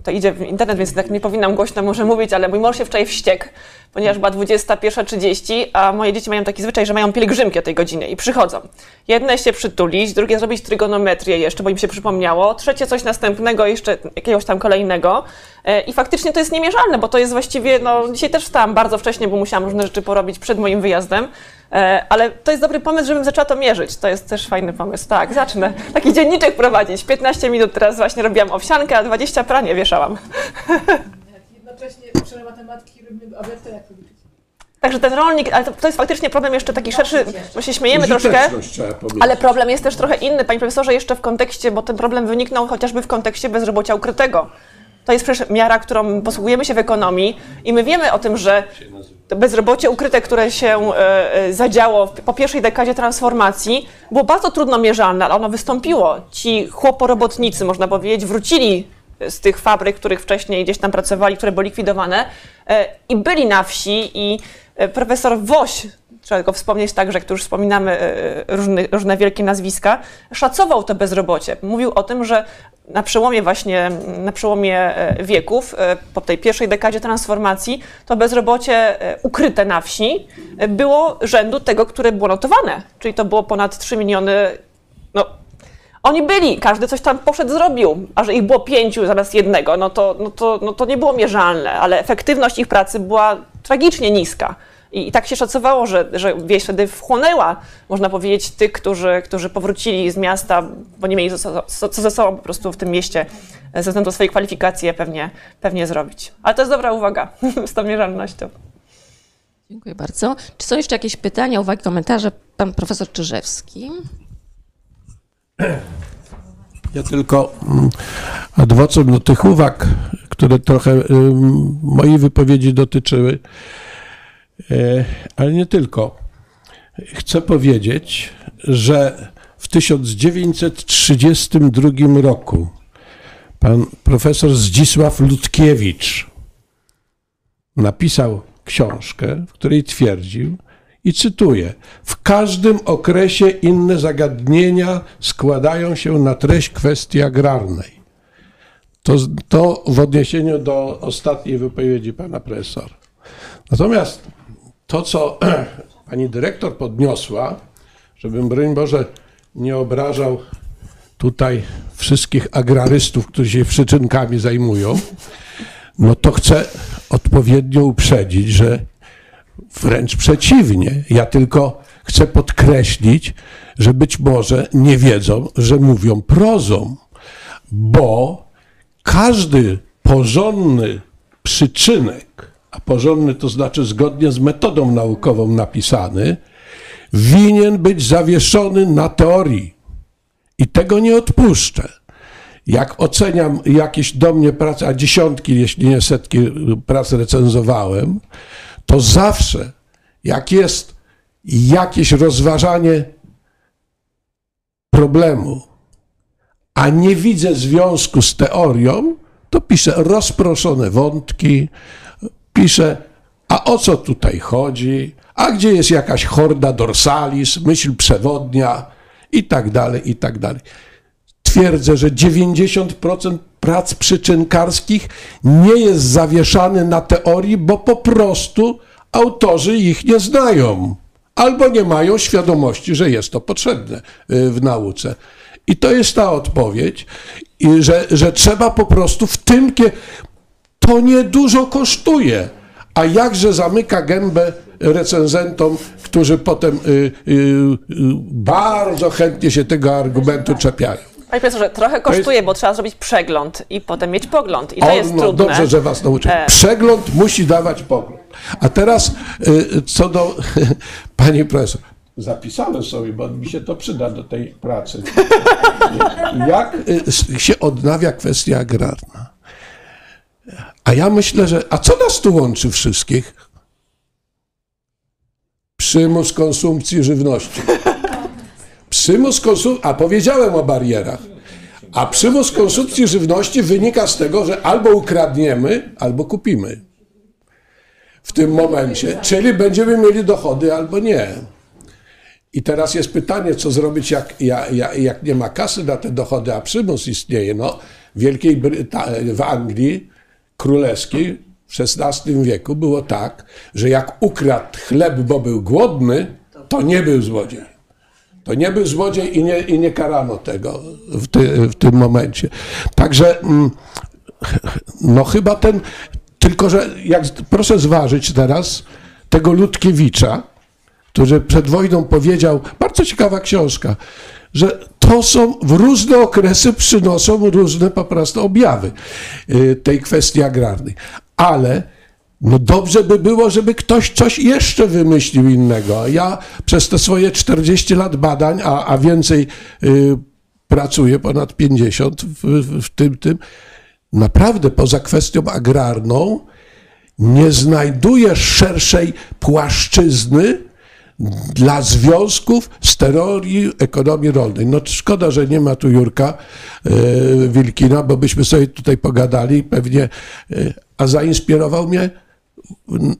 to idzie w internet, więc tak nie powinnam głośno może mówić, ale mój mąż się wczoraj wściekł, ponieważ była 21.30, a moje dzieci mają taki zwyczaj, że mają pielgrzymki o tej godzinie i przychodzą. Jedne się przytulić, drugie zrobić trygonometrię jeszcze, bo im się przypomniało, trzecie coś następnego, jeszcze jakiegoś tam kolejnego. E, I faktycznie to jest niemierzalne, bo to jest właściwie, no dzisiaj też wstałam bardzo wcześnie, bo musiałam różne rzeczy porobić przed moim wyjazdem, e, ale to jest dobry pomysł, żebym zaczęła to mierzyć. To jest też fajny pomysł. Tak, zacznę. Taki dzienniczek prowadzić. 15 minut teraz właśnie robiłam owsiankę, a 20 pranie wieszałam. Jednocześnie uczę matematyki robimy obiekty, jak to liczyć. Także ten rolnik, ale to, to jest faktycznie problem jeszcze taki szerszy, bo się śmiejemy troszkę, ale problem jest też trochę inny, panie profesorze, jeszcze w kontekście, bo ten problem wyniknął chociażby w kontekście bezrobocia ukrytego. To jest przecież miara, którą posługujemy się w ekonomii i my wiemy o tym, że to bezrobocie ukryte, które się e, e, zadziało w- po pierwszej dekadzie transformacji, było bardzo trudno mierzalne, ale ono wystąpiło. Ci chłoporobotnicy, można powiedzieć, wrócili z tych fabryk, których wcześniej gdzieś tam pracowali, które były likwidowane e, i byli na wsi i e, profesor Woś, trzeba go wspomnieć także, tu już wspominamy e, różne, różne wielkie nazwiska, szacował to bezrobocie. Mówił o tym, że na przełomie właśnie, na przełomie wieków, po tej pierwszej dekadzie transformacji, to bezrobocie ukryte na wsi było rzędu tego, które było notowane, czyli to było ponad 3 miliony, oni byli, każdy coś tam poszedł, zrobił, a że ich było pięciu zamiast jednego, no to, no to, no to nie było mierzalne, ale efektywność ich pracy była tragicznie niska. I, I tak się szacowało, że, że wieś wtedy wchłonęła, można powiedzieć, tych, którzy, którzy powrócili z miasta, bo nie mieli co, co, co ze sobą po prostu w tym mieście ze względu na swoje kwalifikacje pewnie, pewnie zrobić. Ale to jest dobra uwaga z tą mierzalnością. Dziękuję bardzo. Czy są jeszcze jakieś pytania, uwagi, komentarze? Pan profesor Czyżewski. Ja tylko mm, adwocem do tych uwag, które trochę ym, mojej wypowiedzi dotyczyły, e, ale nie tylko. Chcę powiedzieć, że w 1932 roku pan profesor Zdzisław Ludkiewicz napisał książkę, w której twierdził, i cytuję: W każdym okresie inne zagadnienia składają się na treść kwestii agrarnej. To, to w odniesieniu do ostatniej wypowiedzi pana profesora. Natomiast to, co pani dyrektor podniosła, żebym broń Boże nie obrażał tutaj wszystkich agrarystów, którzy się przyczynkami zajmują, no to chcę odpowiednio uprzedzić, że Wręcz przeciwnie. Ja tylko chcę podkreślić, że być może nie wiedzą, że mówią prozą, bo każdy porządny przyczynek, a porządny to znaczy zgodnie z metodą naukową napisany, winien być zawieszony na teorii. I tego nie odpuszczę. Jak oceniam jakieś do mnie prace, a dziesiątki, jeśli nie setki prac recenzowałem, to zawsze, jak jest jakieś rozważanie problemu, a nie widzę związku z teorią, to piszę rozproszone wątki, piszę, a o co tutaj chodzi, a gdzie jest jakaś horda dorsalis, myśl przewodnia i tak dalej, i tak dalej. Twierdzę, że 90% prac przyczynkarskich nie jest zawieszany na teorii, bo po prostu autorzy ich nie znają albo nie mają świadomości, że jest to potrzebne y, w nauce. I to jest ta odpowiedź, że, że trzeba po prostu w tym, to niedużo kosztuje, a jakże zamyka gębę recenzentom, którzy potem y, y, y, bardzo chętnie się tego argumentu czepiają. Panie profesorze, trochę kosztuje, bo trzeba zrobić przegląd i potem mieć pogląd. I to O, jest no, trudne. Dobrze, że was nauczyłem. E. Przegląd musi dawać pogląd. A teraz y, co do pani profesor. Zapisałem sobie, bo mi się to przyda do tej pracy. Jak y, się odnawia kwestia agrarna? A ja myślę, że. A co nas tu łączy wszystkich? Przymus konsumpcji żywności. Przymus konsumpcji. A powiedziałem o barierach. A przymus konsumpcji żywności wynika z tego, że albo ukradniemy, albo kupimy. W tym momencie, czyli będziemy mieli dochody, albo nie. I teraz jest pytanie, co zrobić, jak, jak, jak nie ma kasy na te dochody, a przymus istnieje. No, w Wielkiej Bryta- w Anglii królewskiej w XVI wieku było tak, że jak ukradł chleb, bo był głodny, to nie był złodziej. To nie był złodziej i nie, i nie karano tego w, ty, w tym momencie. Także mm, no chyba ten, tylko że jak proszę zważyć teraz tego Ludkiewicza, który przed wojną powiedział, bardzo ciekawa książka, że to są w różne okresy przynoszą różne po prostu objawy y, tej kwestii agrarnej. Ale no dobrze by było, żeby ktoś coś jeszcze wymyślił innego. Ja przez te swoje 40 lat badań, a, a więcej y, pracuję, ponad 50 w, w, tym, tym, naprawdę poza kwestią agrarną nie znajduję szerszej płaszczyzny dla związków z teorii ekonomii rolnej. No szkoda, że nie ma tu Jurka e, Wilkina, bo byśmy sobie tutaj pogadali pewnie, e, a zainspirował mnie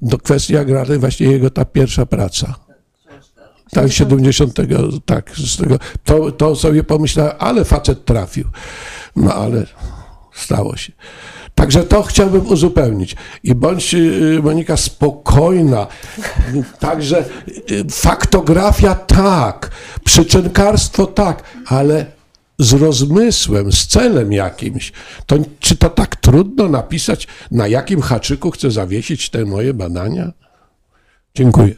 do kwestii agrarnej właśnie jego ta pierwsza praca. Tak, 70, tak, z tego, to, to sobie pomyślałem, ale facet trafił. No ale stało się. Także to chciałbym uzupełnić. I bądź y, Monika spokojna. Także y, faktografia tak, przyczynkarstwo tak, ale z rozmysłem, z celem jakimś. To, czy to tak trudno napisać, na jakim haczyku chcę zawiesić te moje badania? Dziękuję.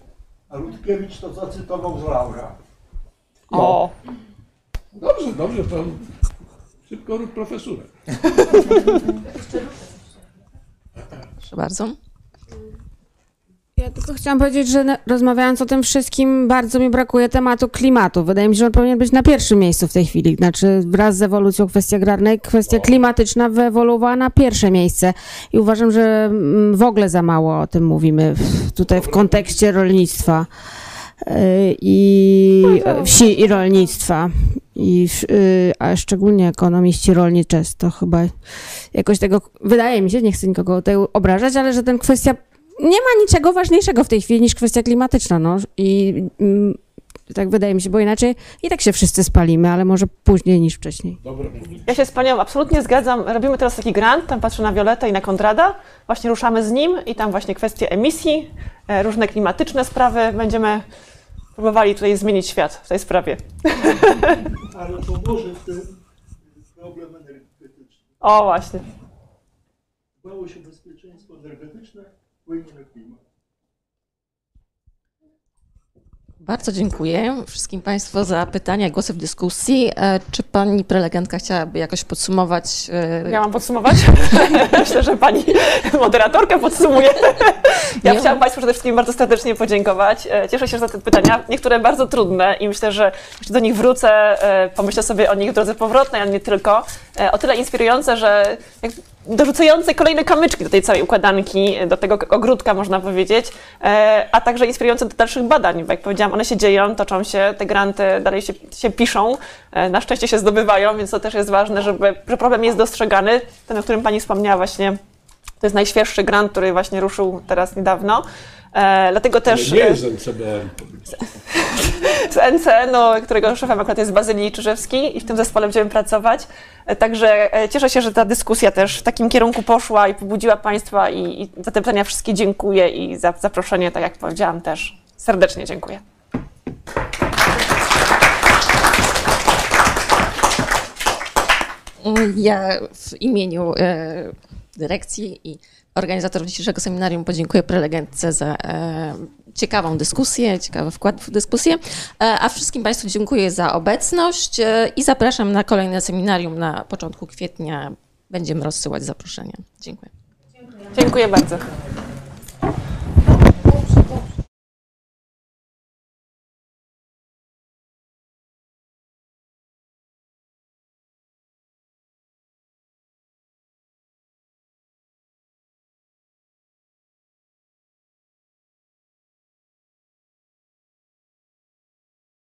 A Ludkiewicz to zacytował z Laura. O, Dobrze, dobrze, to szybko rób profesurę. Proszę bardzo. Ja tylko chciałam powiedzieć, że rozmawiając o tym wszystkim, bardzo mi brakuje tematu klimatu. Wydaje mi się, że on powinien być na pierwszym miejscu w tej chwili. Znaczy, wraz z ewolucją kwestii agrarnej, kwestia klimatyczna wyewoluowała na pierwsze miejsce. I uważam, że mm, w ogóle za mało o tym mówimy w, tutaj w kontekście rolnictwa. Yy, I wsi i rolnictwa. I, yy, a szczególnie ekonomiści rolni często chyba jakoś tego, wydaje mi się, nie chcę nikogo tutaj obrażać, ale że ten kwestia nie ma niczego ważniejszego w tej chwili niż kwestia klimatyczna, no. I mm, tak wydaje mi się, bo inaczej i tak się wszyscy spalimy, ale może później niż wcześniej. ja się z Panią absolutnie zgadzam. Robimy teraz taki grant, tam patrzę na Violetę i na Konrada. Właśnie ruszamy z nim i tam właśnie kwestie emisji, e, różne klimatyczne sprawy. Będziemy próbowali tutaj zmienić świat w tej sprawie. Ale pomoże w tym problem energetyczny. O, właśnie. Się bezpieczeństwo energetyczne, wpłynie na klimat. Bardzo dziękuję wszystkim Państwu za pytania i głosy w dyskusji. E, Czy Pani prelegentka chciałaby jakoś podsumować? e, Ja mam podsumować? Myślę, że pani moderatorka podsumuje. Ja Nie. chciałam Państwu przede wszystkim bardzo serdecznie podziękować. E, Cieszę się za te pytania, niektóre bardzo trudne i myślę, że jeszcze do nich wrócę, pomyślę sobie o nich w drodze powrotnej, a nie tylko. O tyle inspirujące, że dorzucające kolejne kamyczki do tej całej układanki, do tego ogródka można powiedzieć, e, a także inspirujące do dalszych badań, bo jak powiedziałam, one się dzieją, toczą się, te granty dalej się, się piszą, e, na szczęście się zdobywają, więc to też jest ważne, żeby, że problem jest dostrzegany, ten, o którym Pani wspomniała właśnie, to jest najświeższy grant, który właśnie ruszył teraz niedawno. E, dlatego też Ale nie jest NCBM. z NCN, którego szefem akurat jest Bazylii Czyżewski i w tym zespole będziemy pracować. E, Także e, cieszę się, że ta dyskusja też w takim kierunku poszła i pobudziła Państwa i, i za te pytania wszystkie dziękuję i za zaproszenie, tak jak powiedziałam też serdecznie dziękuję. Ja w imieniu e, dyrekcji i organizatorów dzisiejszego seminarium podziękuję prelegentce za e, ciekawą dyskusję, ciekawy wkład w dyskusję, e, a wszystkim Państwu dziękuję za obecność e, i zapraszam na kolejne seminarium na początku kwietnia. Będziemy rozsyłać zaproszenia. Dziękuję. Dziękuję bardzo.